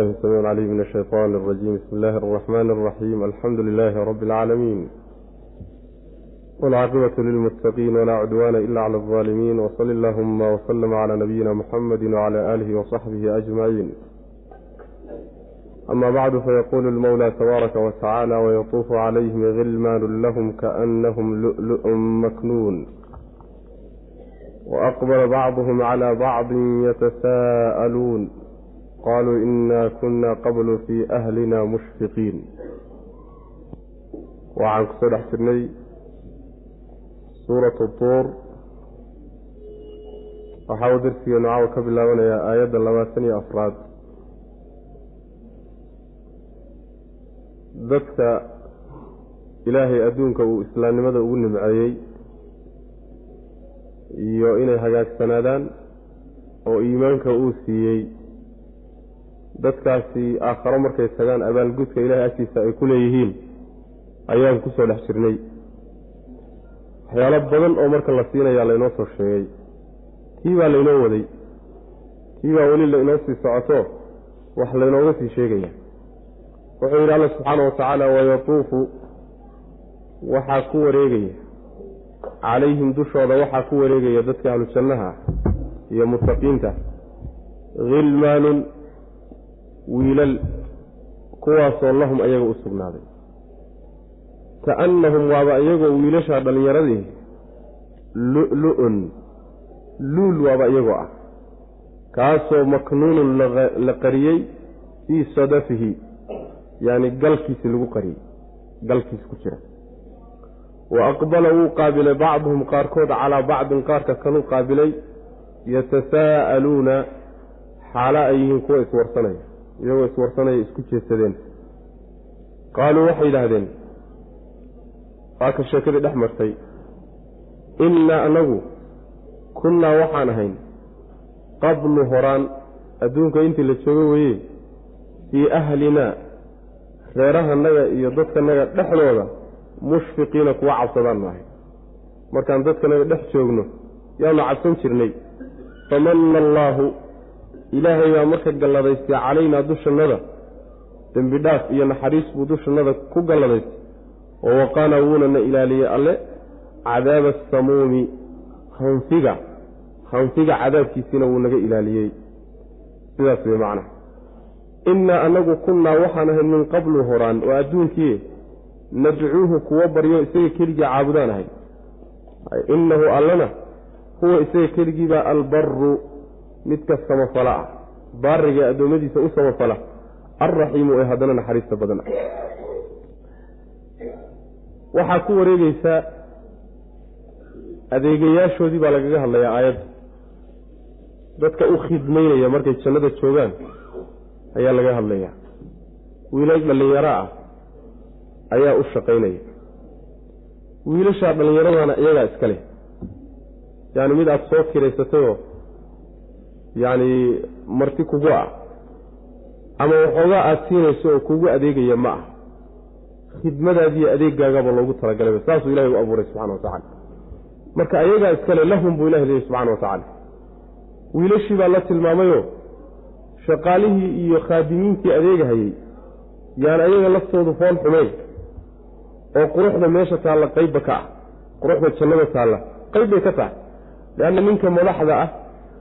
السميع العليم من الشيطان الرجيم بسم الله الرحمن الرحيم الحمد لله رب العالمين والعاقبة للمتقين ولا عدوان إلا على الظالمين وصل اللهم وسلم على نبينا محمد وعلى آله وصحبه أجمعين أما بعد فيقول المولى تبارك وتعالى ويطوف عليهم غلمان لهم كأنهم لؤلؤ مكنون وأقبل بعضهم على بعض يتساءلون qaaluu inaa kunna qablu fii ahlina mushfiqiin waxaan ku soo dhex jirnay suuratu tuur waxaa uu darsigeenu caawa ka bilaabanayaa aayadda labaatan iyo afraad dadka ilaahay adduunka uu islaamnimada ugu nimceeyey iyo inay hagaagsanaadaan oo iimaanka uu siiyey dadkaasi aakharo markay tagaan abaalgudka ilaahay agtiisa ay ku leeyihiin ayaan ku soo dhex jirnay. Waxyaalo badan oo marka la siinayaa laynoo soo sheegay. Kii baa laynoo waday. Kii baa weli lainoo sii socoto wax laynooga sii sheegaya. Wuxuu yidhi alla subxaana wa tacaala wayatuufu waxaa ku wareegaya. Calayhim dushooda waxaa ku wareegaya dadka ahlu jannaha iyo muttaqiinta. Khilmaanun wiilal kuwaasoo lahum ayaga u sugnaaday. Kaannahum waaba iyagoo wiilashaa dhallinyaradii lu-lu-un luul waaba iyagoo ah kaasoo maknuunun la qariyey fii sadafihi yacni galkiisi lagu qariyey galkiisi ku jira. Wa aqbala wuu qaabilay bacduhum qaarkood calaa bacdin qaarka kaluu qaabilay yatasaa'aluuna xaalo ay yihiin kuwa iswarsanaya iyagoo iswarsanaya isku jeesadeen. Qaaluu waxay yidhaahdeen waa ka sheekadii dhex martay. Innaa anagu kunnaa waxaan ahayn qablu horaan adduunka intii la joogo weeye fii ahlinaa reerahanaga iyo dadkanaga dhexdooda mushfiqiina kuwa cabsadaan maahay. Markaan dadkanaga dhex joogno yaanu cabsan jirnay. Famanna allaahu ilaahay baa marka galladaystay calaynaa dushannada dembi dhaaf iyo naxariis buu dushannada ku galladaystay. Oo waqaana wuuna na ilaaliyey alle cadaaba asamuumi hanfiga hanfiga cadaabkiisiina wuu naga ilaaliyey. Sidaas wey macnaha innaa annagu kunnaa waxaan ahayn min qablu horaan oo adduunkii nadcuuhu kuwo baryo isaga keligii caabudaan ahay. Innahu allana huwa isaga keligiibaa albaru midka samafala ah. Baariga addoommadiisa u samafala alraxiimu ee haddana naxariista badan. Ah waxaa ku wareegeysaa adeegayaashoodii baa lagaga hadlayaa aayadda dadka u khidmaynaya markay jannada joogaan ayaa laga hadlayaa. Wiilal dhallinyaro ah ayaa u shaqaynaya. Wiilashaa dhallinyaradana iyagaa iska leh. Yacni mid aada soo kiraysatayoo yacni marti kugu ah. Ama waxoogaa aada siinayso oo kugu adeegaya ma ah. Khidmadaadiiyo adeegaagaba loogu talagalay saasuu ilahay u abuuray subxana wa tacaala. Marka ayagaa iskale lahum buu ilahi leeyay subxana wa tacaala. Wiilashii baa la tilmaamayoo shaqaalihii iyo khaadimiintii adeegahayey yaan ayaga laftoodu fool xumeyn oo quruxda meesha taalla qeybba ka ah. Quruxda jannada taalla. Qayb bay ka tahay. Leanna ninka madaxda ah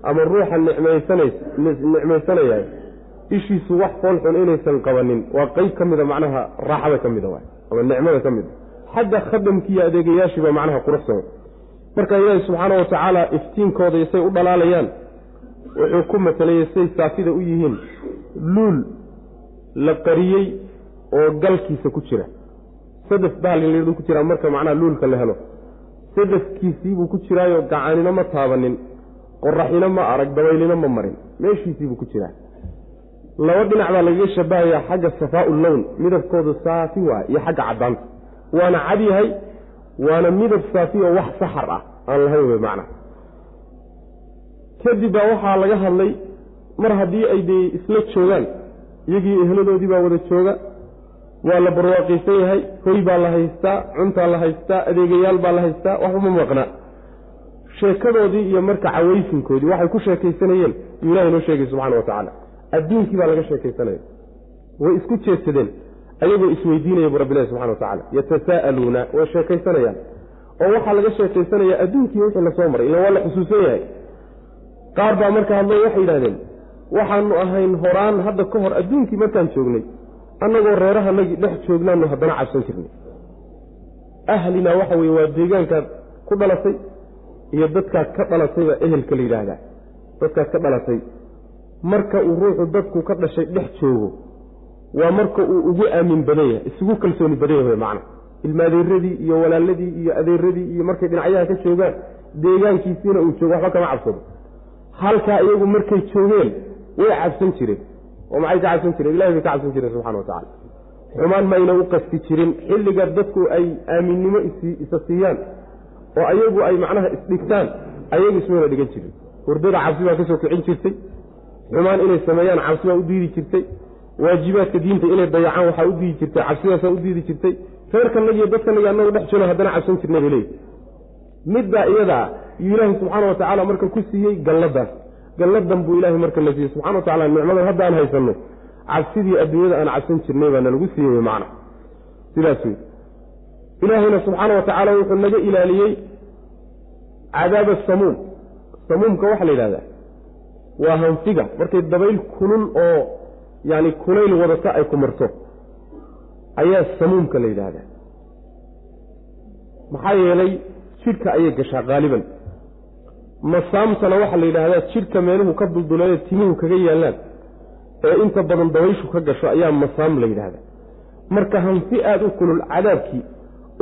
ama ruuxa nicmaysanaya ishiisu wax fool xun inaysan qabanin. Waa qeyb ka mida macnaha raaxada ka mida ama nicmada ka mida xagga khadamkiiyo adeegayaashiiba macnaha quruxsan marka ilaahi subxaana wa tacaala iftiinkooda say u dhalaalayaan wuxuu ku matalayay say saafida u yihiin luul la qariyey oo galkiisa ku jira. Sadaf bahalin ku jiraa marka macnaha luulka la helo. Sadafkiisiibuu ku jiraayo gacanino ma taabanin qoraxino ma arag dabaylino ma marin. Meeshiisiibuu ku jiraa. Laba dhinac baa lagaga shabahayaa xagga safaau lown midabkoodu saafi waa iyo xagga caddaanta. Waana cad yahay waana midab saafi oo wax saxar ah aan lahayn wey macna. Kadib baa waxaa laga hadlay mar haddii ay dee isla joogaan iyagii ehladoodii baa wada jooga waa la barwaaqaysan yahay hoy baa la haystaa cuntaa la haystaa adeegayaal baa la haystaa waxuma maqna sheekadoodii iyo marka cawaysinkoodii waxay ku sheekaysanayeen yuu ilahay noo sheegay subxana wa tacaala adduunkii baa laga sheekaysanaya way isku jeedsadeen ayagoo isweydiinaya bu rabbilahi subxana watacala yatasaa'aluuna way sheekaysanayaan. Oo waxaa laga sheekaysanaya adduunkii wixii la soo maray ila waa la xusuusan yahay. Qaar baa marka hadlay waxay yidhahdeen waxaanu ahayn horaan hadda ka hor adduunkii markaan joognay annagoo reerahanagii dhex joognaanu haddana cabsan jirnay. Ahlinaa waxa weye waa deegaankaad ku dhalatay iyo dadkaad ka dhalatayba ehelka la yidhaahdaa. Dadkaad ka dhalatay. Marka uu ruuxu dadku ka dhashay dhex joogo waa marka uu ugu aamin badan yahay isugu kalsooni badan yahay macna. Ilmaadeeradii iyo walaaladii iyo adeeradii iyo markay dhinacyaha ka joogaan deegaankiisiina uu joogo waxba kama cabsado. Halkaa iyagu markay joogeen way cabsan jireen. Oo maxay ka cabsan jireen? Ilahi bay ka cabsan jireen subxana wa tacala xumaan mayna u qasti jirin. Xilliga dadku ay aaminnimo isa siiyaan oo ayagu ay macnaha isdhigtaan ayagu ismayna dhigan jirin. Hurdada cabsi baa ka soo kicin jirtay. Xumaan inay sameeyaan cabsi baa u diidi jirtay. Waajibaadka diinta inay dayacaan waxaa u diidi jirtay. Cabsidaasaa u diidi jirtay. Reerkanagi dadkanagi annagu dhex joono haddana cabsan jirnay bay leeyihi middaa iyadaa yuu ilaahay subxaana wa tacaala marka ku siiyey galladaas galladan buu ilahay marka la siiyey. Subxana wa tacala nicmadan hadda aan haysanno. Cabsidii adduunyada aan cabsan jirnay baa nalagu siiyey macna. Sidaas wey ilaahayna subxaana wa tacaala wuxuu naga ilaaliyey cadaaba samuum. Samuumka waxaa la yidhahdaa waa hanfiga. Markay dabayl kulul oo yani kulayl wadata ay ku marto ayaa samuumka la yidhaahdaa maxaa yeelay jidhka ayay gashaa qaaliban. Masaamtana waxaa la yidhaahdaa jidhka meeluhu ka dulduleeyo timuhu kaga yaallaan ee inta badan dabayshu ka gasho ayaa masaam la yidhaahdaa marka hanfi aada u kulul cadaabkii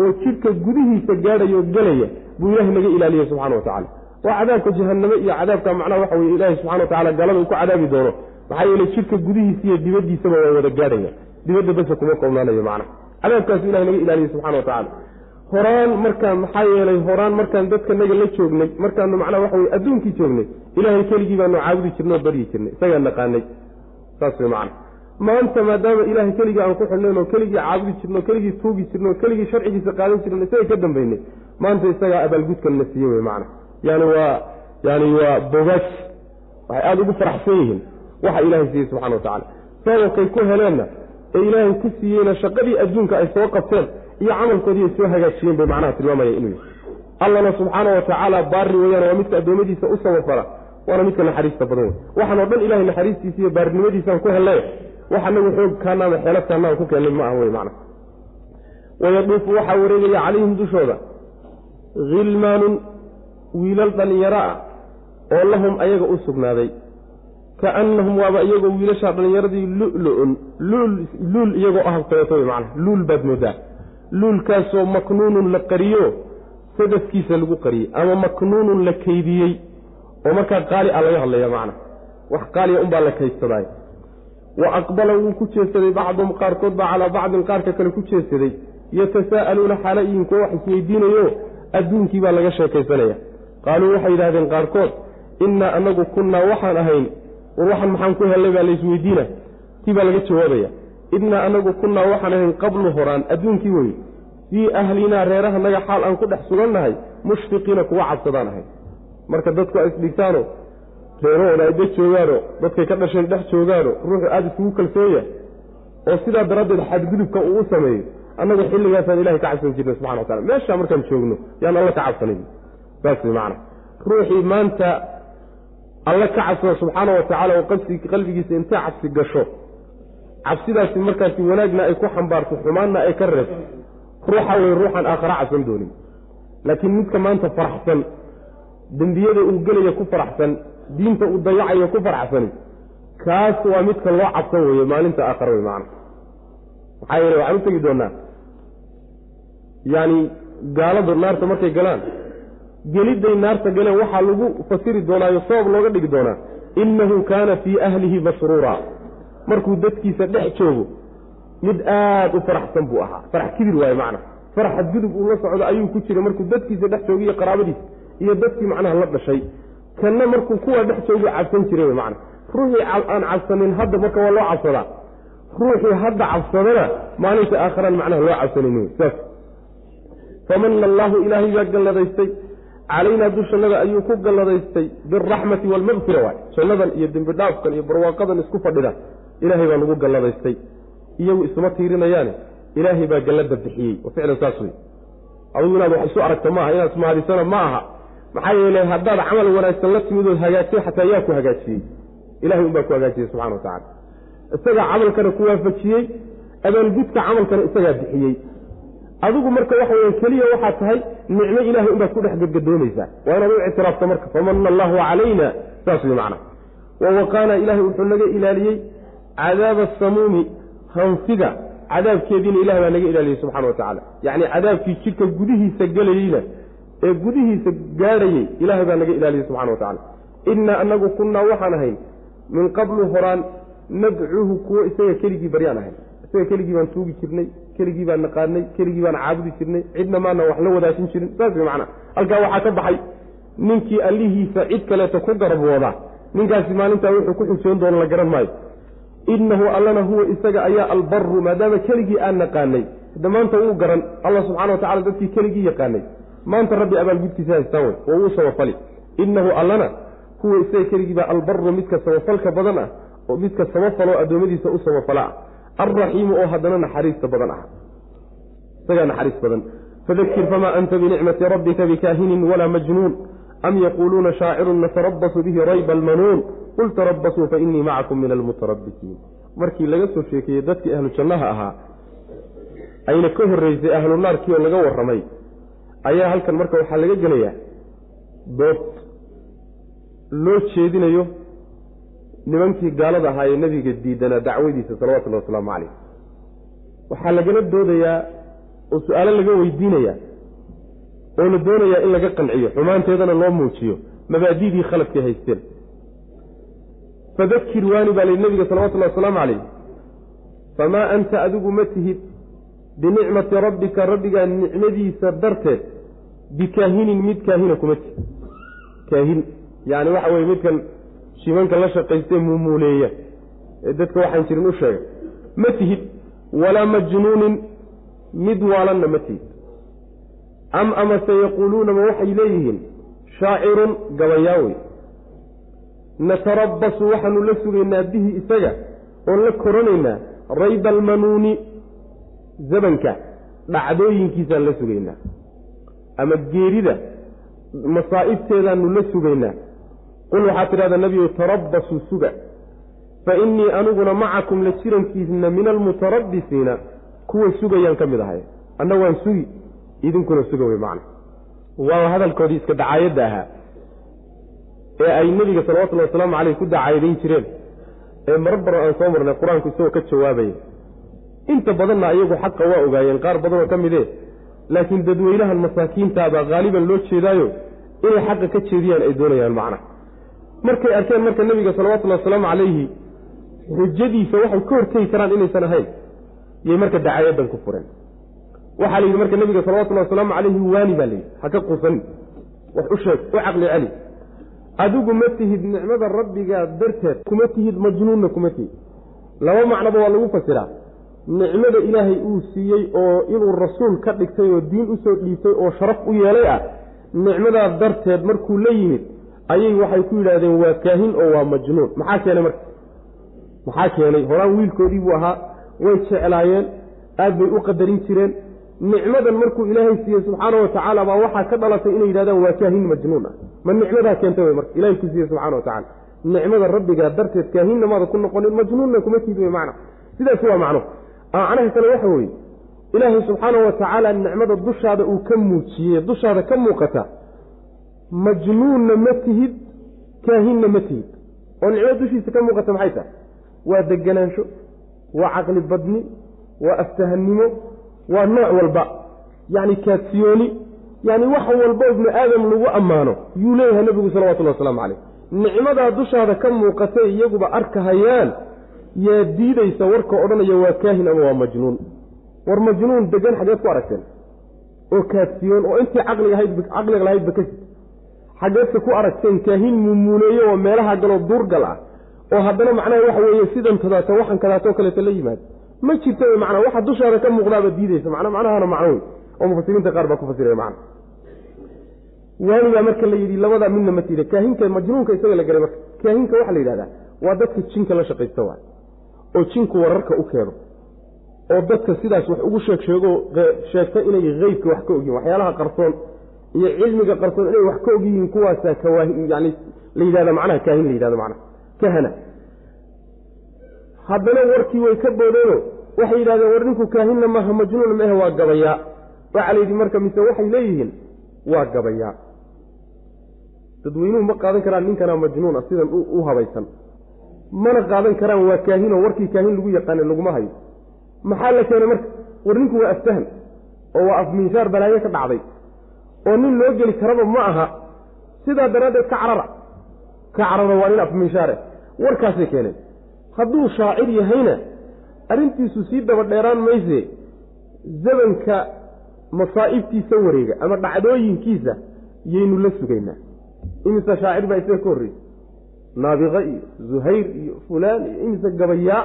oo jidhka gudihiisa gaadhaya oo gelaya buu ilaahay naga ilaaliyey subxana wa tacala waa cadaabka jahaname iyo cadaabka macnaha waxa weye ilaahay subxana wa tacala galada uu ku cadaabi doono. Maxaa yeeley jidhka gudihiisa iyo dibaddiisaba waa wada gaadhaya. Dibadda basa kuma koobnaanayo macnaha cadaabkaasu ilahay naga ilaaliyey subxana wa tacala horaan markaan maxaa yeelay horaan markaan dadka naga la joognay markaanu macnaha waxa weye adduunkii joognay ilaahay keligii baanu caabudi jirnay oo baryi jirnay isagaa naqaanay. Saas wey macana maanta maadaama ilaahay keligii aan ku xidhnayn oo keligii caabudi jirno keligii tuugi jirno keligii sharcigiisa qaadan jirno isaga ka dambaynay. Maanta isagaa abaalgudkan na siiye wey macana yani waa yani waa bogaaj waxay aada ugu faraxsan yihiin waxa ilaahay siiyey subxana wa tacala sababkay ku heleenna ee ilaahay ku siiyeyna shaqadii adduunka ay soo qabteen iyo camalkoodii ay soo hagaajiyeen bay macnaha tilmaamaya inuu yahay allana subxaana wa tacaala baari weeyaan waa midka addoommadiisa u sabafala waana midka naxariista badan wey waxaan oo dhan ilahay naxariistiisa iyo baarinimadiisaan ku hellay wax anagu xoog kaana ama aan ku keenay ma aha wey macna. wayaduufu waxaa wareegaya calayhim dushooda. khilmaanun wiilal dhallinyaro ah oo lahum ayaga u sugnaaday. kaannahum waaba iyagoo wiilashaa dhallinyaradii lulu-un luul iyagoo ah kaleeto wey macna. Luul baad moodaa. Luulkaasoo maknuunun la qariyo sadafkiisa lagu qariyey ama maknuunun la kaydiyey oo markaa qaali a laga hadlaya macna. Wax qaaliya unbaa la kaydsaday wa aqbala wuu ku jeesaday bacduhum qaarkood baa calaa bacdin qaarka kale ku jeesaday yatasaa'aluuna xaala iyin kuwa wax isweydiinayo adduunkii baa laga sheekaysanaya qaaluu waxay yidhahdeen qaarkood innaa anagu kunnaa waxaan ahayn war waxan maxaan ku hellay baa laysweydiina tii baa laga jawaabaya innaa anagu kunnaa waxaan ahayn qablu horaan adduunkii weye fii ahlinaa reerahanaga xaal aan ku dhex sugannahay mushfiqiina kuwa cabsadaan ahayn marka dadku ay isdhigtaano reerahooda ay dhex joogaano dadkay ka dhasheen dhex joogaano ruuxu aada isugu kalsoonya oo sidaa daraaddeed xadgudubka uu u sameeyo annagu xilligaasaan ilahay ka cabsan jirnay subxana wa tacala meeshaa markaan joogno yaan alla ka cabsanayn. Saas way macana ruuxii maanta alla ka cabsada subxaana wa tacala oo qabsi qalbigiisa intay cabsi gasho. Cabsidaasi markaasi wanaagna ay ku xambaarto xumaanna ay ka reebto. Ruuxa wey ruuxaan aakhara cabsan doonin. Laakiin midka maanta faraxsan dembiyada uu gelaya ku faraxsan diinta uu dayacayo ku faraxsani kaas waa midka loo cabsan weeye maalinta aakhara wey macana maxaa yeele waxaan u tegi doonaa yacani gaaladu naarta markay galaan gelidday naarta galeen waxaa lagu fasiri doonaayo sabab looga dhigi doonaa innahu kaana fii ahlihi masruura markuu dadkiisa dhex joogo mid aada u faraxsan buu ahaa. Farax kibir waaye macna. Farax xadgudub uu la socdo ayuu ku jiray markuu dadkiisa dhex joogo iyo qaraabadiisa iyo dadkii macnaha la dhashay. Kanna markuu kuwa dhex joogu cabsan jiray macna. Ruuxii aan cabsanin hadda marka waa loo cabsadaa. Ruuxii hadda cabsadana maalinta aakharaan macnaha loo cabsanin saas. Famana allaahu ilaahay baa galladaystay calaynaa dushannada ayuu ku galladaystay bilraxmati waalmaqfira waay. Jannadan iyo dembi dhaafkan iyo barwaaqadan isku fadhida ilaahay baa lagu galladaystay. Iyagu isuma tiirinayaane ilaahay baa gallada bixiyey. Ficlan saas wey adugu inaad wax isu aragto maaha inaad ismahadisana ma aha maxaa yeele haddaad camal wanaagsan la timid ood hagaajisay xataa yaa ku hagaajiyey. Ilahay unbaa ku hagaajiyey subxana wa tacala isagaa camalkana ku waafajiyey abaalgudka camalkana isagaa bixiyey. Adigu marka waxa weya keliya waxaad tahay nicmo ilahay unbaad ku dhex gadgadoomaysaa waa inaad u ictiraafto marka famana allahu calayna saas wey macna wa waqaana ilaahay wuxuu naga ilaaliyey cadaaba asamuumi hansiga cadaabkeediina ilahay baa naga ilaaliyey subxana wa tacaala. Yacni cadaabkii jidhka gudihiisa gelayeyna ee gudihiisa gaadhayey ilaahay baa naga ilaaliyey subxana wa tacala innaa anagu kunnaa waxaan ahayn min qablu horaan nadcuuhu kuwo isaga keligii baryaan ahayn. Isaga keligii baan tuugi jirnay keligii baan naqaanay keligii baan caabudi jirnay cidna maana wax la wadaajin jirin. Saas wey macnaa. Halkaa waxaa ka baxay ninkii allihiisa cid kaleeta ku garabooda ninkaasi maalintaa wuxuu ku xusoon doono la garan maayo. Innahu allana huwa isaga ayaa albaru maadaama keligii aan naqaanay. Hadda maanta wuu garan allah subxana wa tacala dadkii keligii yaqaanay maanta rabbi abaalgudkiisa haystaan wey oo uu samafali innahu allana huwa isaga keligii baa albaru midka samafalka badan ah oo midka samafaloo addoommadiisa u samafala ah. Alraxiimu oo haddana naxariista badan ah. Isagaa naxariis badan. Fadakir famaa anta binicmati rabbika bikaahinin walaa majnuun. Am yaquuluuna shaacirun natarabasu bihi rayba almanuun. Qul tarabasuu fainii macakum min almutarabisiin markii laga soo sheekeeyey dadkii ahlu ahaa ayna ka horreysay ahlu oo laga warramay ayaa halkan marka waxaa laga gelayaa dood loo jeedinayo nimankii gaalada ahaa ee nebiga diidanaa dacwadiisa salawatullahi wasalaamu calayh. Waxaa lagala doodayaa oo su'aalo laga weydiinayaa oo la doonayaa in laga qanciyo xumaanteedana loo muujiyo mabaadidii khaladkay haysteen. Fadakir waani baa layihi nebiga salawatullahi wasalaamu calayh famaa anta adigu ma tihid binicmati rabbika rabbigaa nicmadiisa darteed bikaahinin mid kaahina kuma tihid kaahin yacni waxa weye midkan shimanka la shaqaystee muumuuleeya ee dadka waxaan jirin u sheega ma tihid walaa majnuunin mid waalanna ma tihid. Am amase yaquuluuna ma waxay leeyihiin shaacirun gabayaawey natarabbasu waxaanu la sugaynaa bihi isaga oon la koranaynaa rayba almanuuni zabanka dhacdooyinkiisaan la sugaynaa ama geerida masaa'ibteedaanu la sugaynaa. Qul waxaad tidhahdaa nebigu tarabbasuu suga. Fa innii aniguna macakum la jirankiisna min almutarabbisiina kuwa sugayaan ka mid ahay. Anna waan sugi idinkuna suga wey macna. Waa hadalkoodii iska dacaayadda ahaa ee ay nebiga salawatullhi wasalaamu caleyh ku dacaayadayn jireen. Ee marar badan aan soo marnay qur'aanku isagoo ka jawaabaya inta badanna iyagu xaqa waa ogaayeen qaar badanoo ka midee laakiin dadweynahan masaakiintaabaa haaliban loo jeedaayo inay xaqa ka jeediyaan ay doonayaan macna. Markay arkeen marka nebiga salawatullahi wasalaamu calayhi xujadiisa waxay ka hortegi karaan inaysan ahayn yay marka dacaayadan ku fureen. Waxaa la yidhi marka nebiga salawatullahi wasalaamu calayhi waani baa layidhi ha ka quusanin wax u sheeg u caqli celi. Adigu ma tihid nicmada rabbigaa darteed kuma tihid majnuunna kuma tihid. Laba macnoba waa lagu fasiraa nicmada ilaahay uu siiyey oo inuu rasuul ka dhigtay oo diin u soo dhiibtay oo sharaf u yeelay ah nicmadaa darteed markuu la yimid ayay waxay ku yidhaahdeen waa kaahin oo waa majnuun. Maxaa keenay marka? Maxaa keenay? Horaan wiilkoodii buu ahaa. Way jeclaayeen. Aad bay u qadarin jireen. Nicmadan markuu ilaahay siiyey subxaana wa tacaala baa waxaa ka dhalatay inay yidhahdaan waa kaahin majnuun ah. Ma nicmadaa keentay wey marka? Ilahay ku siiyey subxana wa tacala nicmada rabbigaa darteed kaahinna maada ku noqonin majnuunna kuma tiid wey macna. Sidaas waa macno macnaha kale waxa weeye ilaahay subxaana wa tacaala nicmada dushaada uu ka muujiyey dushaada ka muuqata majnuunna ma tihid kaahinna ma tihid. Oo nicmo dushiisa ka muuqata maxay tahay? Waa deganaansho waa caqli badni waa aftahannimo waa nooc walba. Yacni kaadsiyooni yacni wax walbo ibnu aadam lagu ammaano yuu leeyahay nebigu salawatullahi wasalaamu calayh. Nicmadaa dushaada ka muuqatay iyaguba arkahayaan yaa diidaysa warka odhanaya waa kaahin ama waa majnuun? War majnuun degan xageed ku aragteen? Oo kaadsiyoon oo intii caqliga lahaydba ka sid xageedka ku aragteen kaahin muumuuleeyo oo meelaha galoo duurgal ah. Oo haddana macnaha waxa weeye sidan tadaato waxan kadaatoo kaleeto la yimaado ma jirta wey macnaa waxa dushaada ka muuqdaaba diidaysa macna macnahana macno wey oo mufasiriinta qaar baa ku fasiraya macna. Waanigaa marka la yidhi labadaa midna ma tiida kaahinka majnuunka isaga la garay marka kaahinka waxaa la yidhahdaa waa dadka jinka la shaqaysta waay oo jinku wararka u keeno oo dadka sidaas wax ugu sheeg sheego sheegta inay heybka wax ka ogyihiin waxyaalaha qarsoon iyo cilmiga qarsoon inay wax ka ogyihiin kuwaasaa yani la yidhahda macnaha kaahin la yidhahdo macnaha kahana. Haddana warkii way ka boodeeno waxay yidhahdeen war ninku kaahinna maaha majnuun maahe waa gabayaa. Waxaa la yidhi marka mise waxay leeyihiin? Waa gabayaa. Dadweynuhu ma qaadan karaan ninkanaa majnuuna sidan u habaysan mana qaadan karaan waa kaahinoo warkii kaahin lagu yaqaane laguma hayo. Maxaa la keenay marka war ninku waa aftahan oo waa afminshaar balaayo ka dhacday oo nin loo geli karaba ma aha sidaa daraaddeed ka carara. Ka carara waa nin afminshaare warkaasay keeneen hadduu shaacir yahayna arrintiisu sii daba dheeraan mayse zamanka masaa'ibtiisa wareega ama dhacdooyinkiisa yaynu la sugaynaa. Imise shaacir baa isaga ka horreysa naabiqa iyo zuhayr iyo fulaan iyo imise gabayaa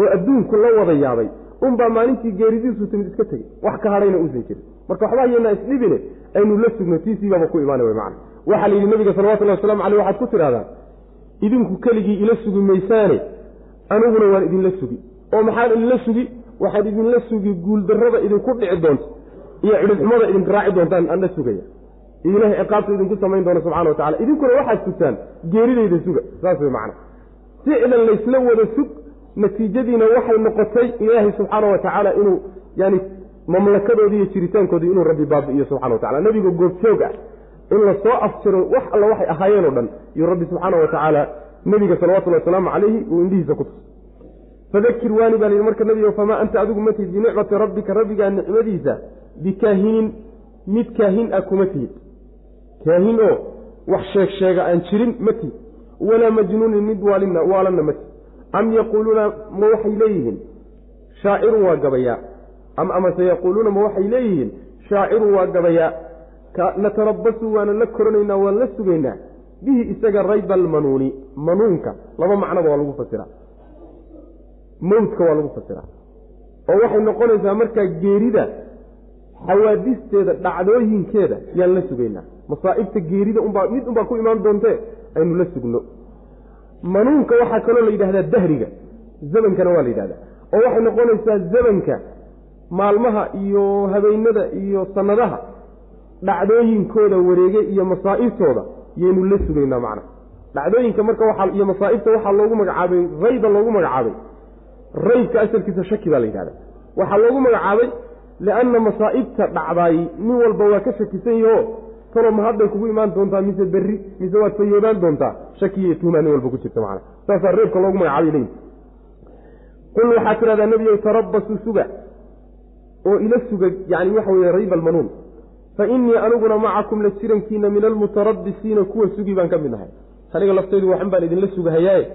oo adduunku la wada yaabay unbaa maalintii geeridiisu timid iska tegey. Wax ka hadhayna uusan jirin. Marka waxba hayeennaa isdhibine aynu la sugno tiisiibaaba ku imaana wey macana waxaa la yidhi nabiga salawatullahi waslamu caleyh waxaad ku tidhahdaan idinku keligii ila sugi maysaane aniguna waan idinla sugi. Oo maxaan idinla sugi? Waxaad idinla sugi guuldarrada idinku dhici doonta iyo cidhibxumada idinka raaci doontaan aan la sugaya ilahay ciqaabta idinku samayn doona subxana wa tacala idinkuna waxaad sugtaan geeridayda suga. Saas wey macana ficlan laysla wada sug natiijadiina waxay noqotay ilaahay subxaana wa tacaala inuu yani mamlakadoodii iyo jiritaankoodii inuu rabbi baabi'iyo subxana wa tacala nebiga goobjoog ah in la soo afjiro wax alla waxay ahaayeen oo dhan iyo rabbi subxaana wa tacaala nebiga salawatullhi wasalaamu calayhi uu indhihiisa ku tusay fadakir waani baa layidhi marka nebigo famaa anta adigu ma tihid binicmati rabbika rabbigaa nicmadiisa bikaahinin mid kaahin ah kuma tihid kaahin oo wax sheeg sheega aan jirin ma tihid walaa majnuunin mid waalina waalanna ma tihid am yaquuluuna ma waxay leeyihiin? Shaacirun waa gabayaa. Am amase yaquuluuna ma waxay leeyihiin? Shaacirun waa gabayaa. Natarabasu waana la koranaynaa waan la sugaynaa. Bihi isaga rayba almanuuni manuunka. Laba macnoba waa lagu fasiraa. Mawdka waa lagu fasiraa. Oo waxay noqonaysaa markaa geerida xawaadisteeda dhacdooyinkeeda yaan la sugaynaa masaa'ibta geerida unbaa mid unbaa ku imaan doontee aynu la sugno. Manuunka waxaa kaloo la yidhahdaa dahriga. Zamankana waa la yidhahdaa oo waxay noqonaysaa zamanka maalmaha iyo habeenada iyo sannadaha dhacdooyinkooda wareege iyo masaa'ibtooda yaynu la sugaynaa macna. Dhacdooyinka marka waxaa iyo masaa'ibta waxaa loogu magacaabay rayba loogu magacaabay. Raybka asalkiisa shaki baa la yidhahda waxaa loogu magacaabay lianna masaa'ibta dhacdaay nin walba waa ka shakisan yaho talo ma hadday kugu imaan doontaa mise berri mise waad fayoobaan doontaa? Shakiiyo tuumaa nin walba ku jirta macana saasaa reebka loogu magacaabay leeyihi qul waxaad tidhahdaa nebiyow tarabasuu suga. oo ila suga yani waxa weeye rayba almanuun fa innii aniguna macakum la jirankiina min almutarabisiina kuwa sugi baan ka mid nahay. Aniga laftaydu waxan baan idinla sugahayaaye?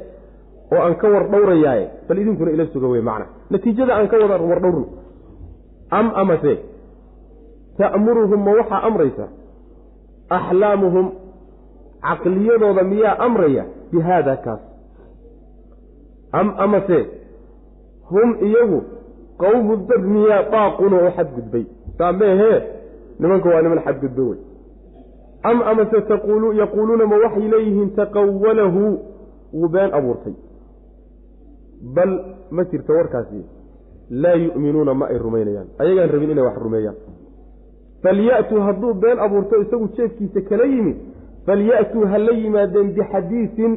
oo aan ka war dhowrayaaye? Bal idinkuna ila suga wey macna natiijada aan ka wada war dhowrno am amase? Ta'muruhum ma waxaa amraysa axlaamuhum caqliyadooda miyaa amraya bi haada kaas am amase hum iyagu qowmu dad miyaa daaquna oo xadgudbay saa meehee nimanka waa niman xadgudba wey am amase yaquuluuna ma waxay leeyihiin taqawalahu wuu been abuurtay bal ma jirto warkaasi laa yu'minuuna ma ay rumaynayaan ayagaan rabin inay wax rumeeyaan falya'tuu hadduu been abuurto isagu jeefkiisa kala yimid falya'tuu ha la yimaadeen bixadiisin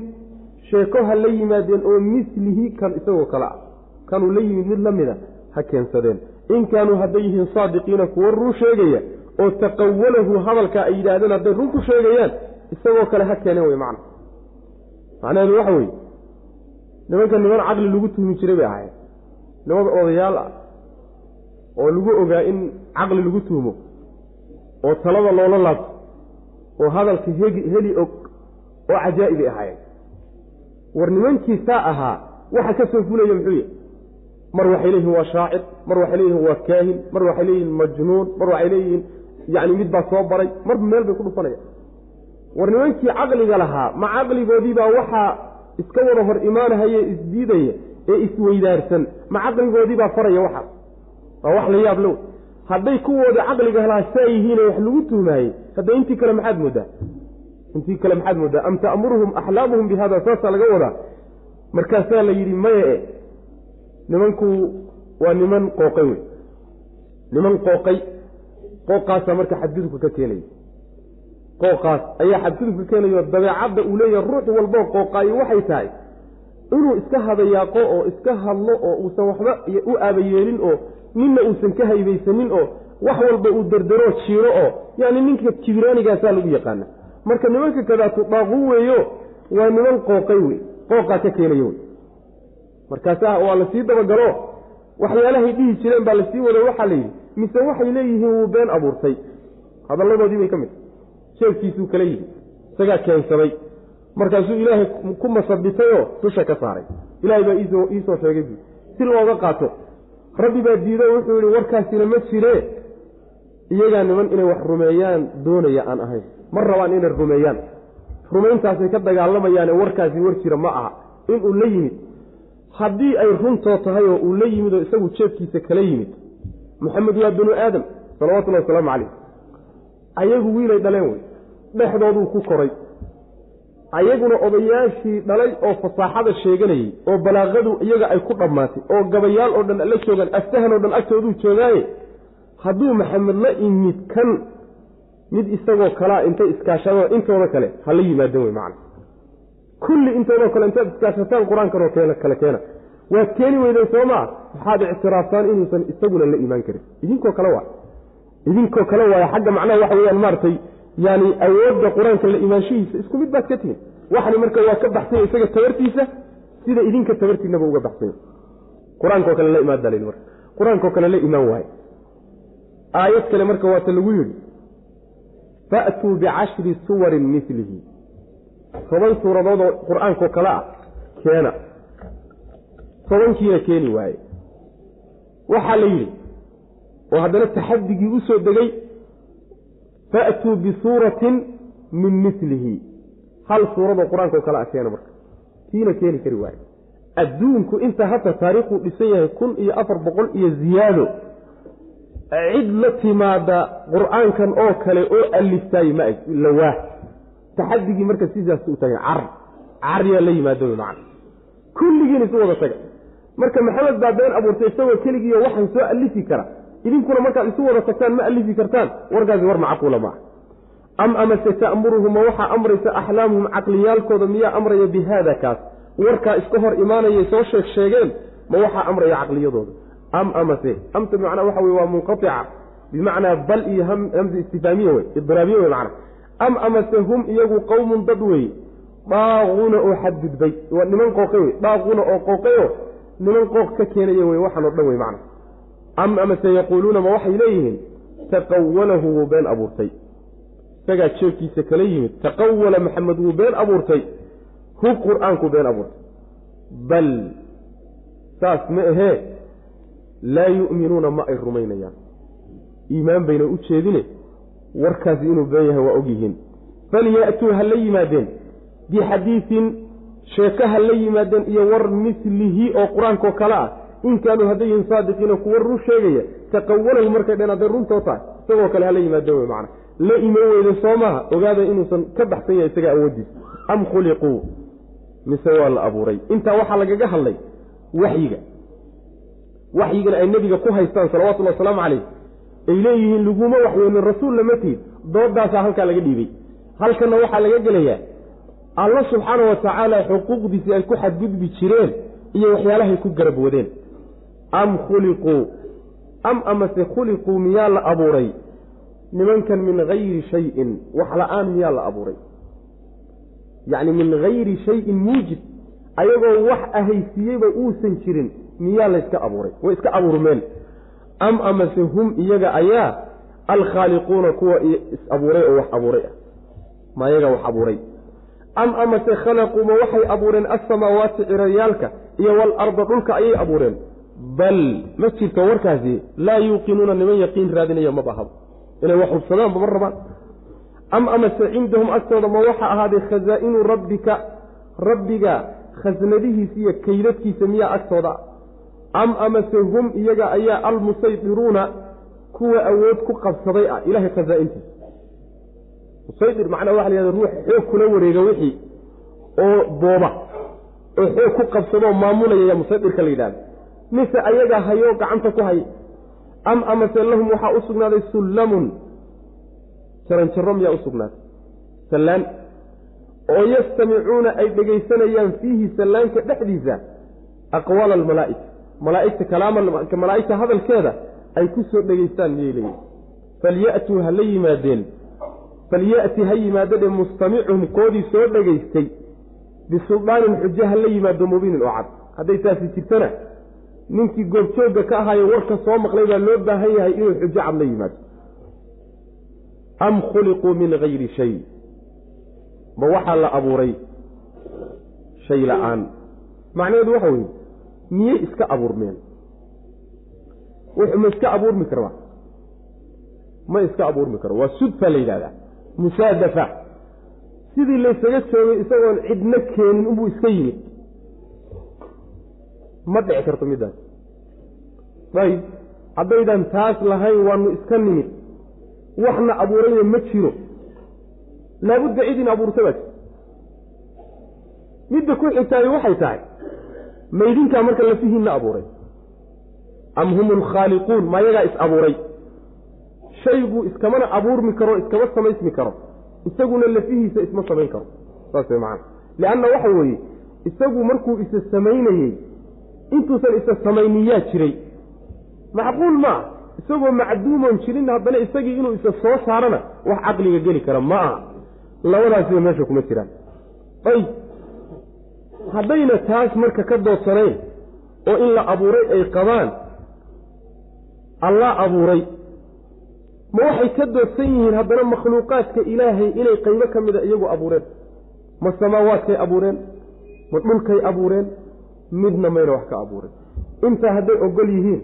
sheeko ha la yimaadeen oo mislihi kan isagoo kale ah kanuu la yimid mid la mida ha keensadeen in kaanuu hadday yihiin saadiqiina kuwa run sheegaya oo taqawalahu hadalkaa ay yidhaahdeen hadday run ku sheegayaan isagoo kale ha keeneen wey macna macnaheedu waxa weeye nimanka niman caqli lagu tuhmi jiray bay ahayd nimada odayaal ah oo lagu ogaa in caqli lagu tuhmo oo talada loola laabto oo hadalka hegi heli og oo cajaa'ibay ahaayeen. War nimankii saa ahaa waxa ka soo fulaya muxuu yahy mar waxay leeyihiin waa shaacir mar waxay leeyihiin waa kaahin mar waxay leeyihiin majnuun mar waxay leeyihiin yacni mid baa soo baray marba meel bay ku dhufanayaan war nimankii caqliga lahaa ma caqligoodiibaa waxaa iska wada hor imaanahaye isdiidaya ee isweydaarsan ma caqligoodiibaa faraya waxaas waa wax la yaab low hadday kuwooda caqliga helaa saa yihiine wax lagu tuhmaayey hadda intii kale maxaad mooddaa intii kale maxaad mooddaa am ta'muruhum axlaamuhum bi hada saasaa laga wadaa. Markaasaa la yidhi maya e nimanku waa niman qooqay wey. Niman qooqay qooqaasaa marka xadgudubka ka keenaya qooqaas ayaa xadgudubka keenayo dabeecadda uu leeyahay ruux walboo qooqaayo waxay tahay. Inuu iska hadayaaqo oo iska hadlo oo uusan waxba u aabayeelin oo ninna uusan ka haybaysanin oo wax walba uu derderoo jiiro oo yani ninka kibiraanigaasaa lagu yaqaana. Marka nimanka kadaatu daaqu weeyo waa niman qooqay wey qooqaa ka keenayo wey markaasaa waa la sii dabagalo waxyaalahay dhihi jireen baa la sii wado waxaa la yidhi mise waxay leeyihiin wuu been abuurtay? Hadalladoodii bay ka mid jeefkiisuu kala yidhi isagaa keensaday markaasuu ilaahay ku masabitayoo dusha ka saaray. Ilaahay baa iisoo sheegay bu si looga qaato rabbi baa diido wuxuu yidhi warkaasina ma jiree. Iyagaa niman inay wax rumeeyaan doonaya aan ahayn. Ma rabaan inay rumeeyaan. Rumayntaasay ka dagaalamayaane warkaasi war jira ma aha. Inuu la yimid. Haddii ay runtoo tahay oo uu la yimid oo isagu jeefkiisa kala yimid maxamed waa binu aadam salawatullahi wasalaamu calayh ayagu wiilay dhaleen wey. Dhexdooduu ku koray ayaguna odayaashii dhalay oo fasaaxada sheeganayey oo balaaqadu iyaga ay ku dhammaatay oo gabayaal oo dhan la joogaan aftahan oo dhan agtooduu joogaaye hadduu maxamed la imid kan mid isagoo kalaa intay iskaashadoo intooda kale ha la yimaadeen wey macana kulli intoodoo kale intaad iskaashataan qur'aankanoo keen kale keena. Waad keeni weydeen soo maa waxaad ictiraaftaan inuusan isaguna la imaan karin. Idinkoo kale waa. Idinkoo kale waaya xagga macnaha waxa weyaan maaragtay yani awoodda qur'aanka la imaanshihiisa isku mid baad ka tihin waxani marka waa ka baxsanya isaga tabartiisa sida idinka tabartiinaba uga baxsanya qur'aankao kale la imaan baa marka. Qur'aankao kale la imaan waaye. Aayad kale marka waata lagu yidhi fa'tuu bicashri suwarin milihi toban suuradoodoo qur'aankao kale ah keena. Tobankiina keeni waaye. Waxaa la yidhi oo haddana taxadigii u soo degay fa'tuu bisuuratin min milihi hal suuradoo qur'aankao kale ah keena marka kiina keeni kari waaye adduunku inta hadda taariikhuu dhisan yahay kun iyo afar boqol iyo ziyaado cid la timaada qur'aankan oo kale oo aliftaay ma lawaah taxadigii marka sidaas u taga car caryaa la yimaado wy macana kulligiina isu wada taga marka maxamed baa been abuurtay isagoo keligiiyo waxaan soo alifi kara idinkuna markaad isu wada tagtaan ma alifi kartaan warkaasi war macquula maaha. Am amase ta'muruhum ma waxaa amraysa axlaamuhum caqliyaalkooda miyaa amraya bi haada kaas. Warkaa iska hor imaanayay soo sheeg sheegeen ma waxaa amraya caqliyadooda. Am amase amta bimacnaa waxa wey waa munqaica bimacnaa bal iyo hamza istifaamiye wey idraabiye wey macana am amase hum iyagu qowmun dad weeye dhaaquuna oo xadgudbay niman qooqay wey dhaaquuna oo qooqayo niman qooq ka keenaya wey waxaan oo dhan wey macna am amase yaquuluuna ma waxay leeyihiin? Taqawalahu wuu been abuurtay. Isagaa jeefkiisa kala yimid taqawala maxamed wuu been abuurtay. Hu qur'aanku been abuurtay? Bal saas ma ahee? Laa yu'minuuna ma ay rumaynayaan. Iimaan bayna u jeedine warkaasi inuu been yahay waa ogyihiin. Falya'tuu ha la yimaadeen. Bixadiisin sheeko ha la yimaadeen iyo war mislihi oo qur'aankao kale ah in kaanuu hadday yihiin saadiqiina kuwa run sheegaya taqawalahu markay dheen hadday runtoo tahay isagoo kale hala yimaadeen wey macana la iman weyde soo maaha ogaada inuusan ka baxsan yahay isaga awooddiisa am khuliquu mise waa la abuuray intaa waxaa lagaga hadlay waxyiga waxyigana ay nebiga ku haystaan salawatullhi wasalaamu calayh ay leeyihiin laguma waxyoonin rasuul lama tiid doodaasaa halkaa laga dhiibay halkanna waxaa laga gelayaa alla subxaana wa tacaala xuquuqdiisii ay ku xadgudbi jireen iyo waxyaalahay ku garab wadeen am khuliquu am amase khuliquu miyaa la abuuray? Nimankan min hayri shayin wax la'aan miyaa la abuuray. Yacni min hayri shayin muujib ayagoo wax ahaysiiyeyba uusan jirin miyaa layska abuuray way iska abuurmeen. Am amase hum iyaga ayaa alkhaaliquuna kuwa is abuuray oo wax abuuray ah. Ma ayaga wax abuuray. Am amase khalaquu ma waxay abuureen alsamaawaati cirayaalka iyo waalarda dhulka ayay abuureen bal ma jirto warkaasi laa yuuqinuuna niman yaqiin raadinaya maba ahaba inay wax hubsadaanba ma rabaan. Am amase cindahum agtooda ma waxa ahaaday khazaa'inu rabbika rabbiga khasnadihiisa iyo kaydadkiisa miyaa agtooda. Am amase hum iyaga ayaa almusaydiruuna kuwa awood ku qabsaday ah ilahay khazaa-intiisa. Musaydir macnaa waxa la yhahda ruux xoog kula wareega wixii oo booba oo xoog ku qabsadoo maamulaya yaa musaydirka la yidhahda mise ayagaa hayo gacanta ku haya am amase lahum waxaa u sugnaaday sullamun. Jaranjaro miyaa u sugnaaday sallaan. Oo yastamicuuna ay dhegaysanayaan fiihi sallaanka dhexdiisa aqwaala almalaa'ika malaa'igta kalaama malaa'igta hadalkeeda ay ku soo dhegaystaan miyay leeyihiin falyatuu ha la yimaadeen. Falya'ti ha yimaadadhe mustamicuhum koodii soo dhegaystay. Bisuldaanin xujo ha la yimaado mubiinin oo cad. Hadday taasi jirtana ninkii goobjoogga ka ahaayo warka soo maqlay baa loo baahan yahay inuu xujo cad la yimaado. Am khuliquu min hayri shay. Ma waxaa la abuuray shay la'aan. Macnaheedu waxa weeye miyey iska abuurmeen? Wuxuu ma iska abuurmi karaa ma iska abuurmi karo. Waa sudfa la yidhahdaa musaadafa. Sidii laysaga joogay isagoon cidna keenin unbuu iska yimid ma dhici karto middaas ayib haddaydan taas lahayn waanu iska nimid. Waxna abuurayna ma jiro. Laabudda cidin abuurta baa jirta midda ku xigtaay waxay tahay maydinkaa marka lafihiinna abuuray? Am hum alkhaaliquun ma yagaa is abuuray? Shaygu iskamana abuurmi karo iskama samaysmi karo. Isaguna lafihiisa isma samayn karo. Saas way macana lianna waxa weeye isagu markuu isa samaynayey intuusan isa samayniyaa jiray. Macquul maa isagoo macduumoon jirin haddana isagii inuu isa soo saarana wax caqliga geli kara ma aha. Labadaasiba meesha kuma jiraan. Ayb haddayna taas marka ka doodsanayn oo in la abuuray ay qabaan allah abuuray. Ma waxay ka doodsan yihiin haddana makhluuqaadka ilaahay inay qaybo ka mida iyagu abuureen? Ma samaawaadkay abuureen? Ma dhulkay abuureen midna mayna wax ka abuurin. Intaa hadday ogol yihiin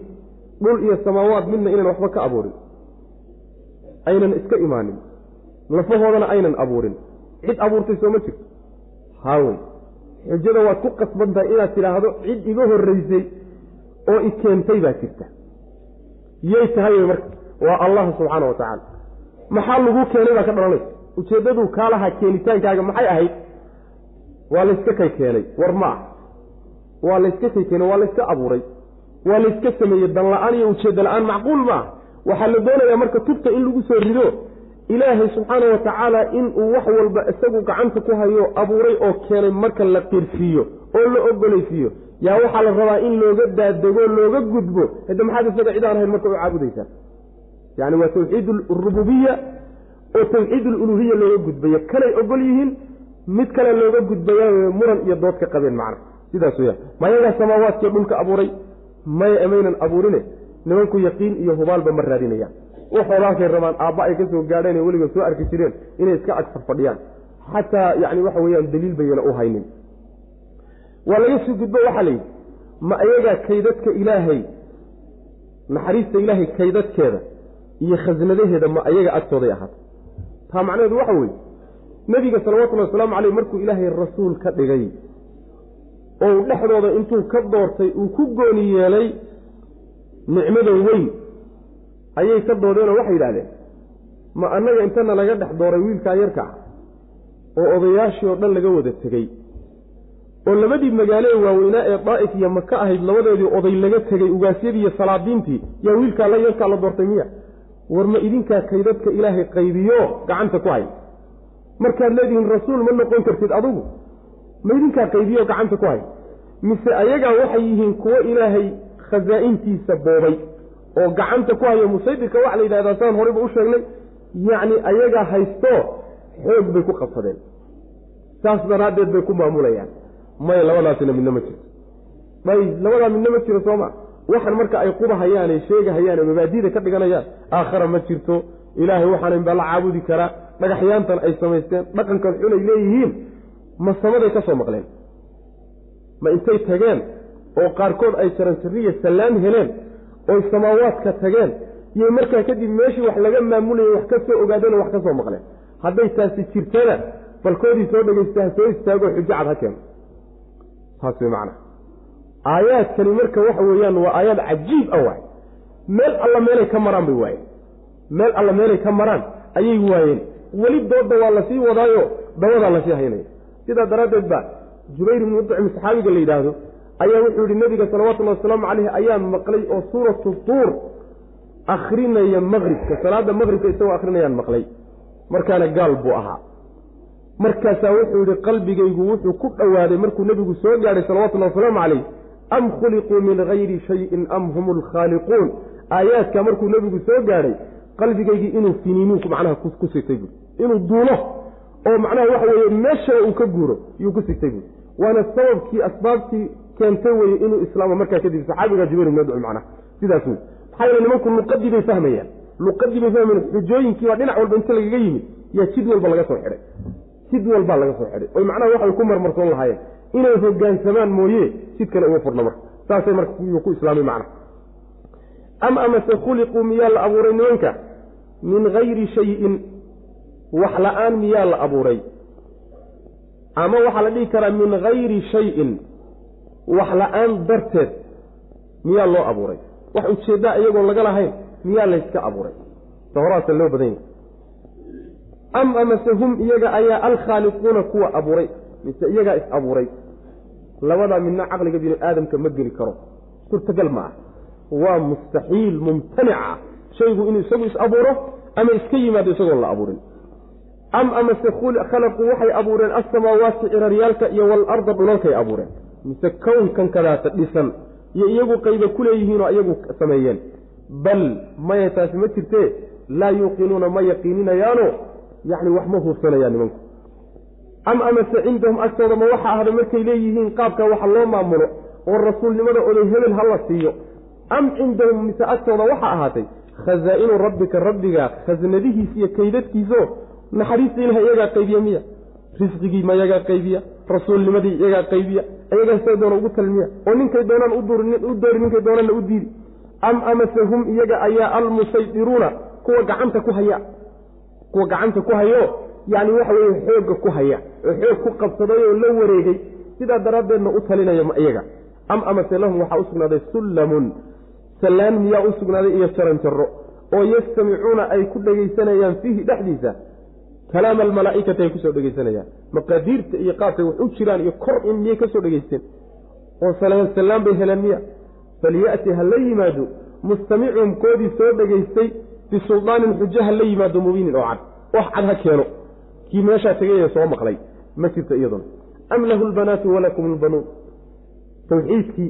dhul iyo samaawaad midna inaan waxba ka abuurin. Aynan iska imaanin. Lafahoodana aynan abuurin. Cid abuurtay soo ma jirto. Haawey xujada waad ku qasban tahay inaad tidhaahdo cid iga horraysay oo i keentay baa jirta. Yay tahay marka. Waa allah subxaana wa tacaala. Maxaa laguu keenay baa ka dhalanaysa ujeeddaduu kaalaha keenitaankaaga maxay ahayd? Waa layska kay keenay. War ma ah waa layska keenay waa layska abuuray. Waa layska sameeyey dan la'aan iyo ujeedda la'aan macquul ma ah waxaa la doonayaa marka tubta in lagu soo rido ilaahay subxaana wa tacaala inuu wax walba isagu gacanta ku hayo abuuray oo keenay marka la qirsiiyo oo la ogolaysiiyo yaa waxaa la rabaa in looga daadego looga gudbo. Hadda maxaad isaga cid aan ahayn marka u caabudaysaa? Yani waa tawxiid arububiya oo tawxiid aluluhiya looga gudbayo. Kalay ogol yihiin mid kale looga gudbaya muran iyo dood ka qabeen macna sidaas weyaan mayagaa samaawaadkii dhulka abuuray maya maynan abuurine nimanku yaqiin iyo hubaalba ma raadinayaan. Waxoodaakay rabaan aabba ay ka soo gaadheen weliga soo arki jireen inay iska agfar fadhiyaan xataa yani waxa weyaan daliil bayana u haynin. Waa laga sii gudbo waxaa la yidhi ma ayagaa kaydadka ilaahay naxariista ilaahay kaydadkeeda iyo khasnadaheeda ma ayaga agtooday ahaata taa macnaheedu waxa weeye nebiga salawatullahi wasalaamu caleyh markuu ilaahay rasuul ka dhigay oo dhexdooda intuu ka doortay uu ku gooni yeelay nicmada weyn ayay ka doodeenoo waxay yidhahdeen ma annaga intana laga dhex dooray wiilkaa yarka ah oo odayaashii oo dhan laga wada tegey oo labadii magaalo ee waaweynaa ee daa'if iyo maka ahayd labadeedii oday laga tegey ugaasyadii iyo salaadiintii yaa wiilkaa la yarkaa la doortay miya? War ma idinkaa kaydadka ilaahay qaybiyo? Gacanta ku hay markaad leedihiin rasuul ma noqon kartid adugu ma idinkaa qaybiyo gacanta ku hay? Mise ayagaa waxay yihiin kuwo ilaahay khasaa'intiisa boobay oo gacanta ku hayo musaydirka waxa la yidhahdaa saan horeyba u sheegnay. Yacni ayagaa haysto xoog bay ku qabsadeen. Saas daraaddeed bay ku maamulayaan. Maya labadaasina midna ma jirto. May labadaa midna ma jiro sooma. Waxan marka ay qubahayaane sheegahayaane mabaadida ka dhiganayaan aakhara ma jirto. Ilaahay waxaanan baa la caabudi karaa. Dhagaxyaantan ay samaysteen. Dhaqankan xunay leeyihiin ma samaday ka soo maqleen? Ma intay tageen oo qaarkood ay jaranjariya sallaan heleen oy samaawaadka tageen iyo markaa kadib meeshii wax laga maamulayay wax ka soo ogaadeenoo wax ka soo maqleen? Hadday taasi jirtana balkoodii soo dhegaysta ha soo istaagoo xujo cad ha keeno. Taas way macnaha aayaadkani marka waxa weeyaan waa aayaad cajiib ah waay meel alla meelay ka maraan bay waayeen. Meel alla meelay ka maraan ayay waayeen. Weli doodda waa la sii wadaayo dabadaa la sii haynaya sidaa daraaddeed ba jubayr ibnu mudcim saxaabiga la yidhaahdo ayaa wuxuu yihi nabiga salawatullahi wasalaamu caleyhi ayaan maqlay oo suuratu tuur akrinaya maqribka salaada maqribka isagoo akrinayaan maqlay. Markaana gaal buu ahaa. Markaasaa wuxuu yihi qalbigaygu wuxuu ku dhowaaday markuu nebigu soo gaadhay salawatullahi wasalaamu caleyh am khuliquu min gayri shayin am hum lkhaaliquun aayaadka markuu nebigu soo gaadhay qalbigaygii inuu finiiniinku macnaha ku sigtay buui inuu duulo oo macnaha waxa weeye meeshaba uu ka guuro yuu ku sigtay buui waana sababkii asbaabtii keentay weye inuu islaamo markaa kadib saxaabiga jubayr ibn adcu macnaha sidaas wey maxaa yeele nimanku luqadii bay fahmayaan. Luqadii bay fahmayaan xujooyinkii baa dhinac walba inta lagaga yimid yaa jid walba laga soo xidhay. Jid walbaa laga soo xidhay. Oy macnaha waxay ku marmarsoon lahaayeen. Inay hogaansamaan mooye jid kale uma furna marka saasay marka yuu ku islaamay macna am amase khuliquu miyaa la abuuray nimanka? Min gayri shayin wax la'aan miyaa la abuuray. Ama waxaa la dhihi karaa min gayri shayin wax la'aan darteed miyaa loo abuuray. Wax ujeeddaa iyagoon laga lahayn miyaa layska abuuray. Horaasa loo badan yahay. Am amase hum iyaga ayaa alkhaaliquuna kuwa abuuray mise iyagaa is abuuray. Labadaa midna caqliga bini aadamka ma geli karo. Suurtagal ma ah. Waa mustaxiil mumtanica shaygu inuu isagu is abuuro ama iska yimaado isagoon la abuurin am amase khalaquu waxay abuureen alsamaawaati ciraryaalka iyo waalarda dhulalkay abuureen. Mise kownkan kadaata dhisan iyo iyagu qayba ku leeyihiinoo iyagu sameeyeen. Bal maya taasi ma jirtee laa yuuqinuuna ma yaqiininayaano yacni wax ma huursanayaan nimanku. Am amase cindahum agtooda ma waxa ahda markay leeyihiin qaabka waxa loo maamulo oo rasuulnimada oday hebel ha la siiyo. Am cindahum mise agtooda waxa ahaatay khazaa'inu rabbika rabbiga khasnadihiis iyo kaydadkiisao naxariista ilaha iyagaa qaybiya miya? Risqigii ma iyagaa qaybiya? Rasuulnimadii iyagaa qaybiya? Iyagaa say doona ugu talmiya? Oo ninkay doonaan u doori ninkay doonaanna u diidi. Am amase hum iyaga ayaa almusaydiruuna kuwa gacanta ku haya. Kuwa gacanta ku hayo yacni waxa weeye xoogga ku haya. Oo xoog ku qabsaday oo la wareegay. Sidaa daraaddeedna u talinaya iyaga. Am amase lahum waxaa u sugnaaday sullamun. Sallaan miyaa u sugnaaday iyo jaranjaro oo yastamicuuna ay ku dhegaysanayaan fiihi dhexdiisa kalaama almalaa'ikati ay ku soo dhegaysanayaan. Maqaadiirta iyo qaabkay wax u jiraan iyo kor in miyay ka soo dhegaysteen oo salaan sallaan bay heleen miya. Falya'ti ha la yimaado mustamicuhum koodii soo dhegaystay bisuldaanin xujo ha la yimaado mubiinin oo cad. Wax cad ha keeno. Kii meeshaa tegay soo maqlay ma jirto iyaduna am lahu lbanaatu walakum lbanuun tawxiidkii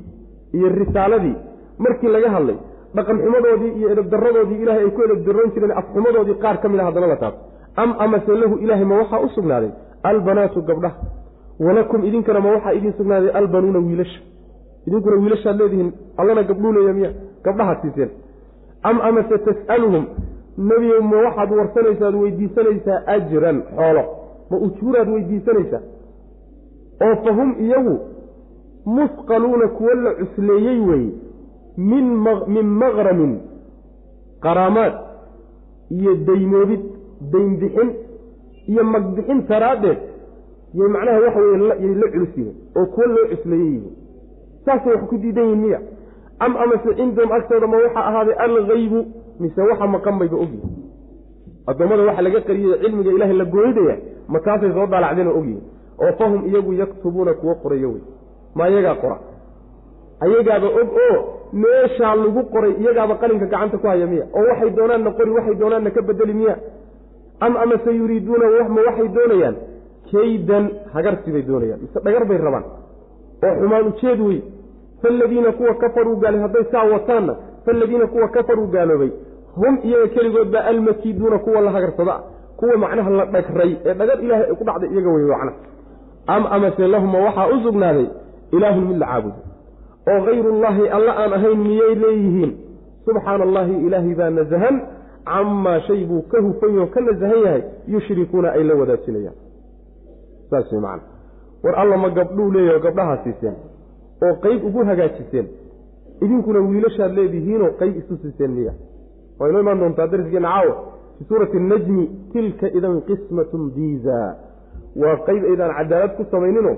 iyo risaaladii markii laga hadlay dhaqan xumadoodii iyo edabdaradoodii ilahay ay ku edabdaroon jireen afxumadoodii qaar ka mid a haddana la taabto am amase lahu ilaahay ma waxaa u sugnaaday? Albanaatu gabdhaha walakum idinkana ma waxaa idiin sugnaaday albanuuna wiilasha. Idinkuna wiilashaad leedihiin allana gabdhuu leeya miya gabdhahaad siiseen. Am amase tas'aluhum? Nebiyow ma waxaad warsanaysaad weydiisanaysaa ajran xoolo. Ma ujuuraad weydiisanaysaa? Oo fa hum iyagu musqaluuna kuwo la cusleeyey weeye min min maqramin qaraamaad iyo daymoobid daynbixin iyo magbixin daraaddeed yay macnaha waxa weye la culus yihiin oo kuwo loo yihiin. Saasay wax ku diidan yihiin miya. Am amase cindahum agtooda ma waxaa ahaaday algaybu mise waxa maqan bayba ogyihiin addoommada waxa laga qariyay cilmiga ilaahay la goynidaya makaasay soo daalacdeen oo ogyihiin oo fahum iyagu yaktubuuna kuwo qorayo wey ma iyagaa qora? Ayagaaba og oo meeshaa lagu qoray iyagaaba qalinka gacanta ku haya miya. Oo waxay doonaanna qori waxay doonaanna ka bedeli miya am amase yuriiduuna ma waxay doonayaan? Kaydan hagarsi bay doonayaan. Mise dhagar bay rabaan. Oo xumaan ujeed wey faaladiina kuwa kafaruu gaaloy hadday saa wataanna faaladiina kuwa kafaruu gaaloobay hum iyaga keligood baa almakiiduuna kuwa la hagarsada kuwa macnaha la dhagray ee dhagar ilaahay ku dhacday iyaga wey macna am amase lahuma waxaa u sugnaaday ilaahun mid la caabudo. Oo hayrullaahi alla aan ahayn miyay leeyihiin? Subxaana allahi ilaahay baa nasahan camaa shay buu ka hufan oo ka nasahan yahay yushrikuuna ay la wadaajinayaan saas wey macana war alla ma gabdhuu leeyaho gabdhahaa siiseen oo qeyb ugu hagaajiseen idinkuna wiilashaad leedihiinoo qeyb isu siiseen miya waa inoo imaan doontaa darsigeena caawa fii suurati annajmi tilka idan qismatun diiza waa qeyb aydaan cadaalad ku samayninoo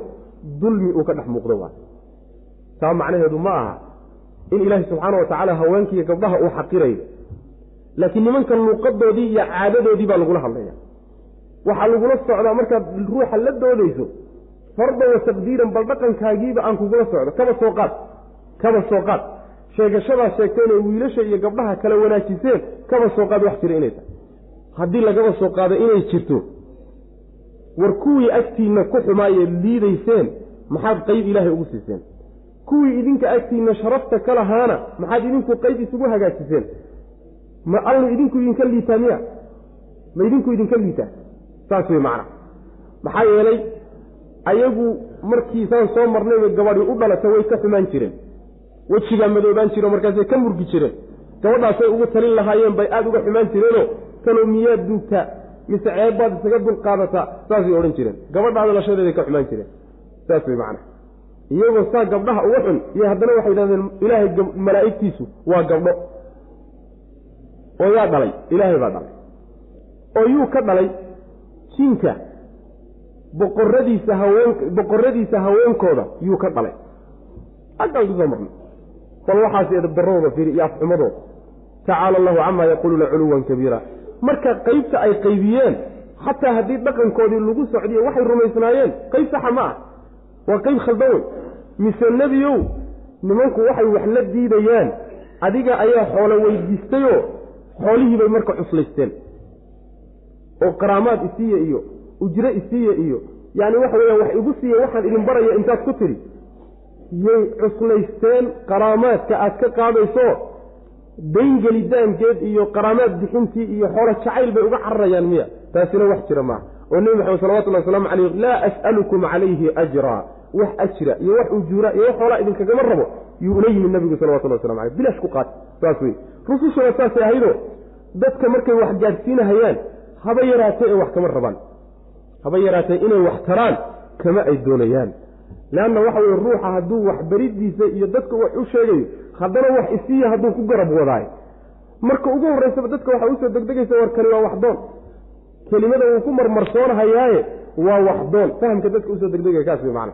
dulmi uu ka dhex muuqdo waa taa macnaheedu ma aha in ilaahay subxaana wa tacaala haweenkiiyo gabdhaha uu xaqirayo laakiin nimanka luuqadoodii iyo caadadoodii baa lagula hadlaya waxaa lagula socdaa markaad ruuxa la doodayso fardan wa taqdiiran bal dhaqankaagiiba aan kugula socdo. Kaba soo qaad kaba soo qaad. Sheegashadaa sheegteen ee wiilasha iyo gabdhaha kala wanaajiseen kaba soo qaad wax jira inay tahay. Haddii lagaba soo qaado inay jirto war kuwii agtiinna ku xumaayee liidayseen maxaad qayb ilaahay ugu siiseen. Kuwii idinka agtiinna sharafta ka lahaana maxaad idinku qayb isugu hagaajiseen ma allu idinku idinka liitaa miya? Ma idinku idinka liitaa saas wey macna. Maxaa yeelay ayagu markii saan soo marnayba gabadhi u dhalata way ka xumaan jireen. Wejigaa madoobaan jiro markaasay ka murgi jireen. Gabadhaasay ugu talin lahaayeen bay aada uga xumaan jireenoo talow miyaad duugtaa mise ceebbaad isaga dulqaadataa saasay odhan jireen. Gabadhaa dhalashadeeday ka xumaan jireen. Saas wey macna. Iyagoo saa gabdhaha uga xun iyo haddana waxay yidhahdeen ilaahay malaa'igtiisu waa gabdho oo yaa dhalay ilaahay baa dhalay. oo yuu ka dhalay jinka boqoradiisa haween boqoradiisa haweenkooda yuu ka dhalay. Aggaan ku soo marnay. Bal waxaas edabdarradooda fiiri iyo afxumadooda tacaala allahu camaa yaquuluuna culuwan kabiira. Marka qaybta ay qaybiyeen xataa haddii dhaqankoodii lagu socdiyo waxay rumaysnaayeen qayb saxa ma ah. Waa qayb khaldan wey mise nebiyow nimanku waxay wax la diidayaan. Adiga ayaa xoolo weydiistayoo xoolihii bay marka cuslaysteen. Oo qaraamaad isiiya iyo ujre isiiya iyo yacni waxa weeyaan wax igu siiya waxaan idin baraya intaad ku tidhi yay cuslaysteen qaraamaadka aad ka qaadayso dayngelitaankeed iyo qaraamaad bixintii iyo xoolo jacayl bay uga cararayaan miya. Taasina wax jira maaha. Oo nebi maxamed salawatullahi wasalaamu calayh laa as'alukum calayhi ajraa wax ajra iyo wax ujuura iyo wax xoolaa idinkagama rabo yuu ula yimid nabigu salawatullahi waslamu aleyh bilaash ku qaat saas wey rusushuna saasay ahaydoo dadka markay wax gaadhsiinahayaan haba yaraatee ee wax kama rabaan. Haba yaraatee inay wax taraan kama ay doonayaan. Leanna waxa weye ruuxa hadduu wax beridiisa iyo dadka wax u sheegayo haddana wax isiiya hadduu ku garab wadaayo. Marka ugu horraysaba dadka waxaa u soo degdegaysa war kani waa waxdoon kelimada uu ku marmarsoonahayaaye waa waxdoon fahamka dadka u soo degdegaya kaas wey macana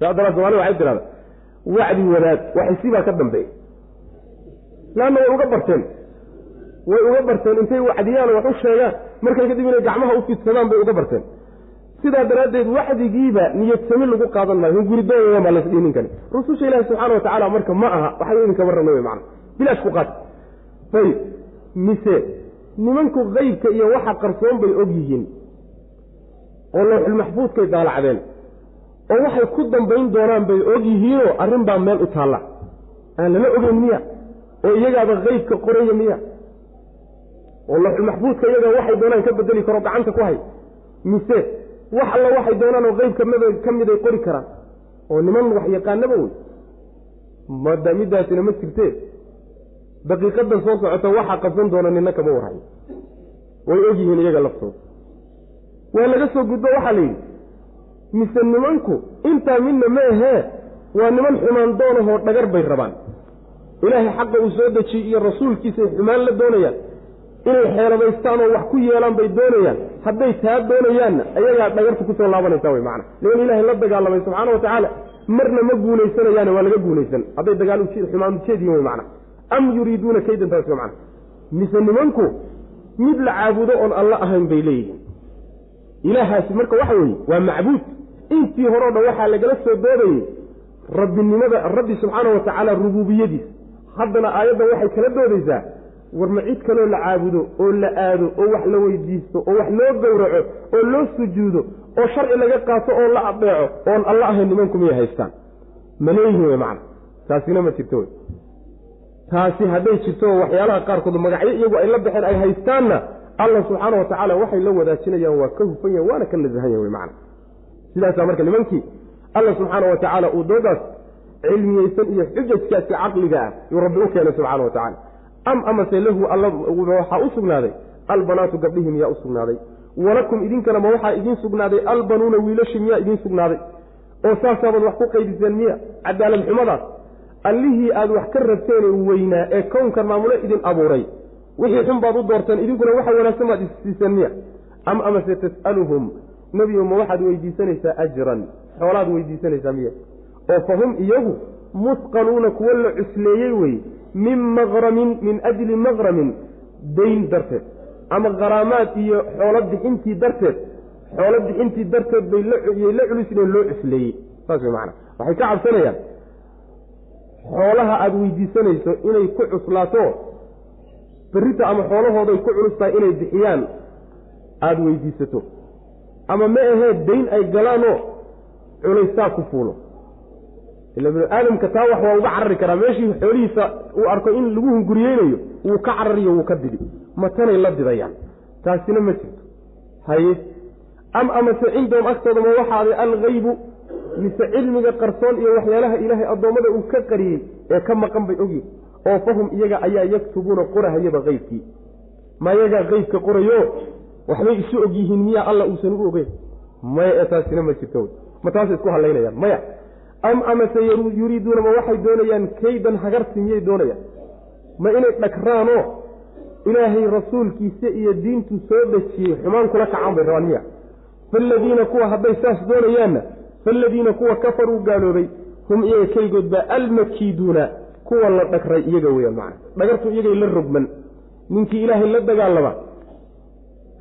somalida waxay tirahda wacdi wadaad waxisi baa ka dambeeya. Leanna way uga barteen. Way uga barteen intay wacdiyaan wax u sheegaan markay kadib inay gacmaha u fidsadaan bay uga barteen. Sidaa daraaddeed wacdigiiba niyadsami lagu qaadan maayo hun guridoon baa lasdhihi ninkani. Rususha ilaahi subxaana watacaala marka ma aha waxay idinkama rabna wey macana bilaash ku qaata ayib mise nimanku qeybka iyo waxa qarsoon bay og yihiin. Oo lowxulmaxfuudkay daalacdeen oo waxay ku dambayn doonaan bay og yihiinoo arrin baa meel u taalla. Aan lala ogeyn miya oo iyagaaba qeybka qoraya miya. Oo lowxulmaxfuudka iyaga waxay doonaan ka bedeli karo gacanta ku hay. Mise wax alla waxay doonaan oo qeybka mid ka miday qori karaan. Oo niman wax yaqaanaba wey. Mada middaasina ma jirtee. Daqiiqadan soo socota waxaa qabsan doona nina kama warhayo. Way og yihiin iyaga laftooda. Waa laga soo gudbo waxaa la yidhi mise nimanku intaa midna ma ahee waa niman xumaan doonahoo dhagar bay rabaan. Ilaahay xaqa uu soo dejiyey iyo rasuulkiisay xumaan la doonayaan. Inay xeeladaystaan oo wax ku yeelaan bay doonayaan. Hadday taa doonayaanna ayagaa dhagarta ku soo laabanaysaa wey macana niman ilaahay la dagaalamay subxaana wa tacaala marna ma guulaysanayaane waa laga guulaysan. Hadday dagaal xumaan ujeed yihiin wey macana am yuriiduuna kaydan taas wey macana mise nimanku mid la caabudo oon alla ahayn bay leeyihiin. Ilaahaasi marka waxa weeye waa macbuud intii hore o dhan waxaa lagala soo doodayey rabbinimada rabbi subxaana wa tacaala rubuubiyadiis haddana aayaddan waxay kala doodaysaa war ma cid kaloo la caabudo oo la aado oo wax la weydiisto oo wax loo gowraco oo loo sujuudo oo sharci laga qaato oo la adeeco oon alla ahayn nimanku miyay haystaan. Ma leeyihiin wey macana taasina ma jirto wey taasi hadday jirto waxyaalaha qaarkood magacyo iyagu ay la baxeen ay haystaanna allah subxaana wa tacaala waxay la wadaajinayaan waa ka hufan yahan waana ka nasahan yahan wey macana sidaasaa marka nimankii alla subxaana wa tacaala uu doodaas cilmiyeysan iyo xujajkaasi caqliga ah yuu rabbi u keenay subxaana wa tacala am amase lahu alla waxaa u sugnaaday? Albanaatu gabdhihii miyaa u sugnaaday. Walakum idinkana ma waxaa idiin sugnaaday? Albanuuna wiilashi miyaa idiin sugnaaday. Oo saasaabaad wax ku qaydiseen miya? Cadaalad xumadaas. Allihii aad wax ka rabteen weynaa ee kownkan maamulo idin abuuray. Wixii xun baad u doorteen idinkuna waxa wanaagsan baad issiiseen miya? Am amase tas'aluhum nebigo ma waxaad weydiisanaysaa ajran xoolaad weydiisanaysaa miya. oo fa hum iyagu musqaluuna kuwo la cusleeyey weye min maqramin min ajli maqramin dayn darteed. Ama qaraamaad iyo xoolo bixintii darteed xoolo bixintii darteed bay layay la culisneen loo cusleeyey. Saas wey macanaa waxay ka cabsanayaan xoolaha aada weydiisanayso inay ku cuslaato berrita ama xoolahooday ku culus tahay inay bixiyaan aada weydiisato ama ma ahee dayn ay galaanoo culaysaa ku fuulo. Ila binu aadamka taa wax waa uga carari karaa. Meeshii xoolihiisa uu arko in lagu hunguriyeynayo wuu ka carariyo wuu ka didi matanay la didayaan. Taasina ma jirto. Haye. Am amase cindahum agtooda ma waxaaday algaybu mise cilmiga qarsoon iyo waxyaalaha ilaahay addoommada uu ka qariyey ee ka maqan bay ogyihiin oo fahum iyaga ayaa yaktubuuna qorahayaba qeybkii ma iyagaa qeybka qorayo waxbay isu og yihiin miyaa alla uusan u ogeyn. Maya ee taasina ma jirto ma taasay isku hadlaynayaan maya am amase yuriiduuna ma waxay doonayaan kaydan hagarsi miyay doonayaan? Ma inay dhagraanoo ilaahay rasuulkiisa iyo diintu soo dhejiyey xumaan kula kacaan bay rabaan miya. Faaladiina kuwa hadday saas doonayaanna faaladiina kuwa kafaruu gaaloobay hum iyaga keligood baa almakiiduuna kuwa la dhagray iyaga weyaan macana dhagartu iyagay la rogman. Ninkii ilaahay la dagaalama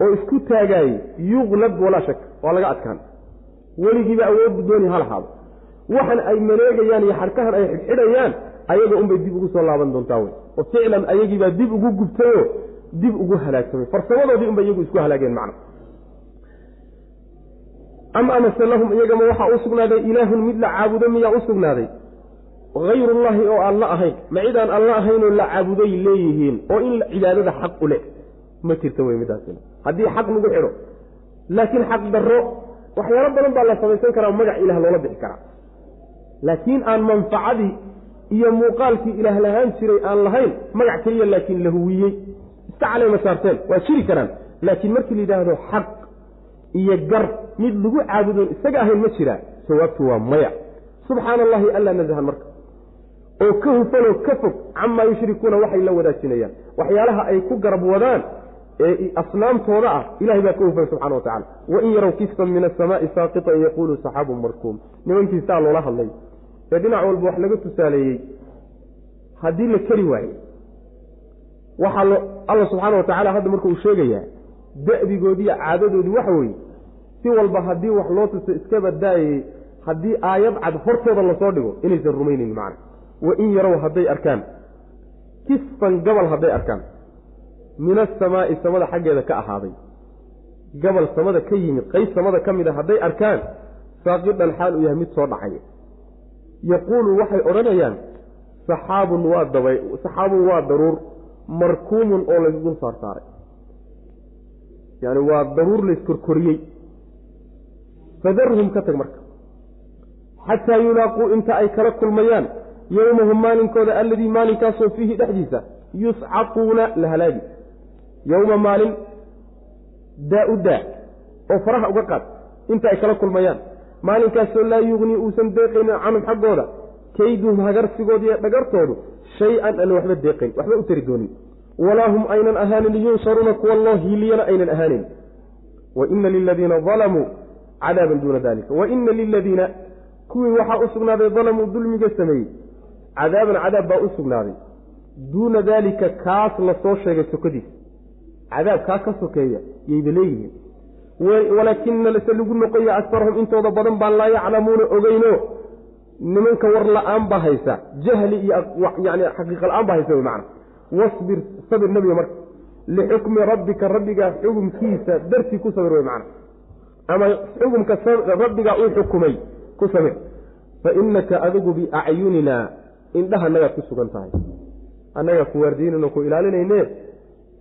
oo isku taagaayey yuqlab walaa shak waa laga adkaan. Weligiiba awooddu dooni ha lahaado. Waxan ay maleegayaan iyo xarkahan ay xidhxidhayaan ayaga unbay dib ugu soo laaban doontaa wey. Oo ficlan ayagiibaa dib ugu gubtayoo dib ugu halaagsamay farsamadoodii unbay iyagu isku halaageen macna. Am amase lahum iyagama waxaa u sugnaaday ilaahun mid la caabudo miyaa u sugnaaday? Hayrullaahi oo aan la ahayn. Ma cid aan alla ahaynoo la caabuday leeyihiin. Oo in cibaadada xaq u leh. Ma jirta wey midaasina haddii xaq lagu xidho. Laakiin xaq darro waxyaalo badan baa la samaysan karaa magac ilaah loola bixi karaa. Laakiin aan manfacadii iyo muuqaalkii ilaah lahaan jiray aan lahayn magac keliya laakiin la huwiyey iska caleyma saarteen waa jiri karaan. Laakiin markii la yidhaahdo xaq iyo gar mid lagu caabudoon isaga ahayn ma jiraa jawaabtu waa maya subxaana allahi allaa nasahan marka. Oo ka hufanoo ka fog camaa yushrikuuna waxay la wadaajinayaan. Waxyaalaha ay ku garab wadaan ee asnaamtooda ah ilahay baa ka hufan subxana wa tacala wain yarow kisfan min asamaai saaqitan yaquulu saxaabun markuum nimankii saa loola hadlay. Ee dhinac walba wax laga tusaaleeyey haddii la keri waaye waxaa alla subxaana wa tacala hadda marka uu sheegayaa da'digoodiiyo caadadoodii waxa weeye si walba haddii wax loo tuso iska badaayay haddii aayad cad hortooda la soo dhigo inaysan rumaynayn macna. Wain yarow hadday arkaan kisfan gabal hadday arkaan min asamaa'i samada xaggeeda ka ahaaday. Gabal samada ka yimid qayb samada ka mid a hadday arkaan saaqidan xaal uu yahay mid soo dhacay. Yaquulu waxay odhanayaan saxaabun waa daba saxaabun waa daruur markuumun oo laysdul saar saaray yaani waa daruur layskorkoriyey fadarhum ka tag marka. Xataa yulaaquu inta ay kala kulmayaan yowmahum maalinkooda alladii maalinkaasoo fiihi dhexdiisa yuscaquuna la halaagi yowma maalin daa u daa oo faraha uga qaad inta ay kala kulmayaan. Maalinkaasoo laa yugnii uusan deeqaynin canhum xaggooda kayduhum hagarsigooda iyo dhagartoodu shay-an aan waxba deeqayn waxba u tari doonin walaa hum aynan ahaanin yunsaruuna kuwa loo hiiliyana aynan ahaanin. Wa ina liladiina dalamuu cadaaban duuna dalika wa ina liladiina kuwii waxaa u sugnaaday dalamuu dulmiga sameeyey cadaaban cadaab baa u sugnaaday. Duuna daalika kaas la soo sheegay sokadiisa cadaab kaa ka sokeeya yayba leeyihiin. Walaakina se lagu noqoya asfarahum intooda badan baan laa yaclamuuna ogeyno. Nimanka war la'aan baa haysa jahli iyo yani xaqiiqa la'aan baa haysa wy macana wasbir sabir nebiga marka. Lixukmi rabbika rabbigaa xukumkiisa dartii ku sabir wey macana ama xukumka rabbigaa uu xukumay ku sabir. Fa inaka adigu biacyunina indhaha annagaad ku sugan tahay. Annagaa ku waardiinano ku ilaalinayne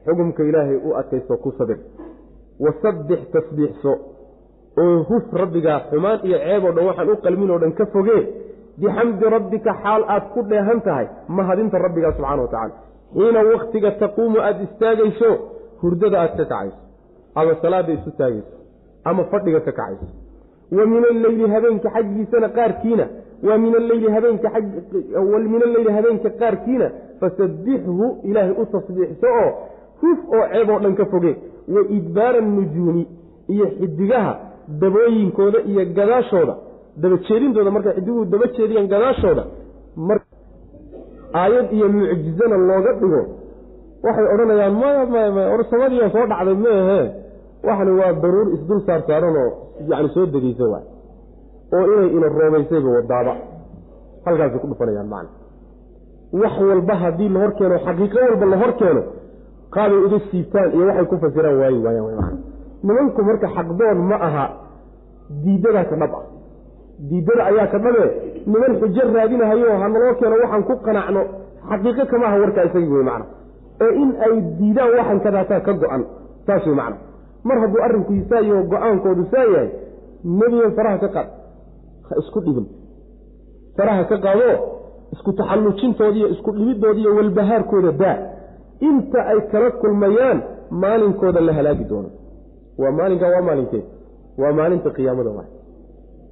xukumka ilaahay u adkaysto ku sabir. Wasabbix tasbiixso. Oo huf rabbigaa xumaan iyo ceeb oo dhan waxaan u qalmin oo dhan ka fogee bixamdi rabbika xaal aad ku dheehan tahay mahadinta rabbigaa subxana wa tacala xiina waktiga taquumu aada istaagayso hurdada aad ka kacayso. Ama salaada isu taagayso. Ama fadhiga ka kacayso. Wa min alleyli habeenka xaggiisana qaarkiina wa min alleyli habeenka min alleyli habeenka qaarkiina fasabbixhu ilaahay u tasbiixso oo huf oo ceeb oo dhan ka foge wa idbaara nujuumi iyo xidigaha dabooyinkooda iyo gadaashooda. Dabajeedintooda markay xidiguhu daba jeediyaan gadaashooda aayad iyo mucjizana looga dhigo. Waxay odhanayaan maya soo dhacday meehe. Waxani waa daruur isdul saar saaranoo yani soo degeysa waay oo inay ina roobaysayba wadaaba. Halkaasay ku dhufanayaan macna. Wax walba haddii la hor keeno xaqiiqo walba la hor keeno qaabay uga siibtaan iyo waxay ku fasiraan waayi waayaan man nimanku marka xaqdoon ma aha diidadaa ka dhab ah. Diidada ayaa ka dhabe niman xujo raadinahayo hanaloo keeno waxaan ku qanacno. Xaqiiqo kama aha warkaa isagii wey macna ee in ay diidaan waxan kadaataa ka go-an saas wey macna mar hadduu arrinku isaayo go'aankoodu saa yahay nebigan faraha ka qaad ha isku dhibin. Faraha ka qaado isku taxallujintooda iyo isku dhibidooda iyo walbahaarkooda daa inta ay kala kulmayaan maalinkooda la halaagi doono. Waa maalinka waa maalinkeed waa maalinta qiyaamada waay.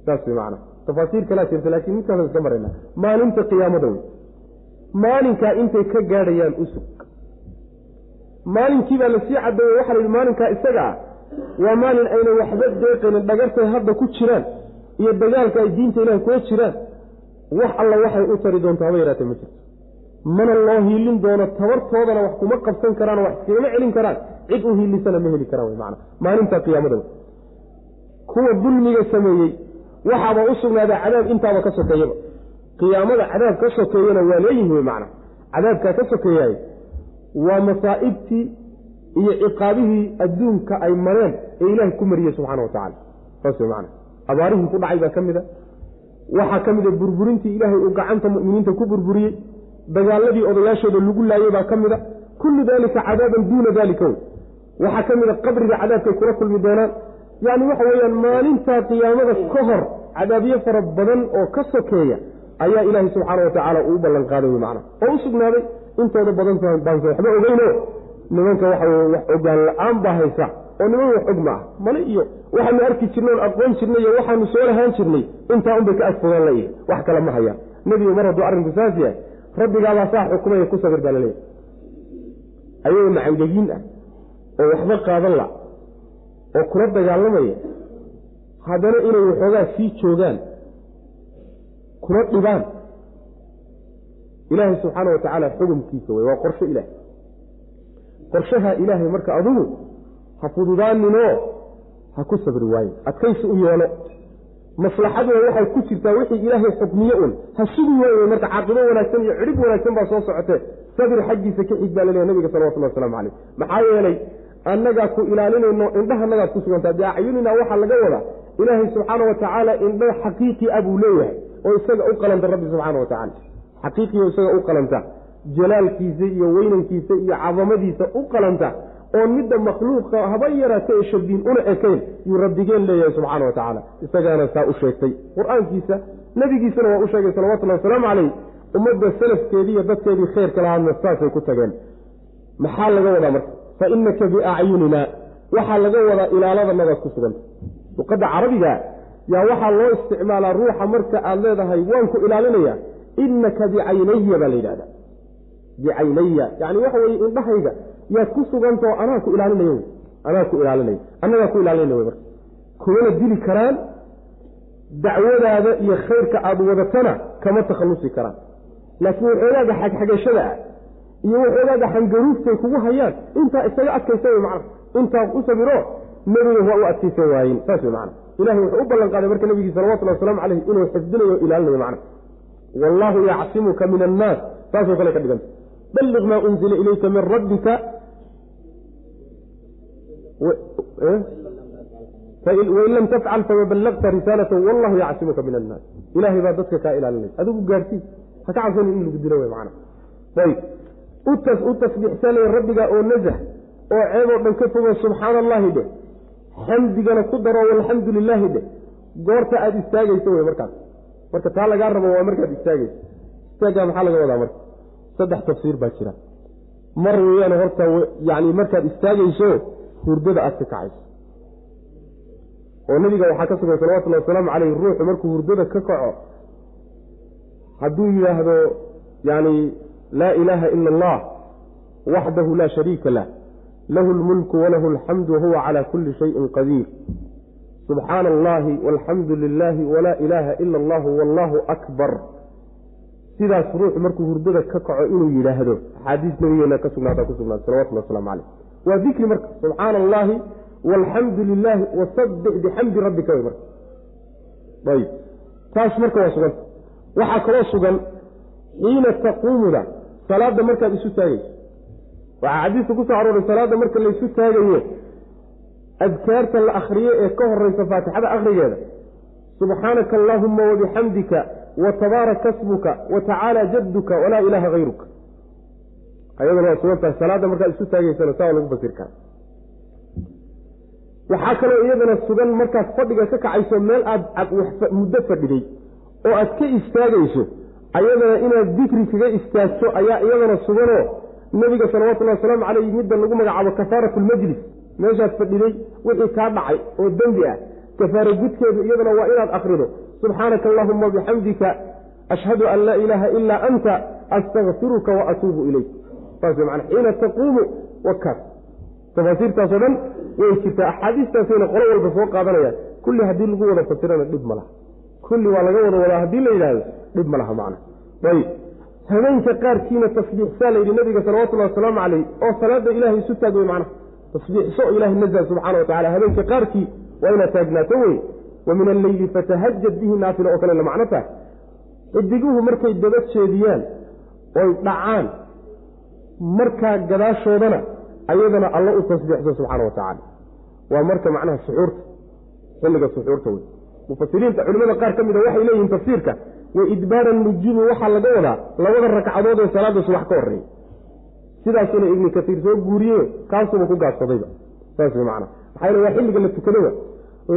Saas way macana tafaasiir kalaa jirta laakiin midkaas iska marayna. Maalinta qiyaamada wey maalinkaa intay ka gaadhayaan usug. Maalinkii baa la sii cadeeye waxaa la yidhi maalinkaa isaga ah. Waa maalin ayna waxba deeqaynin dhagartay hadda ku jiraan iyo dagaalka ay diinta ilaah kula jiraan. Wax alla waxay u tari doonto haba yaraatee ma jirto mana loo hiilin doono tabartoodana wax kuma qabsan karaan wax iskagama celin karaan. Cid u hiilisana ma heli karaan man maalinta qiyaamada kuwa dulmiga sameeyey waxaaba u sugnaaday cadaab intaaba ka sokeeyaba qiyaamada cadaab ka sokeeyana waa leeyihi wey macna cadaabkaa ka sokeeyaay waa masaa'ibtii iyo ciqaabihii adduunka ay mareen ee ilaahay ku mariyey subxana wa tacala saas macna abaarihii ku dhacay baa ka mid a. Waxaa ka mid a burburintii ilaahay uu gacanta mu'miniinta ku burburiyey dagaaladii odayaashooda lagu laayey baa ka mid a. Kullu daalika cadaaban duuna daalika wey waxaa ka mid a qabriga cadaabkay kula kulmi doonaan. Yacni waxa weeyaan maalintaa qiyaamada ka hor cadaabyo fara badan oo ka sokeeya ayaa ilaahay subxaana wa tacaala uu u ballan qaaday wey macna oo u sugnaaday intooda badan baanse waxba ogeyno nimanka waxa weye wax ogaan la'aan baa haysa oo niman wax og ma ah. Male iyo waxaanu arki jirnay oon aqoon jirnay iyo waxaanu soo lahaan jirnay intaa unbay ka agfogaan layihi wax kale ma hayaan nebigu mar hadduu arrinku saas yahay rabbigaabaa saa xukumaya ku sabir baa laleeyahy ayagoo macangegiin ah oo waxba qaadan la oo kula dagaalamaya. Haddana inay waxoogaa sii joogaan kuna dhibaan. Ilaahay subxaana wa tacaala xukumkiisa wey waa qorsho ilaahay. Qorshaha ilaahay marka adugu ha fududaaninoo ha ku sabri waayo. Adkaysi u yeelo maslaxaduna waxay ku jirtaa wixii ilaahay xukmiye un ha sugi marka caaqibo wanaagsan iyo cidhib wanaagsan baa soo socotee sabir xaggiisa ka xig baa laleeya nabiga salawatullah waslamu caleyh maxaa yeelay annagaa ku ilaalinayno indhaha annagaad ku sugantaa. Dee acyunina waxaa laga wadaa ilaahay subxaana wa tacaala indho xaqiiqi a buu leeyahay oo isaga u qalanta rabbi subxaana wa tacala xaqiiqiyo isaga u qalanta. Jalaalkiisa iyo weynankiisa iyo cadamadiisa u qalanta oon midda makhluuqa haba yaraata ee shabiin una ekayn yuu rabbigeen leeyahay subxaana wa tacaala. Isagaana saa u sheegtay. Qur'aankiisa nebigiisana waa u sheegay salawatullahi wasalaamu caleyh ummadda salafkeedii iyo dadkeedii khayrka lahaadna saasay ku tageen. Maxaa laga wadaa marka? Fa inaka biacyunina waxaa laga wadaa ilaaladannadaad ku suganta luqadda carabiga yaa waxaa loo isticmaalaa ruuxa marka aad leedahay waan ku ilaalinaya. Inaka bicaynaya baa la yidhahda bicaynaya yani waxa weye indhahayga yaad ku sugantao anaa ku ilaalinaya wy anaa ku ilaalinaya annagaa ku ilaalinaya wy marka. Kumana dili karaan dacwadaada iyo khayrka aada wadatana kama takhallusi karaan. Laakiin waxoogaaga xagxagashada ah. Iyo waxoogaaga xangaruuftay kugu hayaan. Intaa isaga adkaysa wey macna. Intaa u sabiro nebiga waa u adkaysan waayen saas wey macna. Ilahay wuxuu u ballan qaaday marka nebigii salawatullhi wasalaamu caleyh inuu xifdinayo o ilaalinayo macna. Wallaahu yacsimuka min annaas saasoo kale ka dhiganta balliq maa unzila ilayka min rabbika wain lam tafcal fama ballaqta risaalata wallahu yacsimuka min annaas ilaahay baa dadka kaa ilaalinaya adigu gaarhsii ha ka cabsanin in lagu dilo wey macna ayb u tasbiixsanaya rabbiga oo nasax oo ceeb oo dhan ka fogo subxaana allahi dheh xamdigana ku daro walxamdu lilaahi dheh goorta aada istaagayso wey markaas marka taa lagaa rabo waa markaad istaagayso istaaggaa maxaa laga wadaa marka saddex tafsiir baa jira mar weeyaan horta yani markaad istaagayso hurdada aad ka kacayso. Oo nabiga waxaa ka sugan salawatullahi wasalaamu caleyh ruuxu markuu hurdada ka kaco hadduu yidhaahdo yani laa ilaaha ila allah waxdahu laa shariika lah lahu lmulku walahu alxamdu wahuwa calaa kulli shayin qadiir. Subxaana allahi walxamdu lilaahi walaa ilaaha ila allahu wallahu akbar. Sidaas ruuxu markuu hurdada ka kaco inuu yidhaahdo axaadiis nabigeena ka sugnaata ku sugnaata salawatullah waslamu caleyh waa dikri marka subxaana allahi walxamdu lilaahi wasabbix bixamdi rabbika wey marka. Ayb taas marka waa suganta waxaa kaloo sugan xiina taquumuda salaadda markaad isu taagayso. Waxaa xadiiska ku soo arooray salaadda marka laysu taagayo adkaarta la akhriyo ee ka horeysa faatixada akhrigeeda. Subxaanaka allaahuma wabixamdika wa tabaaraka smuka wa tacaala jadduka walaa ilaaha hayruka ayadana waa sugantahay salaadda markaad isu taagaysana saa lagu fasir kara waxaa kaloo iyadana sugan markaad fadhiga ka kacayso meel aad muddo fadhiday oo aad ka istaagayso ayadana inaad dikri kaga istaagto ayaa iyadana suganoo nebiga salawatullahi wasalaamu caleyh midda lagu magacaabo kafaaratu lmajlis meeshaad fadhiday wixii kaa dhacay oo dembi ah. Kafaaro gudkeedu iyadana waa inaad akrido subxaanaka allahuma bixamdika ashhadu an laa ilaaha ilaa anta astakfiruka wa atuubu ilayk saas man xiina taquumu wakaas tafaasiirtaasoo dhan way jirtaa axaadiistaasayna qolo walba soo qaadanayaan. Kulli haddii lagu wada fasirana dhib ma laha. Kulli waa laga wada wadaa haddii la yidhaahdo dhib ma laha macna ayb habeenka qaarkiina tasbiixsaa layidhi nabiga salawatullahi wasalaamu caleyh oo salaada ilaahay isu taag wey macnaha. Tasbiixso ilahay nazha subxana wa tacala habeenka qaarkii waa inaad taagnaato wey wa min alleyli fatahajad bihi naafila oo kale la macno tahay. Xidiguhu markay daba jeediyaan oy dhacaan markaa gadaashoodana ayadana alla u tasbiixso subxaana wa tacaala. Waa marka macnaha suxuurta xilliga suxuurta wey mufasiriinta culimada qaar ka mida waxay leeyihiin tafsiirka wa idbaara nujuumi waxaa laga wadaa labada ragcadood ee salaada subax ka horreeyey sidaasuna ibnu kasiir soo guuriye kaasuba ku gaabsadayba saas wey macana maxaa yele waa xilliga la tukadoba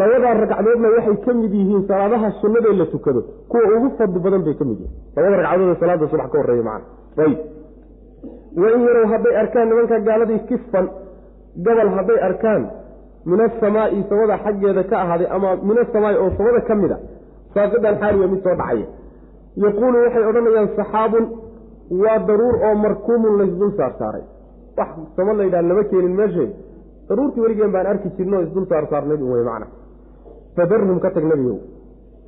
labadaa ragcadoodna waxay ka mid yihiin salaadaha sunnadee la tukado. Kuwa ugu fadli badan bay ka mid yihiin. Labada ragcadood ee salaada subax ka horreeya macana ayb wain yarow hadday arkaan nimanka gaaladii kifan gobol hadday arkaan min asamaa'i samada xaggeeda ka ahaaday ama min asamaai oo samada ka mid a saaqidan xaariya mid soo dhacaya. Yaquulu waxay odhanayaan saxaabun waa daruur oo markuumun laysdul saar saaray. Wax sama la yidhaha lama keenin meesheed daruurtii weligeen baan arki jirno isdul saar saarnayd un wey macna. Fadarhum ka tag nebigow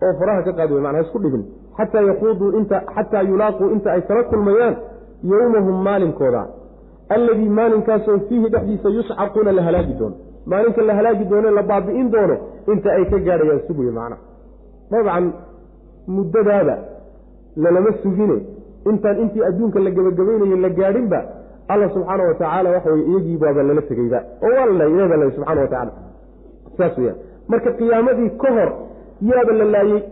oo faraha ka qaadi wey mana ha isku dhibin xataa yaquuduu inta xataa yulaaquu inta ay kala kulmayaan yowmahum maalinkooda alladii maalinkaasoo fiihi dhexdiisa yuscaquuna la halaagi doono maalinka la halaagi doono la baabi'in doono inta ay ka gaadhayaan suguye macna dabcan muddadaaba lalama sugine intaan intii adduunka la gebagabaynayo la gaadhinba alla subxaana wa tacaala waxa weye iyagii lala tegeyba oo waa la laayay ilahi baa laayay subxana wa tacala saas weyaan marka qiyaamadii ka hor yaaba la laayey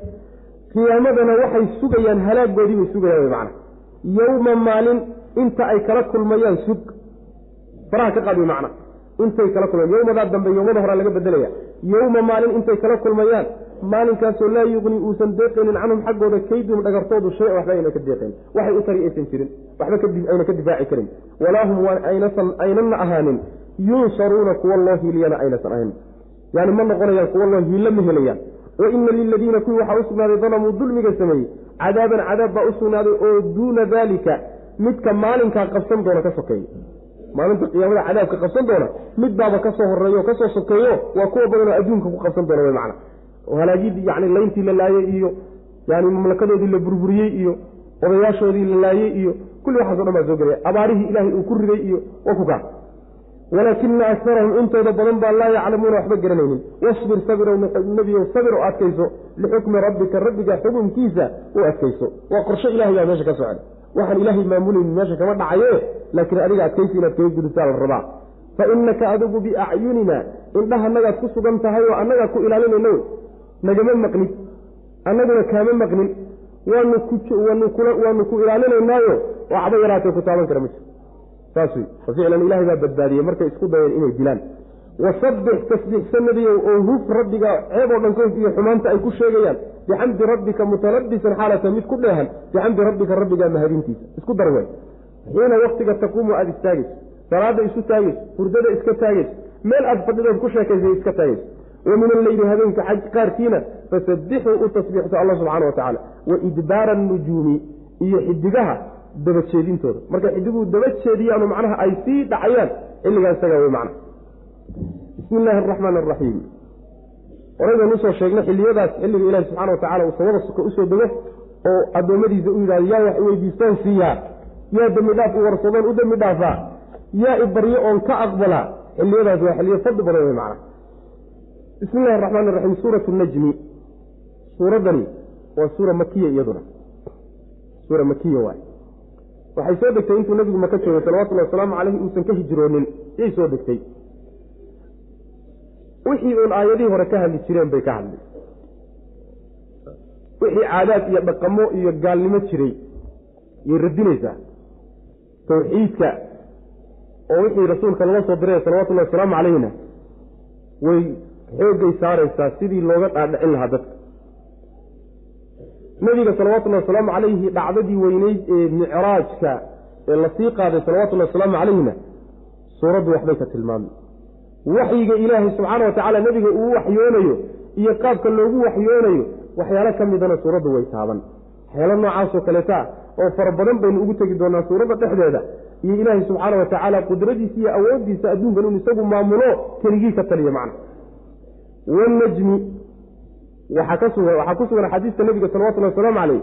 qiyaamadana waxay sugayaan halaagoodii bay sugayaan wy macna yowma maalin inta ay kala kulmayaan sug faraha ka qaad wy macna. Intay kala kulmayaan. Yowmadaa dambe yowmada horaa laga bedelaya yowma maalin intay kala kulmayaan. Maalinkaasoo laa yuqni uusan deeqaynin canhum xaggooda kaydum dhagartoodu shay waxba ayna ka deeqayn. Waxay u tari aysan jirin. Waxba ayna ka difaaci karin. Walaa hum aynana ahaanin. Yunsaruuna kuwa loo hiiliyana aynasan ahayn. Yani ma noqonayaan kuwa loo hiilo ma helayaan. Wa ina liladiina kuwii waxaa u sugnaaday dalamuu dulmiga sameeyey cadaaban cadaab baa u sugnaaday oo duuna daalika midka maalinkaa qabsan doona ka sokeeya maalinta qiyaamada cadaabka qabsan doona mid baaba ka soo horeeyo o ka soo sokeeyo waa kuwa badanoo adduunka ku qabsan doona wy macna. Halaagidii yani layntii la laayey iyo yani mamlakadoodii la burburiyey iyo odayaashoodii la laayey iyo kulli waxaaso dhan baa soo gelaya. Abaarihii ilaahay uu ku riday iyo wa ku kaa walaakina akarahum intooda badan baa laa yaclamuuna waxba garanaynin. Wasbir sabirow nebiyow sabir oo adkayso lixukmi rabbika rabbiga xukunkiisa u adkayso. Waa qorsho ilahay baa meesha ka socda. Waxaan ilaahay maamulaynin meesha kama dhacaye laakiin adiga adkaysi inaad kaga gudisaa la rabaa. Fa inaka adigu biacyunina indhahanagaad ku sugan tahay oo annagaa ku ilaalinayna wey nagama maqnid annaguna kaama maqnin. Waanu ku ilaalinaynaayo waxba yaraatee ku taaban kara ma jiro saas wey faficlan ilahay baa badbaadiyey markay isku dayeen inay dilaan. Wasabbix tasbiixsanadiyow oo huf rabbiga ceeb oo dhan koys iyo xumaanta ay ku sheegayaan. Bixamdi rabbika mutalabisan xaalata mid ku dheehan bixamdi rabbika rabbigaa mahadintiisa. Isku dar wey xiina waktiga taquumu aada istaagayso salaada isu taagayso hurdada iska taagayso meel aad fadhidood ku sheekaysay iska taagayso wa min alleyli habeenka xaj qaarkiina fasabbixuu u tasbiixso alla subxana wa tacaala wa idbaara annujuumi iyo xidigaha dabajeedintooda marka xidiguhu daba jeediyaanu macnaha ay sii dhacayaan xilligaa isagaa wey macna. Bismi illaahi araxmaan araxiim horaybaynu u soo sheegnay xilliyadaas xilliga ilaahi subxana wa tacala uu samada suka u soo dego oo addoommadiisa u yidhahdo yaa wax weydiistoon siiyaa yaa dembi dhaaf warsadoon u dembi dhaafaa yaa ibaryo oon ka aqbalaa xilliyadaas waa xilliyo fadli badan wey macna. Bismi illahi araxmaan iraxiim suuratu najmi. Suuraddani waa suura makiya iyaduna. Suura makiya waay waxay soo degtay intuu nabigu maka joogay salawatullahi wasalaamu caleyhi uusan ka hijroonin. Yay soo degtay wixii uun aayadihii hore ka hadli jireen bay ka hadlay wixii caadaad iyo dhaqamo iyo gaalnimo jiray yay radinaysaa tawxiidka oo wixii rasuulka lala soo diray salawatullahi wasalaamu caleyhna way xoogay saaraysaa sidii looga dhaadhicin lahaa dadka nabiga salawatullahi wasalaamu calayhi dhacdadii weyneyd ee micraajka ee la sii qaaday salawatullahi wasalaamu calayhina suuraddu waxbay ka tilmaamay waxyiga ilaahay subxaana wa tacaala nebiga uu waxyoonayo iyo qaabka loogu waxyoonayo waxyaalo ka midana suuraddu way taaban. Waxyaalo noocaasoo kaleeta oo fara badan baynu ugu tegi doonaa suuradda dhexdeeda iyo ilaahay subxaana wa tacaala qudradiisa iyo awooddiisa adduunkan inu isagu maamulo keligii ka taliya macna. Wanajmi waxaa ku sugan xadiiska nebiga salawatullahi wasalaamu caleyh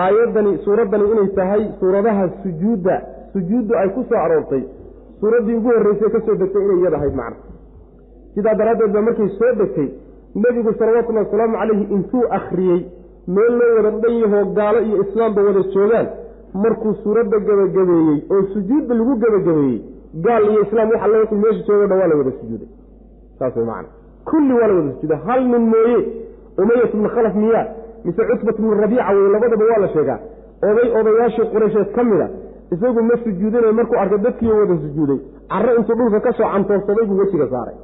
aayaddani suuraddani inay tahay suuradaha sujuudda sujuuddu ay ku soo aroortay. Suuraddii ugu horreysay ka soo degtay inay iyada ahayd macna. Sidaa daraaddeed baa markay soo degtay nebigu salawatullahi wasalaamu calayhi intuu akhriyey meel loo wada dhan yahoo gaalo iyo islaamba wada joogaan. Markuu suuradda gebagabeeyey oo sujuudda lagu gebagabeeyey gaal iyo islaam wax alle meesha joogo dhan waa la wada sujuuday. Saas way macana kulli waa la wada sujuuday hal nin mooye umayat bnu khalaf miyaa mise cutbat bnu rabiica wey labadaba waa la sheegaa. Oday odayaashii qureysheed ka mid a isagu ma sujuudinay markuu arkay dadkiiyo wada sujuuday. Carro intuu dhulka ka soo cantoonsaday buu wejiga saaray.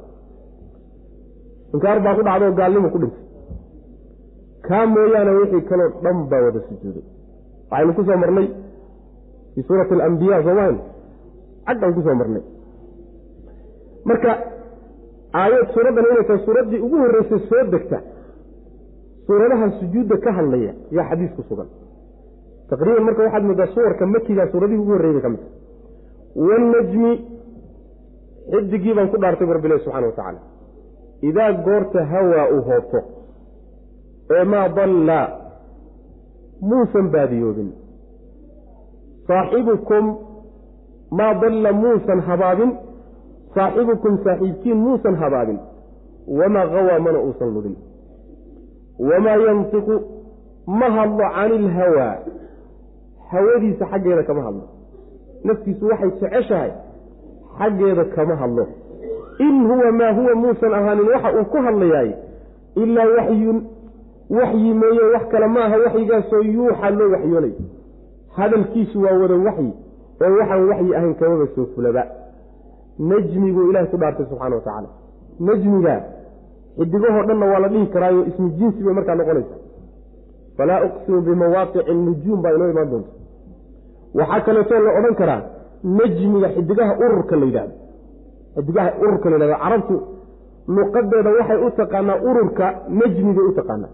Inkaar baa ku dhacdaoo gaalnimo ku dhintay kaa mooyaane wixii kaloo dhan baa wada sujuuday. Waxaynu ku soo marnay fii suurati alambiya soomahan caggan ku soo marnay. Marka aayad suuraddan inay tahay suuraddii ugu horreysay soo degta suuradaha sujuudda ka hadlaya yaa xadiis ku sugan. Taqriiban marka waxaad moodaa suwarka makigaa suuradihii ugu horreyay bay ka mid tahay wanajmi xidigii baan ku dhaartay bu rabbilahi subxana wa tacaala idaa goorta hawaa uu hoobto ee maa dalla muusan baadiyoobin. Saaxibukum maa dalla muusan habaabin saaxibukum saaxiibkiin muusan habaabin. Wamaa hawaa mana uusan ludin. Wamaa yantiqu ma hadlo cani ilhawaa hawadiisa xaggeeda kama hadlo. Naftiisu waxay jeceshahay xaggeeda kama hadlo. In huwa maa huwa muusan ahaanin waxa uu ku hadlayaay ilaa waxyun waxyi mooye wax kale ma aha waxyigaasoo yuuxa loo waxyoonay hadalkiisu waa wada waxyi oo waxaan waxyi ahayn kamaba soo fulaba najmi buu ilahay ku dhaartay subxana wa tacaala najmiga xidigahoo dhanna waa la dhihi karaayo ismi jinsi bay markaa noqonaysa falaa uqsimu bimawaaqici nujuum baa inoo imaan doonta waxaa kaleetoo la odhan karaa najmiga xidigaha ururka la yidhahdo xidigaha ururka la yidhahdo carabtu luqadeeda waxay u taqaanaa ururka najmi bay u taqaanaa.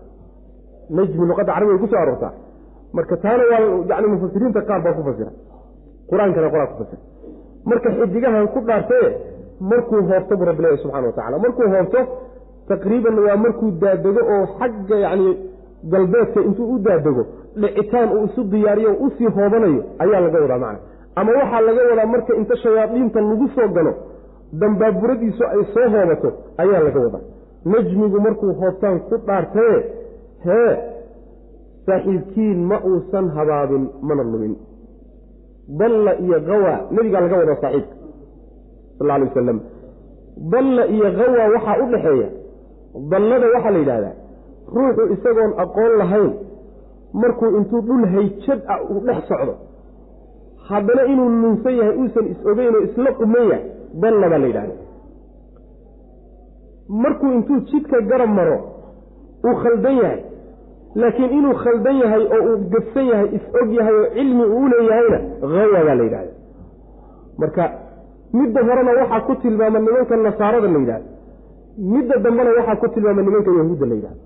Najmi luqadda carabiga ku soo aroortaa. Marka taana waa yani mufasiriinta qaar baa ku fasira. Qur'aankana qoraa ku fasira marka xidigahan ku dhaartaye markuu hoobto buu rabbi leeyahy subxana wa tacala markuu hoobto taqriiban waa markuu daadego oo xagga yacni galbeedka intuu u daadego dhicitaan uu isu diyaariyo o u sii hoobanayo ayaa laga wadaa macna. Ama waxaa laga wadaa marka inta shayaadiinta lagu soo galo dambaaburadiisu ay soo hoobato ayaa laga wadaa. Najmigu markuu hoobtaan ku dhaartaye hee saaxiibkiin ma uusan habaabin mana lumin dalla iyo hawa nebigaa laga wadaa saaxiibka sal alay wasalam dalla iyo hawa waxaa u dhaxeeya dallada waxaa la yidhahdaa ruuxu isagoon aqoon lahayn markuu intuu dhul hayjad ah uu dhex socdo haddana inuu lunsan yahay uusan is ogeyn oo isla quman yahay dalla baa la yidhahda markuu intuu jidka garab maro uu khaldan yahay laakiin inuu khaldan yahay oo uu gabsan yahay is-og yahay oo cilmi uu leeyahayna hawa baa la yidhahda marka midda horena waxaa ku tilmaama nimanka nasaarada la yidhahda midda dambena waxaa ku tilmaama nimanka yahuudda la yidhahda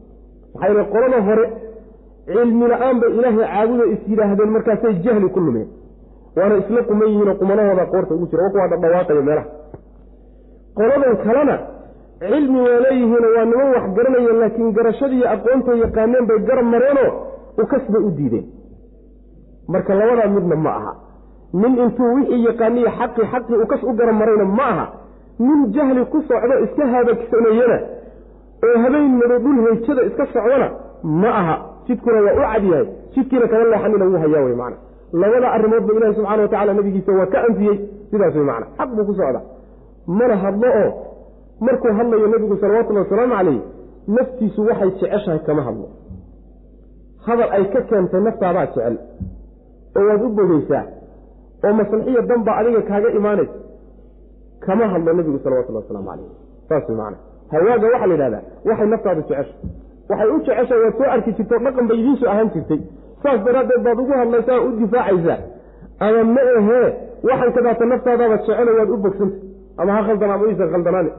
maxaa yidhi qolada hore cilmi la'aan bay ilaahay caabuda is yidhaahdeen markaasay jahli ku lumeen. Waana isla quman yihiinoo qumanahooda qoorta ugu jira kuwaa dhadhawaaqaya meelaha. Qoladan kalena cilmi waa leeyihiinoo waa niman wax garanaya laakiin garashadiiyo aqoontay yaqaaneen bay garab mareenoo ukas bay u diideen. Marka labadaa midna ma aha. Nin intuu wixii yaqaaniyo xaqii xaqii ukas u garamarayna ma aha. Nin jahli ku socdo iska habagsanayana oo habeen mado dhul heyjada iska socdona ma aha. Jidkuna waa u cad yahay. Jidkiina kama leexanina wuu hayaa wey macana labada arrimoodba ilahi subxana watacala nabigiisa waa ka anfiyey. Sidaas wey macana xaq buu ku socdaa. Mana hadlo oo markuu hadlayo nebigu salawatullhi wasalaamu calayh naftiisu waxay jeceshahay kama hadlo. Hadal ay ka keentay naftaadaa jecel. Oo waad u bogeysaa oo maslaxiya danbaa adiga kaaga imaanaysa. Kama hadlo nebigu salawatullahi wasalaamu calayh. Saas macana hawaaga waxaa la yidhahdaa waxay naftaadu jeceshay waxay u jeceshahay waad soo arki jirto dhaqan bay idiinsu ahaan jirtay. Saas daraaddeed baad ugu hadlaysaa u difaacaysaa. Ama ma ahee waxan kadaata naftaadaaba jecelo waad u bogsanta ama ha khaldana ama iisan khaldanaani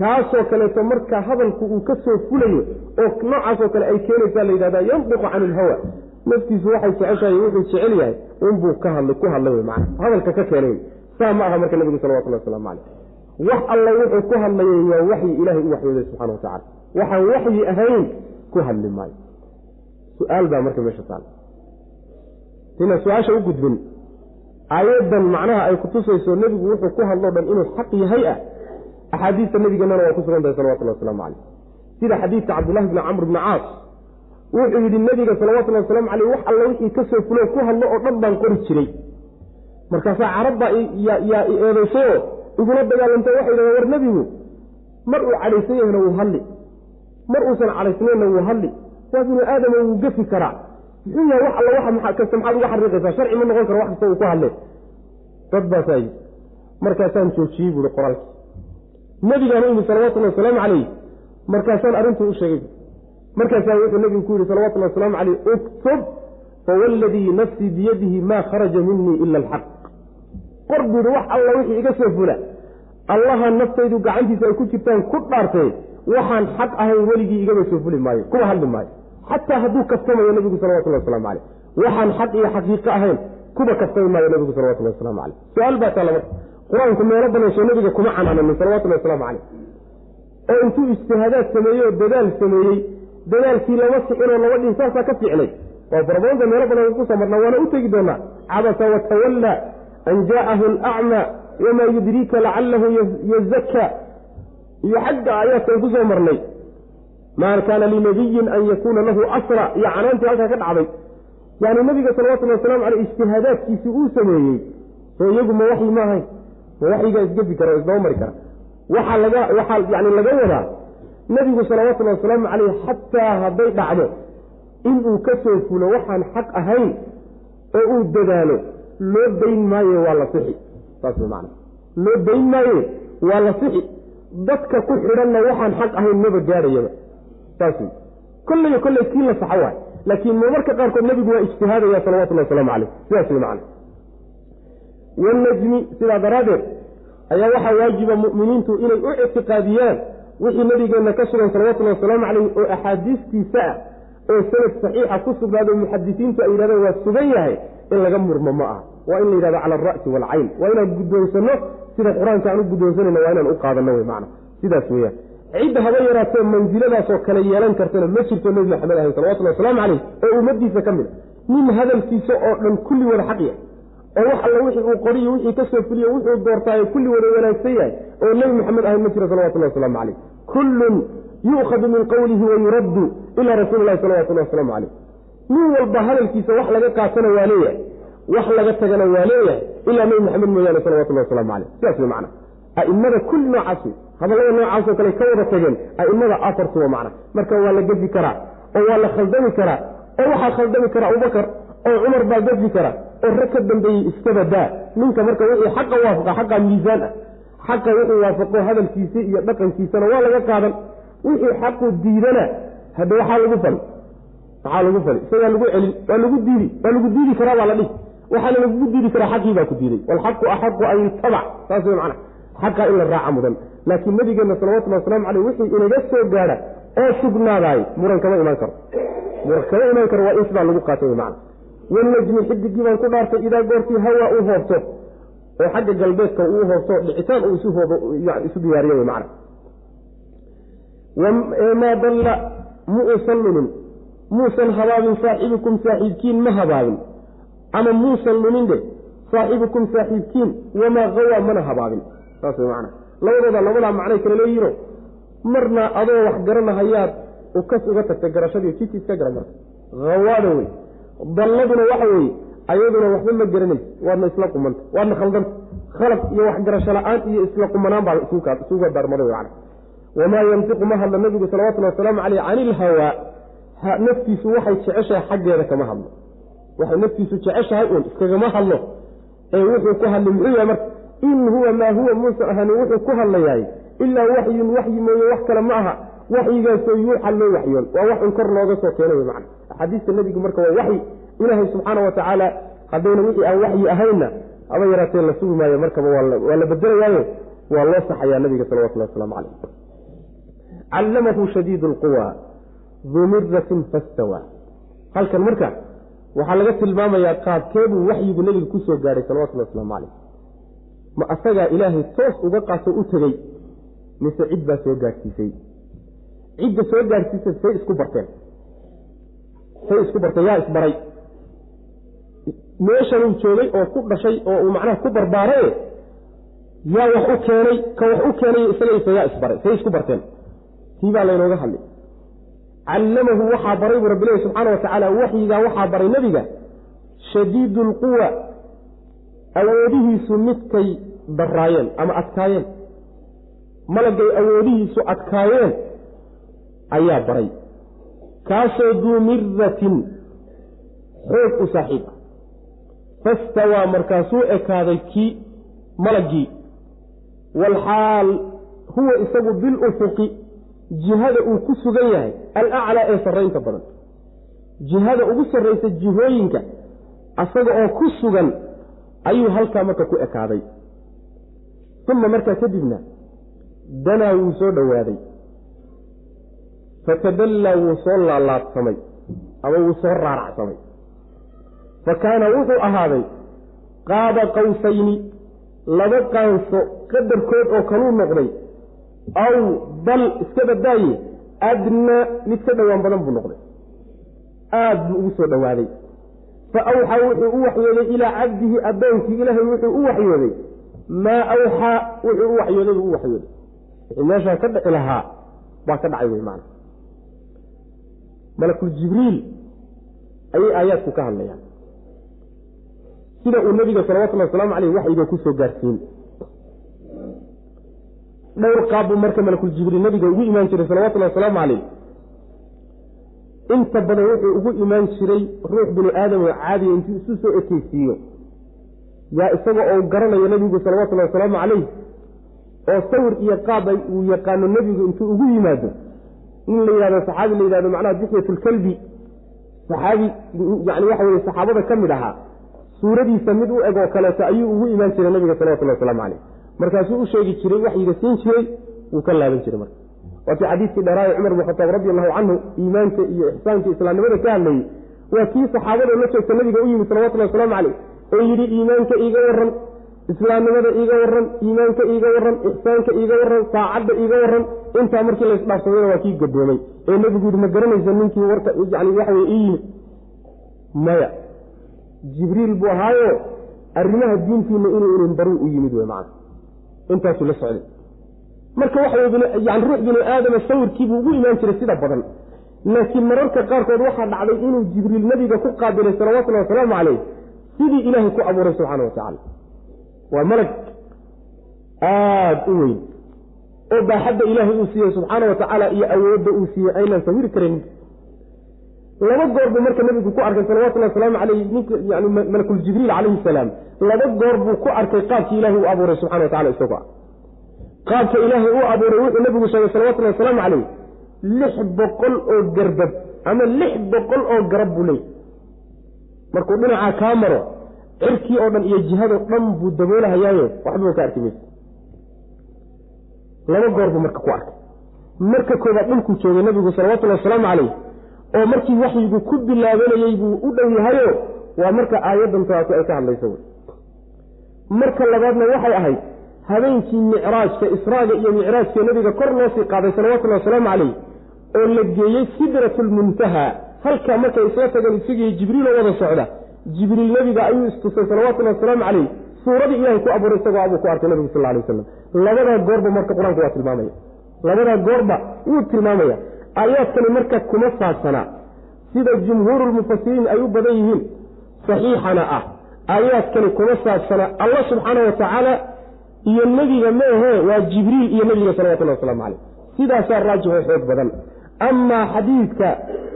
kaasoo kaleeto marka hadalku uu ka soo fulayo oo noocaasoo kale ay keenaysaa la yidhahdaa yandiqu cani ilhawa. Naftiisu waxay jeceshahay wuxuu jecel yahay unbuu ka hadlay ku hadlay wey macana hadalka ka keenay saa ma aha marka nebigu salawatullahi waslamu caleyh wax alla wuxuu ku hadlayay waa waxyi ilaahay u waxyooday subxana watacala waxaan waxyi ahayn ku hadli maayo. Su'aal baa marka meesha taal. Ina su'aasha u gudbin. Aayaddan macnaha ay kutusayso nebigu wuxuu ku hadloo dhan inuu xaq yahay ah axaadiista nebigeenana waa ku sugan tahay salawatullahi waslamu caleyh sida xadiidka cabdullahi bni camr bni caas wuxuu yidhi nebiga salawatullahi wasalaamu caleyh wax alla wixii ka soo fulo ku hadlo oo dhan baan qori jiray markaasaa carabbaa yaa i eedaysayoo igula dagaalantay waxay dhahdeen war nebigu mar uu cadhaysan yahayna wuu hadli mar uusan cadhaysnaynna wuu hadli waa binu aadama wuu gafi karaa muxuu yahay wax alla waxa kasta maxaad uga xariiqaysaa sharci ma noqon karo wax kasta uu ku hadle dad baasaa yii markaasaan joojiyey buui qoraalkii nebigaan u yimi salawatullahi wasalaamu calayh markaasaan arrintii u sheegay. Markaasaa wuxuu nebigu ku yidhi salawatullahi wasalaamu caleyh uktub fawalladii nafsii biyadihi maa kharaja minii ila alxaq. Qor buuhi wax alla wixii iga soo fula. Allaha naftaydu gacantiisa ay ku jirtaan ku dhaartay waxaan xaq ahayn weligii igaba soo fuli maayo kuwa hadli maayo. Xataa hadduu kaftamayo nebigu salawatullahi waslamu caleyh waxaan xaq iyo xaqiiqo ahayn kuba kaftami maayo nebigu salawatullahi waslamu caleyh su'aal baa taa laba qur'aanku meelo badansho nebiga kuma canaananin salawatullahi waslamu caleyh oo intuu ijtihaadaad sameeyey oo dadaal sameeyey dadaalkii lama sixinoo laba dhin saasaa ka fiicnay. Waa farabadanka meelo badan ku soo marnaa waana u tegi doonaa cabasa watawalla an jaa'ahu alacmaa wamaa yudriika lacalahu yazakka iyo xagga aayaadkan ku soo marnay. Maa kaana linabiyin an yakuuna lahu asra. Iyo canaantii halkaa ka dhacday. Yani nabiga salawatullhi wasalamu caleyh ijtihaadaadkiisii uu sameeyey soo iyagu ma waxyi ma ahayn ma waxyigaa isgebi kara oo isdaba mari kara. Waxaa laga waxaa yani laga wadaa nebigu salawatullahi wasalaamu caleyh xataa hadday dhacdo inuu ka soo fulo waxaan xaq ahayn oo uu dadaalo loo dayn maayo waa la sixi. Saas way macana loo dayn maayo waa la sixi. Dadka ku xidhanna waxaan xaq ahayn maba gaadhayaba. Saas wey kolleyo kolley kii la saxo waay. Laakiin marmarka qaarkood nebigu waa ijtihaadaya salawatullahi wasalaamu caleyh sidaas way macana wanajmi sidaa daraaddeed ayaa waxaa waajiba mu'miniintu inay u ictiqaadiyaan wixii nabigeenna ka sugan salawatullahi wasalaamu caleyh oo axaadiistiisa ah oo sanad saxiixa ku sugnaado muxadisiintu ay yidhahdeen waa sugan yahay in laga murmo ma aha waa in la yidhahdo cala alra'si waalcayn waa inaan guddoonsanno sida qur'aanka aan u guddoonsanayno waa inaan u qaadanno wey macana sidaas weeyaan cidda haba yaraatee mansiladaasoo kale yeelan kartana ma jirto nebi maxamed ahay salawatullahi wasalaamu caleyh oo ummadiisa ka mid a nin hadalkiisa oo dhan kulli wada xaqya oo wax alla wixii uu qoriyo wixii ka soo fuliyo wuxuu doortaayo kulli wada wanaagsan yahay oo nebi maxamed ahayn ma jiro salawatullahi wasalaamu caleyh kullun yu'khadu min qowlihi wa yuraddu ilaa rasuuli lahi salawatullahi wasalaamu caleyh nin walba hadalkiisa wax laga qaatana waa leeyahay wax laga tagana waa leeyahay ilaa nebi maxamed mooyaane salawatullahi waslamu caleyh sidaas wey macna. A'immada kulli noocaas hadallada noocaasoo kale ka wada tageen a'immada afartu macna. Marka waa la gefi karaa oo waa la khaldami karaa oo waxaa khaldami kara abubakar oo cumar baa gefi kara oo rag ka dambeeyey iska badaa ninka marka wixii xaqa waafaqa xaqa miisaan ah. Xaqa wuxuu waafaqo hadalkiisa iyo dhaqankiisana waa laga qaadan. Wixii xaqu diidana hadda waxaa lagu fali maxaa lagu fali isagaa lagu celin waa lagu diidi waa lagu diidi karaa baa la dhihi. Waxaana lagugu diidi karaa xaqii baa ku diiday walxaqu axaqu an yutabac saas wey macana xaqaa in la raaca mudan. Laakiin nabigeenna salawatullahi waslamu caleyh wixii inaga soo gaadha oo sugnaadaay. Muran kama imaan karo. Muran kama imaan karo waa in sidaa lagu qaata wey macana wanajmi xidigii baan ku dhaartay idaa goortii hawa uu hoobto oo xagga galbeedka uu hoobto dhicitaan uu isu diyaariyo wey macana maa dalla mu uusan lumin muusan habaabin saaxibukum saaxiibkiin ma habaabin ama muusan luninde saaxibukum saaxiibkiin wamaa hawaa mana habaabin saas macana labadooda labadaa macnay kala leeyihiino marna adoo wax garanahayaad ukas uga tagtay garashadii jidki iska gara wey dalladuna waxa weeye ayaduna waxba ma garanaysa waadna isla qumanta waadna khaldanta khalad iyo waxgarasho la'aan iyo isla qumanaan baa isuga darmaday man wamaa yantiqu ma hadlo nabigu salawatullhi wasalaamu caleyh cani ilhawaa naftiisu waxay jeceshahay xaggeeda kama hadlo. Waxay naftiisu jeceshahay uun iskagama hadlo. Ee wuxuu ku hadlay muxuu yahay marka in huwa maa huwa muusa ahani wuxuu ku hadlayahay ilaa waxyun waxyi mooye wax kale ma aha waxyigaasoo yuuxa loo waxyoon waa wax un kor looga soo keenay man axaadiista nebigu marka waa waxyi. Ilaahay subxaana wa tacaala haddayna wixii aan waxyi ahaynna haba yaraatee la sugi maayo. Markaba waa la bedelayaayo waa loo saxayaa nabiga salawatullah waslamu caleyh callamahu shadiid lquwa duu miratin fastawa halkan marka waxaa laga tilmaamayaa qaabkeebuu waxyigu nebiga ku soo gaadhay salawatullhi waslamu caleyh ma asagaa ilaahay toos uga qaato u tegey mise cid baa soo gaadhsiisay cidda soo gaadhsiisay say isku barteen. Say isku barteen yaa isbaray. Meeshanuu joogay oo ku dhashay oo uu macnaha ku barbaaraye yaa wax u keenay ka wax u keenay isagaysa yaa isbaray say isku barteen. Tii baa laynooga hadlay callamahu waxaa baray buu rabbilahi subxaana wa tacaala waxyigaa waxaa baray nebiga shadiidu lquwa awoodihiisu midkay daraayeen ama adkaayeen. Malagay awoodihiisu adkaayeen ayaa baray. Kaasoo duu miratin xoog u saaxiib ah. Fastawaa markaasuu ekaaday kii malaggii walxaal huwa isagu bilufuqi jihada uu ku sugan yahay alaclaa ee sarraynta badan. Jihada ugu sarraysa jihooyinka asaga oo ku sugan ayuu halkaa marka ku ekaaday. Uma markaa kadibna danaa wuu soo dhowaaday fatadallaa wuu soo laalaadsamay ama wuu soo raaracsamay fa kaana wuxuu ahaaday qaaba qawsayni laba qaanso qadarkood oo kaluu noqday aw bal iska badaaye adnaa mid ka dhowaan badan buu noqday aada buu ugu soo dhowaaday fa awxaa wuxuu u waxyooday ilaa cabdihi addoonkii ilaahay wuxuu u waxyooday maa awxaa wuxuu u waxyooday buu u waxyooday wixii meeshaa ka dhici lahaa baa ka dhacay wey maana malakul jibriil ayay aayaadku ka hadlayaan. Sida uu nabiga salawatullhi wasalaamu caleyh waxyiga ku soo gaarsiin. Dhowr qaab buu marka malakul jibriil nabiga ugu imaan jiray salawatullahi wasalaamu caleyh inta badan wuxuu ugu imaan jiray ruux binu aadam oo caadiya intuu isu soo ekeysiiyo. Yaa isaga oo garanayo nebigu salawatullahi wasalaamu caleyh oo sawir iyo qaabay uu yaqaano nebigu intuu ugu yimaado in la yidhahdo saxaabi la yidhahdo macnaha dixyatulkalbi saxaabi yani waxa weye saxaabada ka mid ahaa suuradiisa mid u eg oo kaleeto ayuu ugu imaan jiray nabiga salawatullahi waslamu caleyh markaasuu u sheegi jiray waxyiga siin jiray wuu ka laaban jiray marka. Waa kii xadiiskii dharaaye cumar bin khataab radi allahu canhu iimaanka iyo ixsaanka islaamnimada ka hadlayey waa kii saxaabada la joogta nabiga u yimid salawatullahi wasalaamu caleyh oo yidhi iimaanka iiga waran islaamnimada iiga waran iimaanka iiga waran ixsaanka iiga waran saacadda iiga waran intaa markii laysdhaafsadayna waa kii gadoomay ee nebigu yidhi ma garanaysa ninkii warka yani waxa ii yimid. Maya. Jibriil buu ahaayo arrimaha diintiina inuu inin baruu u yimid wey macana intaasuu la socday. Marka waxa yani ruux binu aadama sawirkiibuu ugu imaan jiray sida badan. Laakiin mararka qaarkood waxaa dhacday inuu jibriil nabiga ku qaabilay salawatullahi wasalaamu caleyh sidii ilaahay ku abuuray subxaana wa tacaala waa malag aada u weyn oo baaxadda ilaahay uu siiyey subxaana wa tacaala iyo awoodda uu siiyey aynaan sawiri karan laba goor buu marka nabigu ku arkay salawatullahi wasalaamu caleyh ninka yani malakul calayhi salaam laba goor buu ku arkay qaabkii ilaahay u abuuray subxana wa tacala isagoo ah. Qaabka ilaahay u abuuray wuxuu nabigu sheegay salawatullahi wasalaamu caleyh lix boqol oo garbad ama lix boqol oo garab buu leeyay markuu dhinacaa kaa maro cirkii oo dhan iyo jihado dhan buu daboolahayaayo waxbuu ka arki maysa laba goor buu marka ku arkay. Marka koobaad dhulkuu joogay nabigu salawatullahi wasalaamu caleyh oo markii waxyigu ku bilaabanayey buu u dhow yahayo waa marka aayaddan taatu ay ka hadlayso marka labaadna waxay ahayd habeenkii micraajka israaga iyo micraajka nabiga kor loo sii qaaday salawatullahi wasalaamu caleyh oo la geeyey sidratulmuntaha halkaa markay isla tageen isagii jibriiloo wada socda jibriil nebiga ayuu istusay salawatullahi wasalaamu caleyh suuradii ilahay ku abuuray isagoo abuu ku arkay nabigu sal alay waslam labadaa goorba marka qur'aanku waa tilmaamaya. Labadaa goorba wuu tilmaamaya. Aayaadkani marka kuma saabsanaa. Sida jumhuurulmufasiriin ay u badan yihiin saxiixana ah. Aayaadkani kuma saabsana allah subxaana wa tacaala iyo nebiga meehe waa jibriil iyo nebiga salawatullahi waslamu caleyh sidaasaa raajixo xoog badan. Amaa xadiidka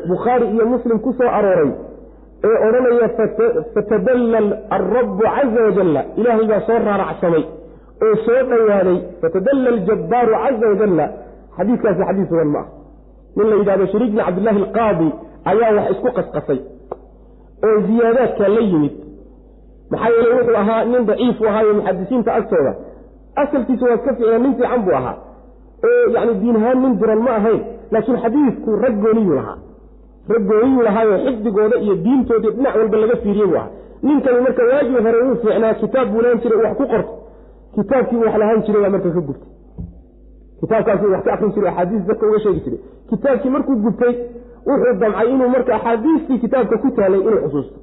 bukhaari iyo muslim ku soo arooray ee odhanaya fatadallal alrabbu caza wajalla ilaahay baa soo raaracsamay oo soo dhowaaday fatadalla aljabbaaru caza wajalla xadiidkaasi xadiis sugan ma ah nin la yidhahdo shariik bni cabdillahi alqaadi ayaa wax isku qasqasay oo ziyaadaadka la yimid. Maxaa yeele wuxuu ahaa nin daciifu ahaayo muxadisiinta agtooda. Asalkiisa waa iska fiicna nin fiican buu ahaa. Oo yani diinahaan nin diran ma ahayn laakiin xadiidku rag gooniyuu lahaa rag gooniyuu lahaayo xifdigooda iyo diintooda dhinac walba laga fiiriye buu ahaa ninkani marka waagii hore wuu fiicnaa kitaab buu lahan jiray wax ku qorto. Kitaabkii wax lahaan jiray baa marka ka gubtay. Kitaabkaasuu wax ka akrin jiray axaadiis dadka uga sheegi jiray. Kitaabkii markuu gubtay wuxuu damcay inuu marka axaadiistii kitaabka ku taalay inuu xusuusto.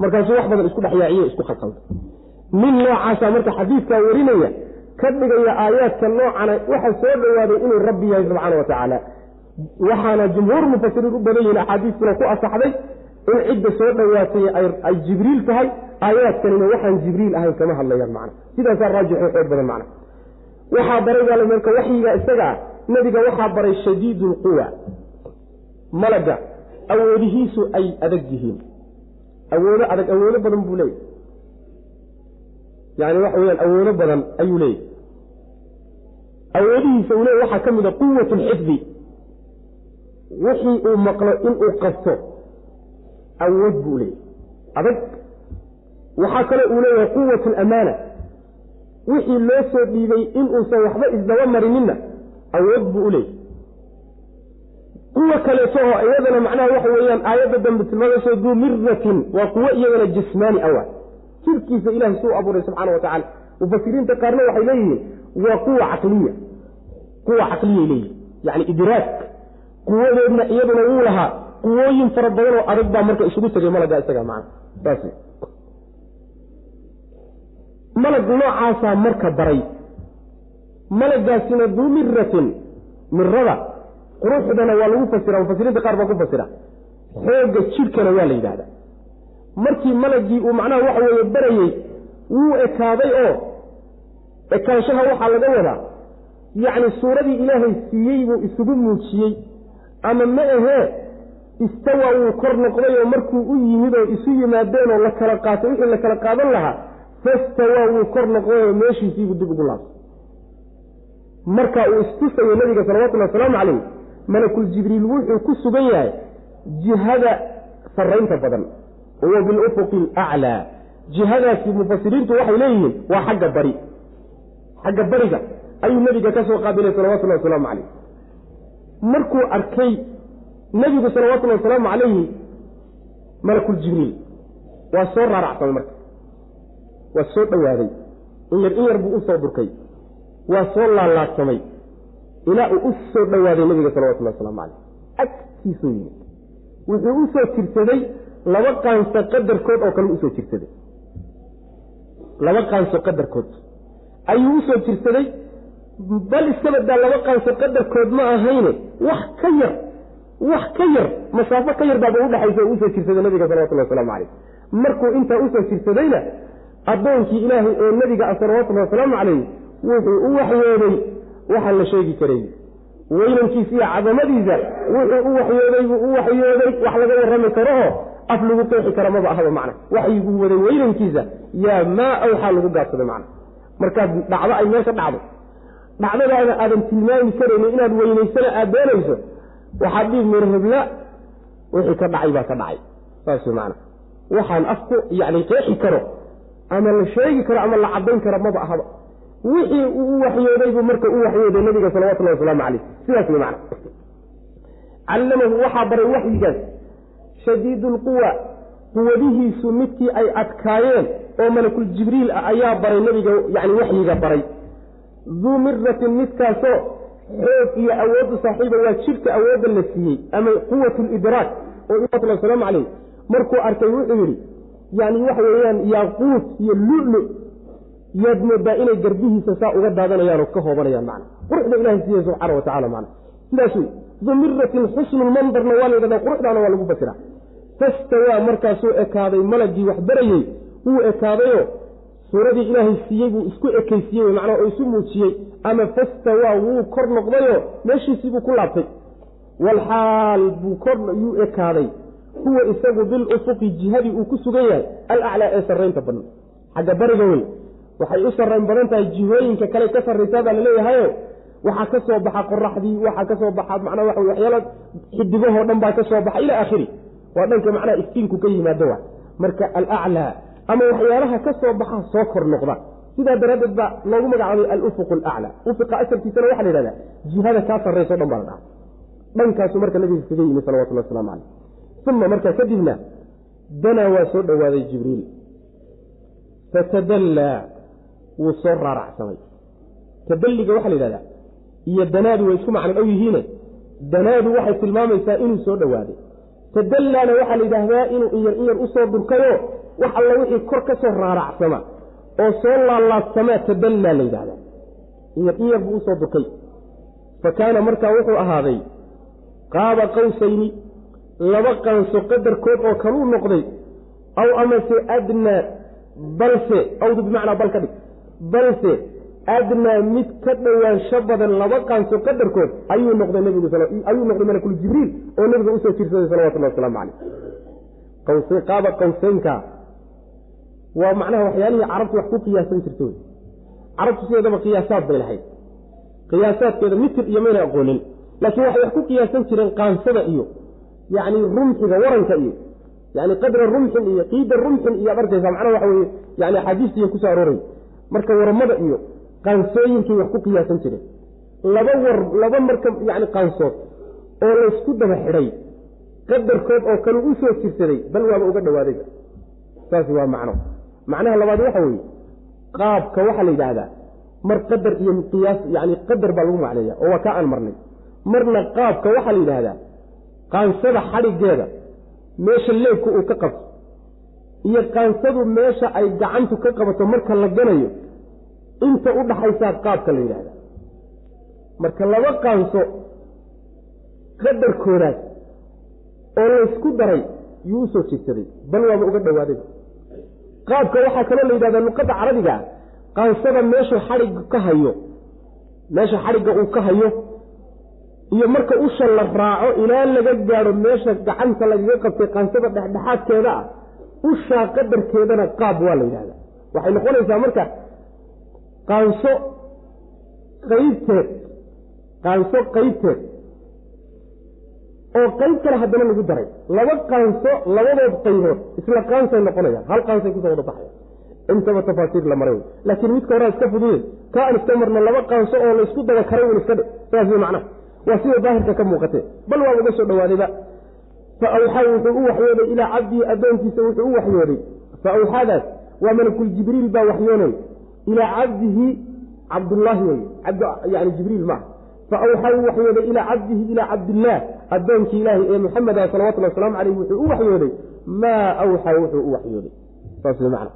Markaasuu wax badan isku dhexyaaciye isku khalkhalda nin noocaasa marka xadiidkaa warinaya ka dhigaya aayaadka noocana waxa soo dhowaaday inuu rabbi yahay subxaana wa tacaala waxaana jumhuur mufasiriin u badan yihiin axaadiiskuna ku asaxday in cidda soo dhowaatay ay jibriil tahay aayaadkanina waxaan jibriil ahayn kama hadlayaan macna. Sidaasaa raajixo xoog badan macna. Waxaa baray baa marka waxyiga isaga ah nebiga waxaa baray shadiid lquwa malaga awoodihiisu ay adag yihiin. Awoodo adag awoodo badan buu leeyahy yani waxa weyaan awoodo badan ayuu leeyahy awoodihiisa uu leeyahy waxaa ka mid a quwat lxifdi wixii uu maqlo inuu qabto awood buu leeyahy adag waxaa kale uu leeyahay quwat alamaana wixii loo soo dhiibay inuusan waxba isdaba marininna awood buu u leeyahy quwo kaleeto oo iyadana macnaha waxa weeyaan aayadda dambe tilmaamayso duu miratin waa kuwo iyagana jismaani awa. Jirkiisa ilahay suu abuuray subxaana wa tacala mufasiriinta qaarna waxay leeyihiin waa quwa caqliya. Quwa caqliyay leeyihiin yani idraak quwadeedna iyaduna wuu lahaa quwooyin fara badan oo adag baa marka isugu tegay malaga isaga saas malag noocaasaa marka baray. Malagaasina duu mirada quruxdana waa lagu fasira mufasiriinta qaar baa ku fasira xoogga jidhkana waa la yidhahda markii malagii uu macnaha waxa weeye barayey wuu ekaaday oo ekaanshaha waxaa laga wadaa. Yacni suuradii ilaahay siiyey buu isugu muujiyey ama ma ahee istawa wuu kor noqday oo markuu u yimid oo isu yimaadeen oo la kala qaatay wixii la kala qaadan lahaa fastawa wuu kor noqday oo meeshiisiibuu dib ugu laabtay. Marka uu istusayo nabiga salawatullhi wasalaamu calayh malakul jibriil wuxuu ku sugan yahay jihada sarraynta badan huwa bilufuqi alaclaa jihadaasi mufasiriintu waxay leeyihiin waa xagga bari. Xagga bariga ayuu nebiga ka soo qaabilay salawatullahi wasalaamu calayh markuu arkay nebigu salawatullahi wasalaamu calayhi malakul jibriil. Waa soo raaracsamay marka. Waa soo dhowaaday in yar in yar buu u soo durkay waa soo laalaadsamay. Ilaa uu u soo dhowaaday nebiga salawatullahi waslamu calayh agtiisuu yimid. Wuxuu u soo jirsaday laba qaanso qadarkood oo kale u soo jirsaday laba qaanso qadarkood. Ayuu u soo jirsaday bal iska badaa laba qaanso qadarkood ma ahayne. Wax ka yar wax ka yar masaafo ka yar baaba udhexaysa oo u soo jirsaday nabiga salawatullahi wasalaamu calayh. Markuu intaa u soo jirsadayna addoonkii ilaahay ee nebiga ah salawatullahi wasalaamu calayh wuxuu u waxyooday waxaan la sheegi karayn weynankiisa iyo cadamadiisa wuxuu u waxyooday buu u waxyooday wax laga warrami karo oo af lagu qeexi kara maba ahaba macna. Waxyiguu waday weynankiisa yaa maa awxaa lagu gaabsaday macna. Markaad dhacdo ay meesha dhacdo dhacdadaada aadan tilmaami karaynin inaad weynaysana aad doonayso waxaad dhihi hebla wixii ka dhacay baa ka dhacay. Saas macna. Waxaan afku yani qeexi karo ama la sheegi karo ama la cadayn karo maba ahaba. Wixii uu u waxyooday buu marka u waxyooday nabiga salawatullahi wasalaamu calayh. Sidaas wey macna. Callamahu waxaa baray waxyigaas. Shadiidu lquwa quwadihiisu midkii ay adkaayeen oo malakul jibriil ah ayaa baray nabiga yani waxyiga baray duu miratin midkaasoo xoog iyo awooddu saaxiiba waa jirka awoodda la siiyey ama quwat lidraak oo salawatullah wasalaamu calayh markuu arkay wuxuu yidhi yani waxa weeyaan yaaquut iyo lulu yaad moodaa inay garbihiisa saa uga daadanayaan oo ka hoobanayaan macna. Quruxda ilahay siiye subxaana wa tacala macna. Sidaas wey dumiratin xusnulmandarna waa la yidhahdaa quruxdaana waa lagu basiraa fastawaa markaasuu ekaaday malagii wax barayey wuu ekaadayoo suuradii ilaahay siiyey buu isku ekaysiiyey macnaa oo isu muujiyey. Ama fastawaa wuu kor noqdayoo meeshiisii buu ku laabtay. Walxaal buu kor yuu ekaaday. Huwa isagu bilufuqi jihadii uu ku sugan yahay. Alaclaa ee sarraynta badan xagga bariga wey waxay u sarrayn badan tahay jihooyinka kale ka sarraysaa baa laleeyahayo waxaa ka soo baxa qoraxdii waxaa ka soo baxa macnaa waxa waxyaala xidigahoo dhan baa ka soo baxa ilaa aakhiri. Waa dhanka macnaha iftiinku ka yimaado wa marka alaclaa ama waxyaalaha ka soo baxa soo kor noqda. Sidaa daraaddeed baa loogu magacaabay alufuq alaclaa ufiqa asalkiisana waxa la yidhahdaa jihada kaa sarrayso dhan baa la dhaha dhankaasu marka nabiga kaga yimi salawatullah waslamu caleyh uma markaa kadibna danaa waa soo dhowaaday jibriil. Fatadallaa wuu soo raaracsamay. Tadalliga waxaa la yidhahdaa iyo danaadu way isku macno dhow yihiine. Danaadu waxay tilmaamaysaa inuu soo dhowaaday tadallaana waxaa la yidhaahdaa inuu inyar inyar u soo durkayo wax alla wixii kor ka soo raaracsama oo soo laalaadsamaa tadallaa la yidhahdaa. Inyar inyar buu u soo durkay fa kaana markaa wuxuu ahaaday qaaba qawsayni laba qaanso qadarkood oo kaluu noqday aw amase adnaa balse awdu bimacnaa bal ka dhig balse adnaa mid ka dhowaansho badan laba qaanso qadarkood ayuu noqday nbigu ayuu noqday malakul jibriil oo nabiga u soo jirsaday salawatullahi wasalaamu caleyh qaaba qawseynka waa macnaha waxyaalihii carabtu wax ku qiyaasan jirta wey carabtu sideedaba qiyaasaad bay lahayd. Qiyaasaadkeeda mitir iyo mayna aqoonin. Laakiin waxay wax ku qiyaasan jireen qaansada iyo yacni rumxiga waranka iyo yani qadra rumxin iyo qiida rumxin iyo ad arkaysa macnaha waxa weye yani axaadiistiiy ku soo arooray. Marka waramada iyo qaansooyinkay wax ku qiyaasan jireen. Laba war laba marka yani qaansood oo laysku daba xidhay qadarkood oo kale u soo jirsaday bal waaba uga dhawaadayba. Saasi waa macno macnaha labaad waxa weeye qaabka waxaa la yidhaahdaa mar qadar iyo qiyaas yani qadar baa lagu macneeya oo waa ka aan marnay. Marna qaabka waxaa la yidhaahdaa qaansada xadhiggeeda meesha leebka uu ka qabto iyo qaansadu meesha ay gacantu ka qabato marka la ganayo inta u dhaxaysaa qaabka la yidhahda marka laba qaanso qadarkoodaas oo laysku daray yuu u soo jeedsaday bal waaba uga dhawaadayba qaabka waxaa kaloo la yidhahdaa luqadda carabiga qaansada meeshu xadhigga ka hayo meesha xadhigga uu ka hayo iyo marka usha la raaco ilaa laga gaadho meesha gacanta lagaga qabtay qaansada dhexdhexaadkeeda ah ushaa qadarkeedana qaab waa la yidhahdaa. Waxay noqonaysaa marka qaanso qaybteed qaanso qaybteed oo qayb kale haddana lagu daray. Laba qaanso labadood qaybood isla qaansay noqonayaan. Hal qaansay ku soo wada baxaya intaba tafaasiir la maray. Laakiin midka horaa iska fuduye ka aan iska marno laba qaanso oo laysku daba karay un iska dhe saas wey macnaha. Waa sida daahirka ka muuqatee bal waa uga soo dhawaadayba fa awxaa wuxuu u waxyooday ilaa cabdihi addoonkiisa wuxuu u waxyooday. Fa awxaadaas waa malakul jibriil baa waxyoonay. Ilaa cabdihi cabdullaahi wey yani jibriil maaha. Fa awxaa u waxyooday ilaa cabdihi ilaa cabdillaah addoonkii ilaahay ee muxameda salawatullhi wasalaamu caleyh wuxuu u waxyooday maa awxaa wuxuu u waxyooday. Saas wey macna.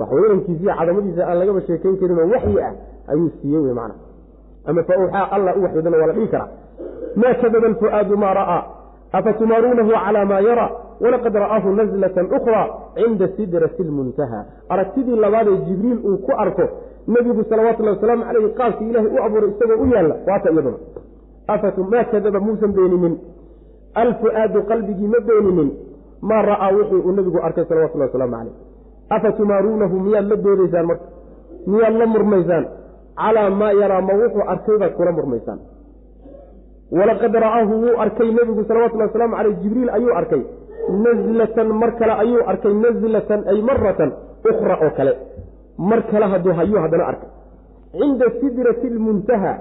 Waxweynankiisiiyo cadamadiisa aan lagaba sheekayn karinoo waxyi ah ayuu siiyey wey macna. Ama fa awxaa allah u waxyoodana waa la dhihi karaa. Ma kadaba alfu'aadu maa ra'aa afatumaaruunahu calaa maa yara? Walaqad ra'aahu nazlatan ukhraa cinda sidrati lmuntaha aragtidii labaad ee jibriil uu ku arko nebigu salawatullahi wasalaamu caleyhi qaabkii ilaahay u abuuray isagoo u yaalla waata iyaduna. Maa kadaba muusan beeninin alfu'aadu qalbigii ma beeninin maa ra'aa wixii uu nebigu arkay salawatullahi wasalaamu caleyh afatumaaruunahu miyaad la doodaysaan marka? Miyaad la murmaysaan? Calaa maa yaraa ma wuxuu arkay baad kula murmaysaan. Walaqad ra'aahu wuu arkay nebigu salawatullahi wasalaamu caleyh jibriil ayuu arkay. Nazlatan mar kale ayuu arkay nazlatan ay maratan ukhra oo kale. Mar kale hadduu hayuu haddana arkay cinda sidrati lmuntaha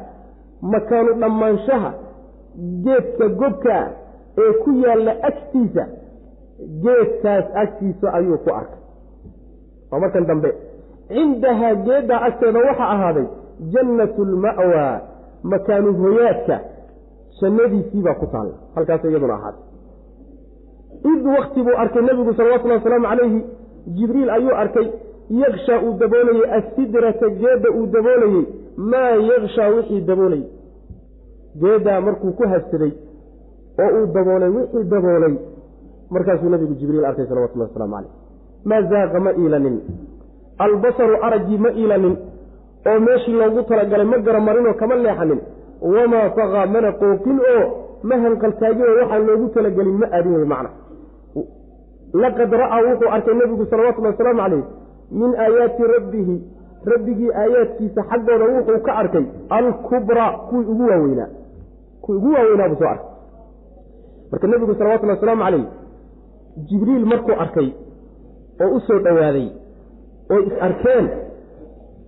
makaanu dhammaanshaha geedka gobkaa ee ku yaalla agtiisa geedkaas agtiisa ayuu ku arkay. Waa markan dambe cindahaa geeddaa agteeda waxaa ahaaday jannatu lma'waa makaanu hoyaadka jannadiisii baa ku taalla. Halkaas iyaduna ahaatay. Id wakti buu arkay nebigu salawatullahi wasalaamu calayhi jibriil ayuu arkay yakshaa uu daboolayey assidrata geedda uu daboolayey maa yakshaa wixii daboolayey geeddaa markuu ku habsaday oo uu daboolay wixii daboolay. Markaasuu nabigu jibriil arkay salawatullahi waslamu caleyh maa zaaqa ma iilanin. Albasaru araggii ma iilanin. Oo meeshii loogu talagalay ma garamarinoo kama leexanin. Wamaa faqaa mana qooqin oo ma hanqaltaagin oo waxaan loogu talagelin ma aadin wey macna. Laqad ra'aa wuxuu arkay nebigu salawatullahi wasalaamu calayh min aayaati rabbihi. Rabbigii aayaadkiisa xaggooda wuxuu ka arkay alkubraa kuwii ugu waaweynaa kuwii ugu waaweynaa buu soo arkay marka nebigu salawatullahi wasalaamu calayh jibriil markuu arkay oo u soo dhowaaday oo is arkeen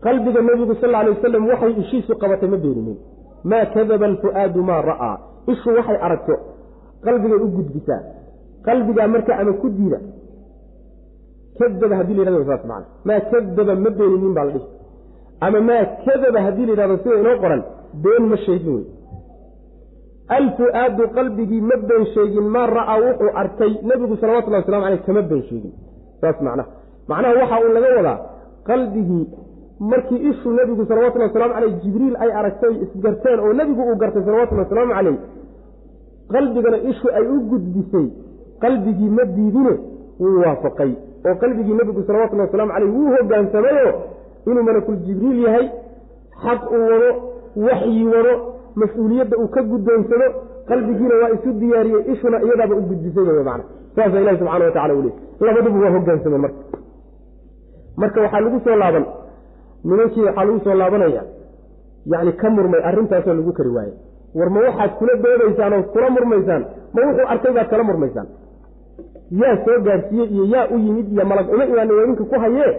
qalbiga nebigu sal alay wasalam waxay ishiisu qabatay ma beeninin maa kadaba alfu'aadu maa ra'aa ishu waxay aragto qalbigay u gudbisaa qalbigaa marka ama ku diida. Kadaba haddii la yhahdo saas macana maa kadaba ma beeninin baa la dhihi. Ama maa kadaba haddii la yidhahdo sida inoo qoran been ma sheegin wey alfu'aadu qalbigii ma been sheegin maa ra'aa wuxuu arkay nebigu salawatullahi waslamu aleyh kama been sheegin. Saas macnaha. Macnaha waxa uu laga wadaa qalbigii markii ishuu nebigu salawatullahi waslamu caleyh jibriil ay aragtay isgarteen oo nebigu uu gartay salawatullahi wasalaamu caleyh qalbigana ishu ay u gudbisay qalbigii ma diidine wuu waafaqay. Oo qalbigii nebigu salawatullahi waslamu caleyh wuu hogaansamayo inuu malakul jibriil yahay xaq uu wado waxyi wado mas'uuliyadda uu ka guddoonsado qalbigiina waa isu diyaariyey ishuna iyadaaba u gudbisay mana saasa ilahi subxana wa tacala u leey. Labaduba waa hogaansameen marka. Marka waxaa lagu soo laaban nimankii waxaa lagu soo laabanaya yacni ka murmay arrintaasoo lagu kari waaye. War ma waxaad kula doodaysaan oo kula murmaysaan ma wuxuu arkay baad kala murmaysaan. Yaa soo gaarsiiyey iyo yaa u yimid iyo malag uma imaana weedinka ku hayee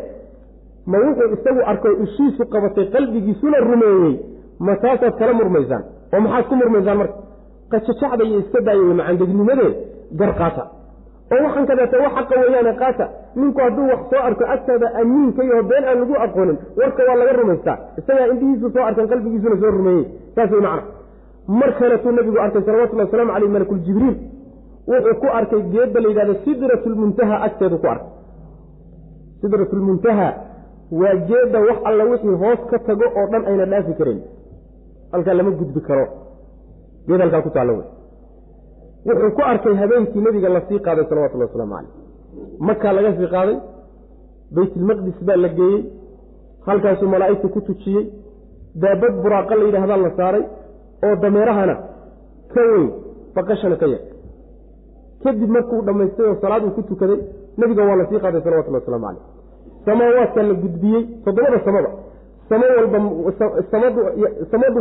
ma wuxuu isagu arkay ishiisu qabatay qalbigiisuna rumeeyey ma taasaad kala murmaysaan oo maxaad ku murmaysaan marka? Qajajacda iyo iska daaya wey macandegnimade gar qaata. Oo waxaan kadeeta wax xaqa weeyaane qaata. Ninku hadduu wax soo arko agtaada amiinka iyo been aan lagu aqoonin warka waa laga rumaystaa. Isagaa indhihiisu soo arkan qalbigiisuna soo rumeeyey. Saas wey macna. Mar kaletuu nabigu arkay salawatullahi wasalaamu caleyh malakuljibriil wuxuu ku arkay geedda la yidhahdo sidratulmuntaha agteedu ku arkay. Sidratulmuntaha waa geedda wax alla wixii hoos ka tago oo dhan ayna dhaafi karayn halkaa lama gudbi karo. Geed halkaa ku taallo wey. Wuxuu ku arkay habeenkii nebiga la sii qaaday salawatullahi wasalaamu caleyh makaa laga sii qaaday. Baytilmaqdis baa la geeyey. Halkaasuu malaa'igta ku tujiyey. Daabad buraaqa la yidhaahdaa la saaray. Oo dameerahana ka weyn baqashana ka yar kadib markuu dhammaystay oo salaad uu ku tukaday nebiga waa la sii qaaday salawatullahi waslamu caleyh samaawaadka la gudbiyey toddobada samada samo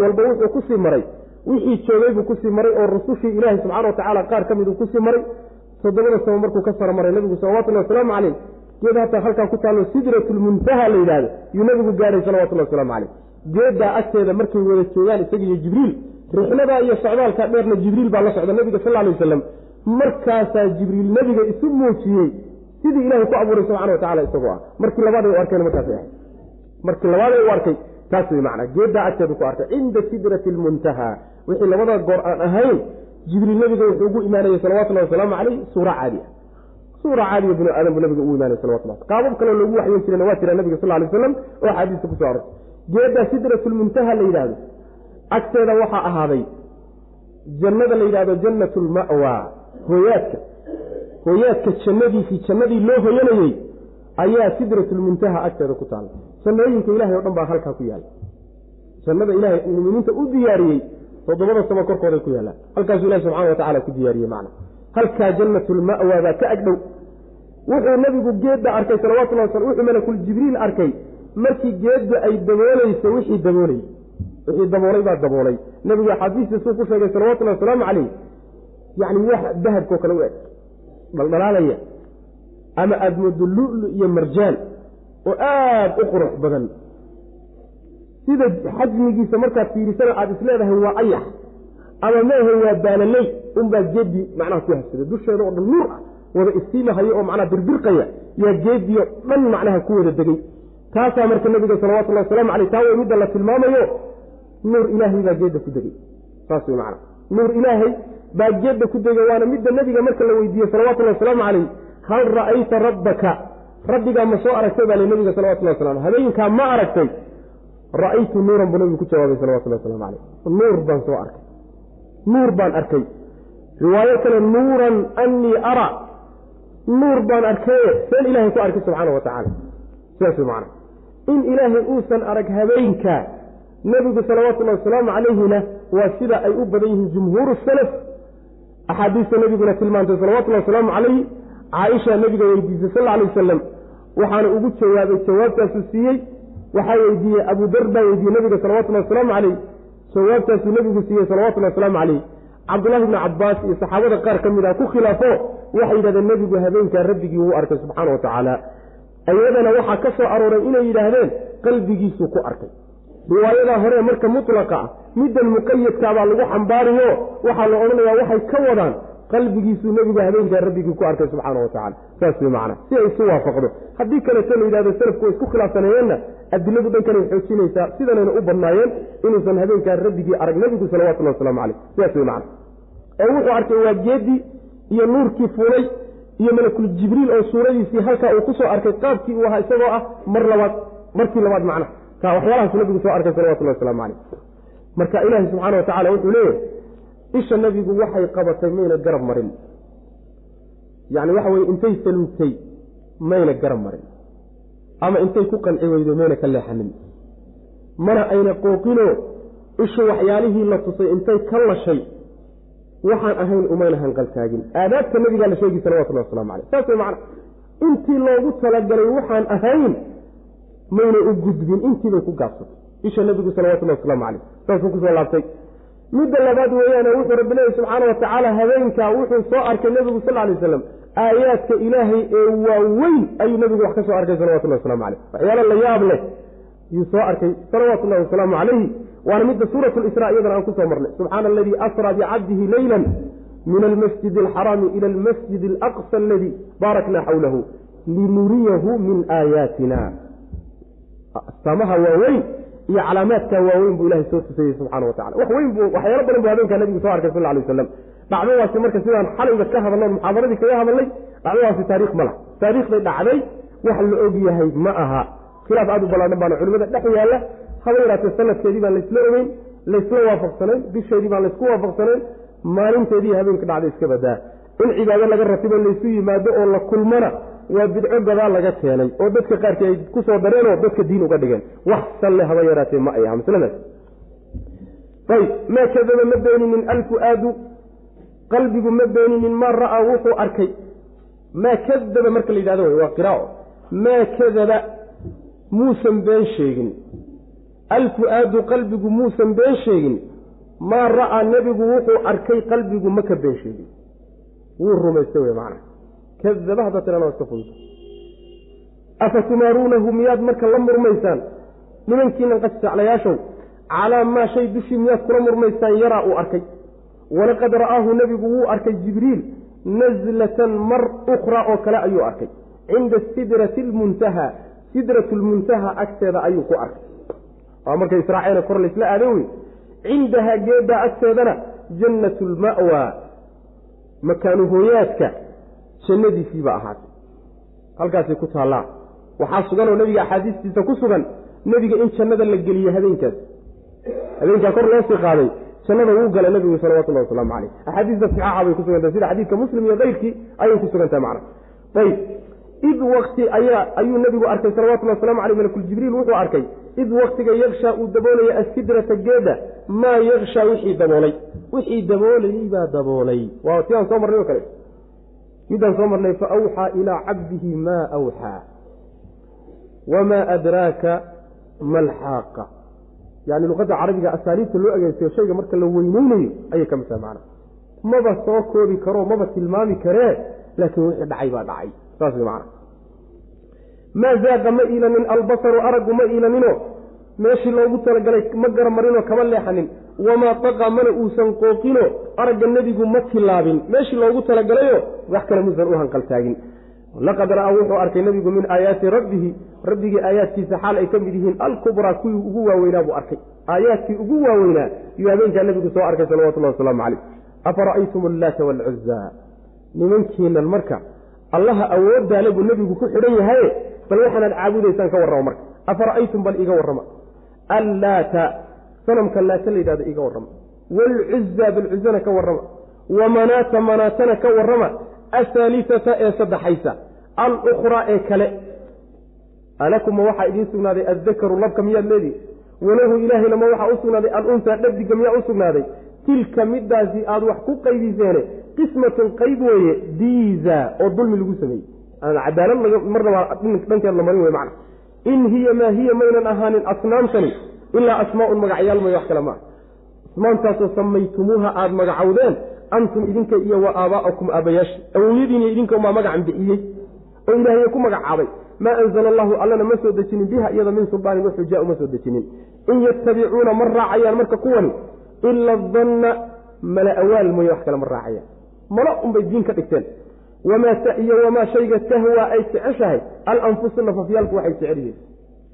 walba wuxuu ku sii maray. Wixii joogay buu ku sii maray oo rusushii ilaahi subxana wa tacaala qaar ka miduu ku sii maray. Toddobada samo markuu ka sara maray nebigu salawatullahi wasalaamu caleyh geed hataa halkaa ku taallo sidratulmuntaha la yidhaahdo. Yuu nebigu gaadhay salawatullahi waslamu caleyh geeddaa agteeda markay wada joogaan isaga iyo jibriil rixladaa iyo socdaalkaa dheerna jibriil baa la socda nebiga sal alay wasalam markaasaa jibriil nebiga isu muujiyey sidii ilahay ku abuuray subxana wa tacala isagoo ah. Markii labaaday u arkeen markaas markii labaaday u arkay taas wey macnaa geeddaa agteedu ku arkay. Cinda sidrati almuntaha wixii labada goor aan ahayn jibriil nebiga wuxuu ugu imaanayey salawatullahi wasalaamu caleyh suura caadi ah suura caadiya binu aadan buu nabiga ugu imaanaya salawatullah qaabab kaloo loogu waxyoon jirana waa jira nabiga sal alay wasalam oo axaadiista ku soo arortay geeddaa sidratulmuntaha la yidhaahdo agteeda waxaa ahaaday jannada la yidhahdo jannatu lma'wa hooyaadka. Hooyaadka jannadiisii jannadii loo hoyanayey ayaa sidratulmuntaha agteeda ku taalla jannooyinka ilahay o dhan baa halkaa ku yaalla. Jannada ilahay muminiinta u diyaariyey toddobada samo korkooday ku yaallaan halkaasuu ilahi subxana wa tacala ku diyaariyey macna. Halkaa jannatulma'wa baa ka agdhow. Wuxuu nabigu geedda arkay salawatullahi waslam wuxuu malakul jibriil arkay. Markii geedda ay daboolayso wixii daboolayy wixii daboolay baa daboolay. Nebigu axaadiistiisuu ku sheegay salawatullahi wasalaamu caleyh yacni wax dahabkao kale u eg. Dhaldhalaalaya ama aada moodo lulu iyo marjaan oo aada u qurux badan. Sida xajmigiisa markaad fiirisana aada isleedahay waa ayax ama meehe waa baalaley unbaa geedii macnaha ku habsaday dusheeda oo dhan nuur ah wada istiimahayo oo macnaha birbirqaya yaa geediio dhan macnaha ku wada degay. Taasaa marka nabiga salawatullahi wasalaamu caleyh taa way midda la tilmaamayo nuur ilaahay baa geedda ku degay. Saas wey macana nuur ilaahay baa geedda ku dega waana midda nebiga marka la weydiiyey salawatullahi wasalaamu calayh hal ra'ayta rabbaka rabbigaa ma soo aragtay baa le nebiga salawatullah waslam habeenkaa ma aragtay ra'aytu nuuran buu nebigu ku jawaabay salawatullahi waslamu calayh nuur baan soo arkay. Nuur baan arkay. Riwaayo kale nuuran annii ara. Nuur baan arkaye seen ilaahay ku arkay subxaana wa tacaala sidaas macana in ilaahay uusan arag habeenka nebigu salawaatullahi wasalaamu calayhina waa sida ay u badan yihiin jumhuuru salaf. Axaadiista nebiguna tilmaantay salawatullahi wasalaamu calayhi caaisha nebiga weydiisay sal alay wasalam waxaana ugu jawaabay jawaabtaasuu siiyey waxaa weydiiyey abu dar baa weydiiyey nebiga salawatullahi wasalaamu calayh jawaabtaasuu nebigu siiyey salawatullahi wasalaamu calayh cabdullahi bni cabaas iyo saxaabada qaar ka mid ah ku khilaafo waxay yidhahdeen nebigu habeenkaa rabbigii wuu arkay subxaana wa tacaala. Iyadana waxaa ka soo arooray inay yidhaahdeen qalbigiisuu ku arkay. Riwaayadaa hore marka mutlaqa ah middan muqayadkaabaa lagu xambaariyo waxaa la odhanayaa waxay ka wadaan qalbigiisuu nebigu habeenkaa rabbigii ku arkay subxaana wa tacala saas wey macana si ay isu waafaqdo. Haddii kaleeto la yidhahdo salafku way isku khilaafsaneeyeenna adiladu dhankanay xoojinaysaa. Sidanayna u badnaayeen inuusan habeenkaa rabbigii arag nebigu salawatullahi waslamu caleyh sidaas wey macana oo wuxuu arkay waa geedii iyo nuurkii fuulay iyo malakul jibriil oo suuradiisii halkaa uu ku arkay qaabkii uu ahaa isagoo ah mar labaad markii labaad macna. Ka waxyaalahaas nabigu soo arkay salawatullahi waslamu caleyh marka ilaahi subxaana wa wuxuu leeyahay isha nabigu waxay qabatay mayna garab marin. Yacni waxa weye intay saluugtay mayna garab marin. Ama intay ku qanci weydo mayna ka leexanin. Mana ayna qooqinoo ishu waxyaalihii la tusay intay ka lashay waxaan ahayn umayna hanqaltaagin. Aadaabta nabigaa la sheegi salawatullahi waslamu caleyh saas macana intii loogu talagalay waxaan ahayn mayna u gudbin intiibay ku gaabsatay. Isha nabigu salawatullahi wasalaamu caleyh saasuu ku soo laabtay midda labaad weeyaane wuxuu rabbi leeyahy subxaana wa tacaala habeenkaa wuxuu soo arkay nebigu sal alay waslam aayaadka ilaahay ee waaweyn ayuu nebigu wax ka soo arkay salawatullahi waslamu caleyh waxyaalo la yaab leh yuu soo arkay salawaatullahi wasalaamu calayhi waana midda suurat lisra iyadana aan ku soo marnay. Subxaana aladii asraa bicabdihi leylan min almasjid alxaraami ila almasjid alaqsa aladii baarakna xawlahu linuriyahu min aayaatina astaamaha waaweyn iyo calaamaadka waaweyn buu ilahay soo tusayey subxana wa tacala wax weyn buu waxyaalo badan buu habeenkaa nabigu soo arkay sal alay wasalam dhacdadaasi marka sidaan xalayba ka hadalno muxaadaradii kaga hadalnay dhacdadaasi taarikh ma laha. Taariikhday dhacday wax la og yahay ma aha. Khilaaf aad u ballaadhan baana culimada dhex yaalla. Haba yaraatee sanadkeedii baan laysla ogeyn laysla waafaqsanayn bisheedii baan laysku waafaqsanayn maalinteedii habeenka dhacday iska badaa in cibaado laga ratibo laysu yimaado oo la kulmana waa bidco gadaal laga keenay oo dadka qaarkii ay ku soo dareen oo dadka diin uga dhigeen. Wax salle haba yaraatee ma ay aha ayb maa kadaba ma beeninin alfu-aadu. Qalbigu ma beeninin maa ra'aa wuxuu arkay. Maa kadaba marka la yidhahdo waa qiraao. Maa kadaba muusan been sheegin. Alfu-aadu qalbigu muusan been sheegin. Maa ra'aa nebigu wuxuu arkay qalbigu ma ka been sheegin. Wuu rumaysta wey macana kadaba hadda tirana waa iska fudud afa tumaaruunahu miyaad marka la murmaysaan nimankiinan qasjeclayaashow calaa maa shay dushii miyaad kula murmaysaan yaraa uu arkay walaqad ra'aahu nebigu wuu arkay jibriil naslatan mar ukhraa oo kale ayuu arkay cinda sidrati lmuntaha sidratu lmuntaha agteeda ayuu ku arkay waa markay israaceena kor laysla aado wey cindahaa geeddaa agteedana jannatu lma'waa makaanu hooyaadka jannadiisiiba ahaatay. Halkaasay ku taallaa. Waxaa sugan oo nebiga axaadiistiisa ku sugan nebiga in jannada la geliye habeenkaas. Habeenkaa kor loo sii qaaday jannada wuu galay nebigu salawatullahi wasalaamu caleyh axaadiista saxaaxa bay ku sugantahay sida xadiidka muslim iyo keyrkii ayay ku sugantahay macna. Ayb id wakti ayuu nebigu arkay salawatullahi waslamu aleyh malakul wuxuu arkay id waktiga yakshaa uu daboolaya asidrata geeda maa yakshaa wixii daboolay? Wixii daboolayey baa daboolay. Waa ti aan soo marnay oo kale midaan soo marnay fa awxaa ilaa cabdihi maa awxaa wamaa adraaka malxaaqa yani luqadda carabiga asaaliibta loo ageegsayo shayga marka la weyneynayo ayay ka mid tahay macna. Maba soo koobi karoo maba tilmaami karee laakiin wixii dhacay baa dhacay. Saas way macana maa zaaqa ma iilanin albasaru araggu ma iilanino meeshii loogu talagalay ma garamarinoo kama leexanin. Wamaa taqa mana uusan qooqino aragga nebigu ma tilaabin meeshii loogu talagalayo wax kale muusan u hanqaltaagin. Laqad ra'aa wuxuu arkay nebigu min aayaati rabbihi. Rabbigii aayaadkiisa xaal ay ka mid yihiin alkubraa kuwii ugu waaweynaa buu arkay. Aayaadkii ugu waaweynaa iyuu habeenkaa nebigu soo arkay salawatullahi wasalaamu caleyh afara'aytum allaata waalcuzaa nimankiinan marka allaha awooddaale buu nebigu ku xidhan yahaye bal waxaanaad caabudaysaan ka warrama marka. Afara'aytum bal iga warrama allaata sanamka laata la yidhahdo iga warrama waalcuzaa bilcuzana ka warrama wa manaata manaatana ka warrama ahaalisata ee saddexaysa alukhraa ee kale alakuma waxaa idiin sugnaaday addakaru labka miyaad leedihi walahu ilaahayna ma waxaa u sugnaaday alunsaa dhadiga miyaa u sugnaaday tilka midaasi aad wax ku qaydiseene qismatun qayb weeye diiza oo dulmi lagu sameeyey cadaalad marnaba dhankeed la marin wey macna in hiya maa hiya maynan ahaanin asnaamtani ilaa asmaaun magacyaal may wax kale maaha asmaamtaasoo samaytumuuha aada magacowdeen antum idinka iyo wa aabaa'akum aabayaasha awowyadiina idinka maa magacan bixiyey. Oo ilaahay ku magacaabay. Maa anzala allahu allana ma soo dejinin biha iyada min suldaanin wa xujaa uma soo dejinin. In yattabicuuna ma raacayaan marka kuwani ila danna mala awaal mooye wax kale ma raacayaan. Malo unbay diin ka dhigteen iyo wamaa shayga tahwaa ay jeceshahay alanfusu nafafyaalku waxay jecel yihiin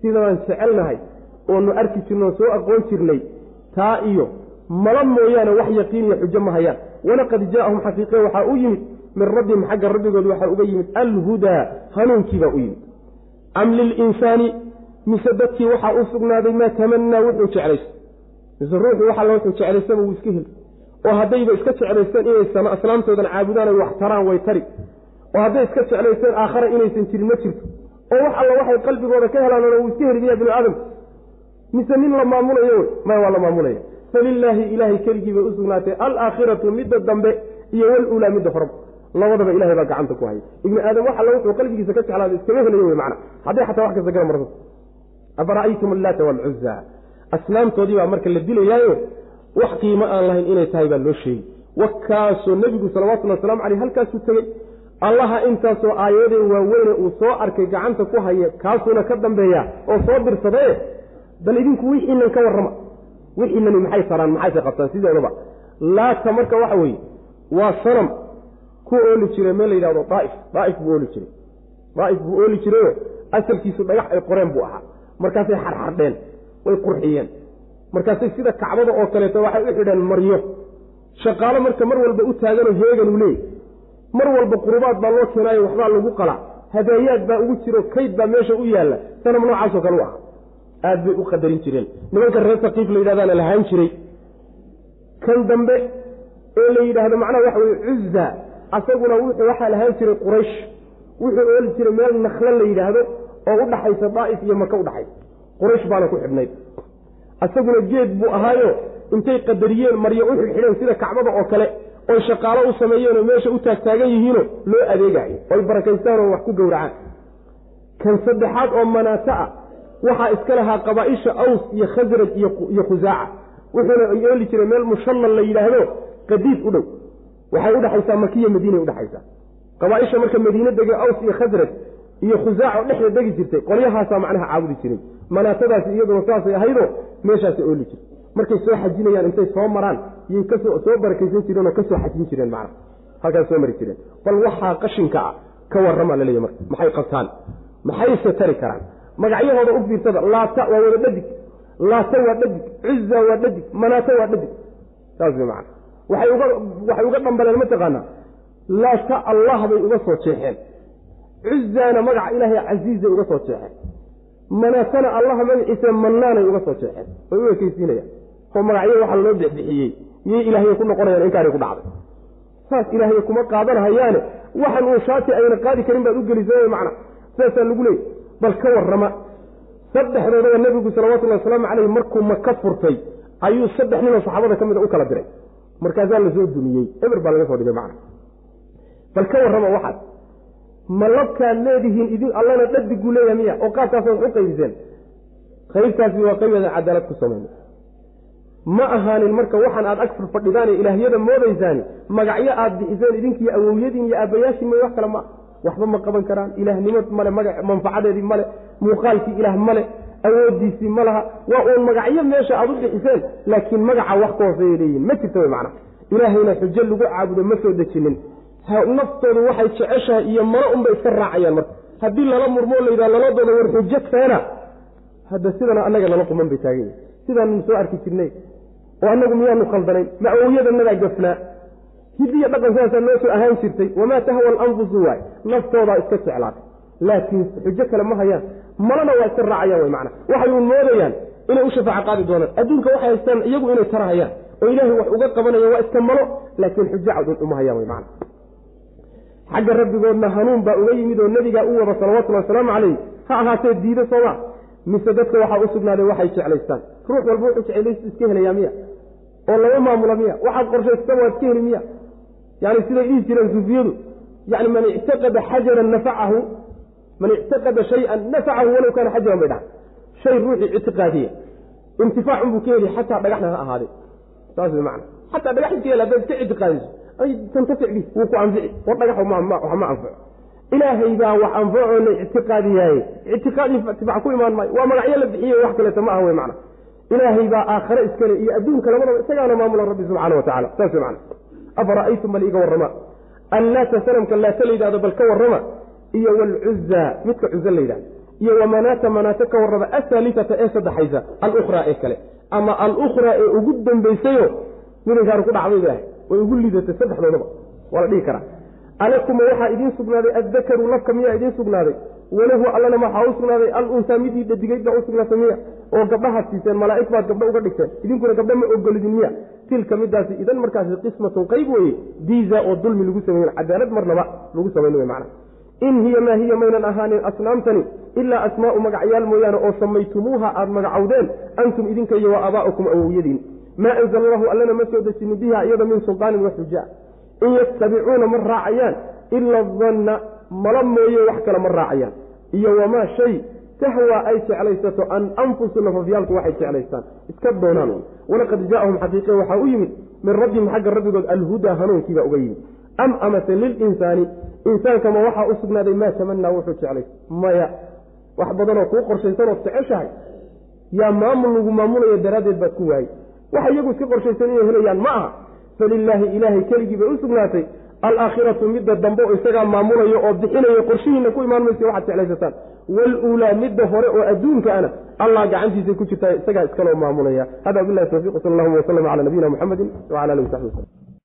sidaan jecelnahay oonu arki jirno soo aqoon jirnay taa iyo malo mooyaane wax yaqiin iyo xujo ma hayaan walaqad jaa'ahum xaqiiqe waxaa u yimid min rabbihim xagga rabbigood waxaa uga yimid alhudaa hanuunkiibaa u yimid am lilinsaani mise dadkii waxaa u sugnaaday maa tamanaa wuxuu jeclaysto mise ruuxu waxalla wuxuu jeclaystaba wuu iska heli oo haddayba iska jeclaysteen inay aslaamtoodan caabudaan ay wax taraan way tari. oo hadday iska jeclaysteen aakhara inaysan jirin ma jirto. oo wax alla waxay qalbigooda ka helaanona wuu iska heliya binu aadamka mise nin la maamulayo maya waa la maamulaya. Falilaahi ilaahay keligii bay u sugnaatay alaakhiratu midda dambe iyo waluulaa midda horaba labadaba ilahay baa gacanta ku haya ibni aadam wax alla wuxuu qalbigiisa ka jeclaada iskama helayo wey macna. Hadday xataa wax kasta gara marsa afara'aytum allaata waalcuzaa asnaamtoodii baa marka la dilayaayo wax qiimo aan lahayn inay tahay baa loo sheegi wakaasoo nebigu salawatullhi waslamu caleyh halkaasuu tegey allaha intaasoo aayadee waaweyne uu soo arkay gacanta ku haya kaasuuna ka dambeeya oo soo dirsadae bal idinku wixiinan ka warrama. Wixiinani maxay taraan maxayse qabtaan sidoodaba laata marka waxa weeye waa sanam ku ooli jiray meel la yidhahdo daaif daaif buu ooli jiray. Daaif buu ooli jirayoo asalkiisu dhagax ay qoreen buu ahaa. Markaasay xarxardheen way qurxiyeen markaasay sida kacbada oo kaleeto waxay u xidheen maryo. Shaqaalo marka mar walba u taaganoo heegan uu leeyay mar walba qurubaad baa loo keenaayo waxbaa lagu qalaa hadaayaad baa ugu jiro kayd baa meesha u yaalla. Sanam noocaasoo kale u aha aad bay u qadarin jireen. Nimanka reer saqiif la yidhahdaana lahaan jiray. Kan dambe ee la yidhaahdo macnaha waxa weye cuzza asaguna wuxuu waxaa lahaan jiray quraysh. Wuxuu ooli jiray meel nakhlo la yidhaahdo oo u dhaxaysa daa'if iyo maka udhaxaysa quraysh baana ku xidhnayd asaguna geed buu ahaayo. Intay qadariyeen maryo u xidhxidheen sida kacbada oo kale oy shaqaalo u sameeyeenoo meesha u taagtaagan yihiinoo loo adeegayo oy barakaystaan wax ku gowracaan. Kan saddexaad oo manaato ah waxaa iska lahaa qabaaisha aws iyo khasraj iyo khusaaca wuxuuna yeeli jiray meel mushallal la yidhaahdo qadiid u dhow. Waxay udhexaysaa makiya madiinay udhexaysaa qabaaisha marka madiine dege aws iyo khasraj iyo khusaac oo dhexda degi jirtay. Qolyahaasaa macnaha caabudi jiray. Manaatadaasi iyaduna saasay ahaydoo meeshaasa ooli jirtay markay soo xajinayaan intay soo maraan yay ka soo soo barakaysan jireen oo ka soo xajin jireen macna. Halkaas soo mari jireen. Bal waxaa qashinka ah ka warramaa laleeyahy marka. Maxay qabtaan? Maxayse tari karaan? Magacyahooda u fiirsada laata waa wada dhadig. Laata waa dhadig. Cuza waa dhadig. Manaata waa dhadig. Saas way macana waxay uga dhambaleen mataqaanaa laata allah bay uga soo jeexeen cuzaana magaca ilaahay casiizay uga soo jeexeen manaatana allaha magaciisa manaanay uga soo jeexeen way u ekeysiinayaan oo magacyo waxaa loo bixbixiyey. Miyay ilaahay ku noqonayaan inkaanay ku dhacday? Saas ilaahay kuma qaadanahayaane waxan uu shaati ayna qaadi karin baad u gelisay macna. Saasaa lagu leeyay bal ka warrama. Saddexdoodaba nebigu salawatullahi wasalaamu caleyh markuu maka furtay ayuu saddex ninoo saxaabada ka mida u kala diray. Markaasaa la soo dumiyey eber baa laga soo dhigay macna. Bal ka warrama waxaas ma labkaad leedihiin idin allana dhadiguu leeyahay miya oo qaabkaas wax u qaybiseen. Qaybtaasi waa qaybadan cadaalad ku samayna ma ahaanin marka waxaan aad ag fadhidaan ee ilaahyada moodaysaani magacyo aad bixiseen idinkiiyo awowyadiin iyo aabbayaashiin may wax kale ma waxba ma qaban karaan. Ilaahnimo male maga manfacadeedii male muuqaalkii ilaah male awoodiisii ma laha. Waa uun magacyo meesha aad u bixiseen laakiin magaca wax ka hooseeya leeyihiin ma jirta wy macna ilaahayna xujo lagu caabudo ma soo dejinin naftoodu waxay jeceshahay iyo malo unbay iska raacayaan marka. Haddii lala murmoo layidhaha laladooda war xujo keena hadda sidana annaga nala quman bay taagan yihiin sidaanu soo arki jirnay oo annagu miyaanu khaldanayn ma awowyadanadaa gafnaa hidiya dhaqan sidaasaa noo soo ahaan jirtay. Wamaa tahwa alanfusu waay? Naftoodaa iska jeclaatay. Laakiin xujo kale ma hayaan. Malana waa iska raacayaan way macana waxay uun moodayaan inay u shafaaco qaadi doonaan. Adduunka waxay haystaan iyagu inay tarahayaan oo ilaahay wax uga qabanaya waa iska malo laakiin xujo cad un uma hayaan way macana xagga rabbigoodna hanuun baa uga yimid oo nebigaa u wada salawatullhi wasalaamu calayh ha ahaatee diida sooma mise dadka waxaa u sugnaaday waxay jeclaystaan. Ruux walba wuxuu jeclays iska helayaa miya. Oo lama maamula miya. Waxaad qorshaysta waad iska heli miya. Yani siday dhihi jireen suufiyadu. Yani man ictaqada xajaran nafacahu man ictaqada shayan nafacahu walow kaana xajaran bay dhahay shay ruuxii ictiqaadiya intifaacun buu ka heli xataa dhagaxna ha ahaaday saas macana xataa dhagax iska hel haddaad iska ictiqaadiso ay tantafic bi wuu ku anfici. War dhagax wax anfaco ilaahay baa wax anfacoo la ictiqaadiyaaye ictiqaad intifac ku imaan maayo. Waa magacyo la bixiye wax kaleeta ma aha wey macana ilaahay baa aakhare iskale iyo adduunka labadaba isagaana maamula rabbi subxaana wa tacala saas wey macana afara'aytum bal iga warrama? Allaata sanamka laata la yidhahdo bal ka warrama? Iyo walcuza midka cuza la yidhahdo iyo wamanaata manaata ka warrama? Asaalisata ee saddexaysa alukhraa ee kale. Ama alukhraa ee ugu dambaysayo midankaaru ku dhacday ilahay way ugu liidatay saddexdoodaba. Waa la dhihi karaa. Alakuma waxaa idiin sugnaaday addakaru lafka miyaa idiin sugnaaday? Walahu allana waxaa u sugnaaday al unsaa midii dhadigayd baa u sugnaatay miya oo gabdhahaad siiseen malaa'ig baad gabdho uga dhigteen. Idinkuna gabdho ma ogolidin miya tilka midaasi idan markaasi qismatun qayb weeye diiza oo dulmi lagu sameyn cadaalad marnaba lagu samayn wey macna in hiya maa hiya maynan ahaanin asnaamtani ilaa asmaa'u magacyaal mooyaane oo samaytumuuha aad magacowdeen antum idinka iyo wa aabaa'ukum awowyadiin maa anzala allahu allana ma soo dejinin biha iyada min sulطaanin wa xujaa in yattabicuuna ma raacayaan ila danna mala mooye wax kale ma raacayaan. Iyo wamaa shay tahwa ay jeclaysato an anfusu nafafyaalku waxay jeclaystaan. Iska doonaan. Walaqad jaaahum xaqiiqe waxaa u yimid min rabbihim xagga rabbigood alhudaa hanuunkiibaa uga yimid. Am amase lilinsaani insaankama waxaa u sugnaaday maa tamanaa wuxuu jeclaysa maya wax badanoo kuu qorshaysanoo jeceshahay. Yaa maamul lagu maamulayo daraaddeed baad ku waayey waxa iyagu iska qorshaysan inay helayaan ma aha. Falilaahi ilaahay keligii bay u sugnaatay alaakhiratu midda dambe isagaa maamulayo oo bixinayo qorshihiina ku imaan maysa waxaad jeclaysataan waluulaa midda hore oo adduunka ana allah gacantiisay ku jirtaa isagaa iskaloo maamulaya hada bilahi tawfiq sal allahuma waslama cala nabiyina muxamedi wcala alihi wasaxbi waslm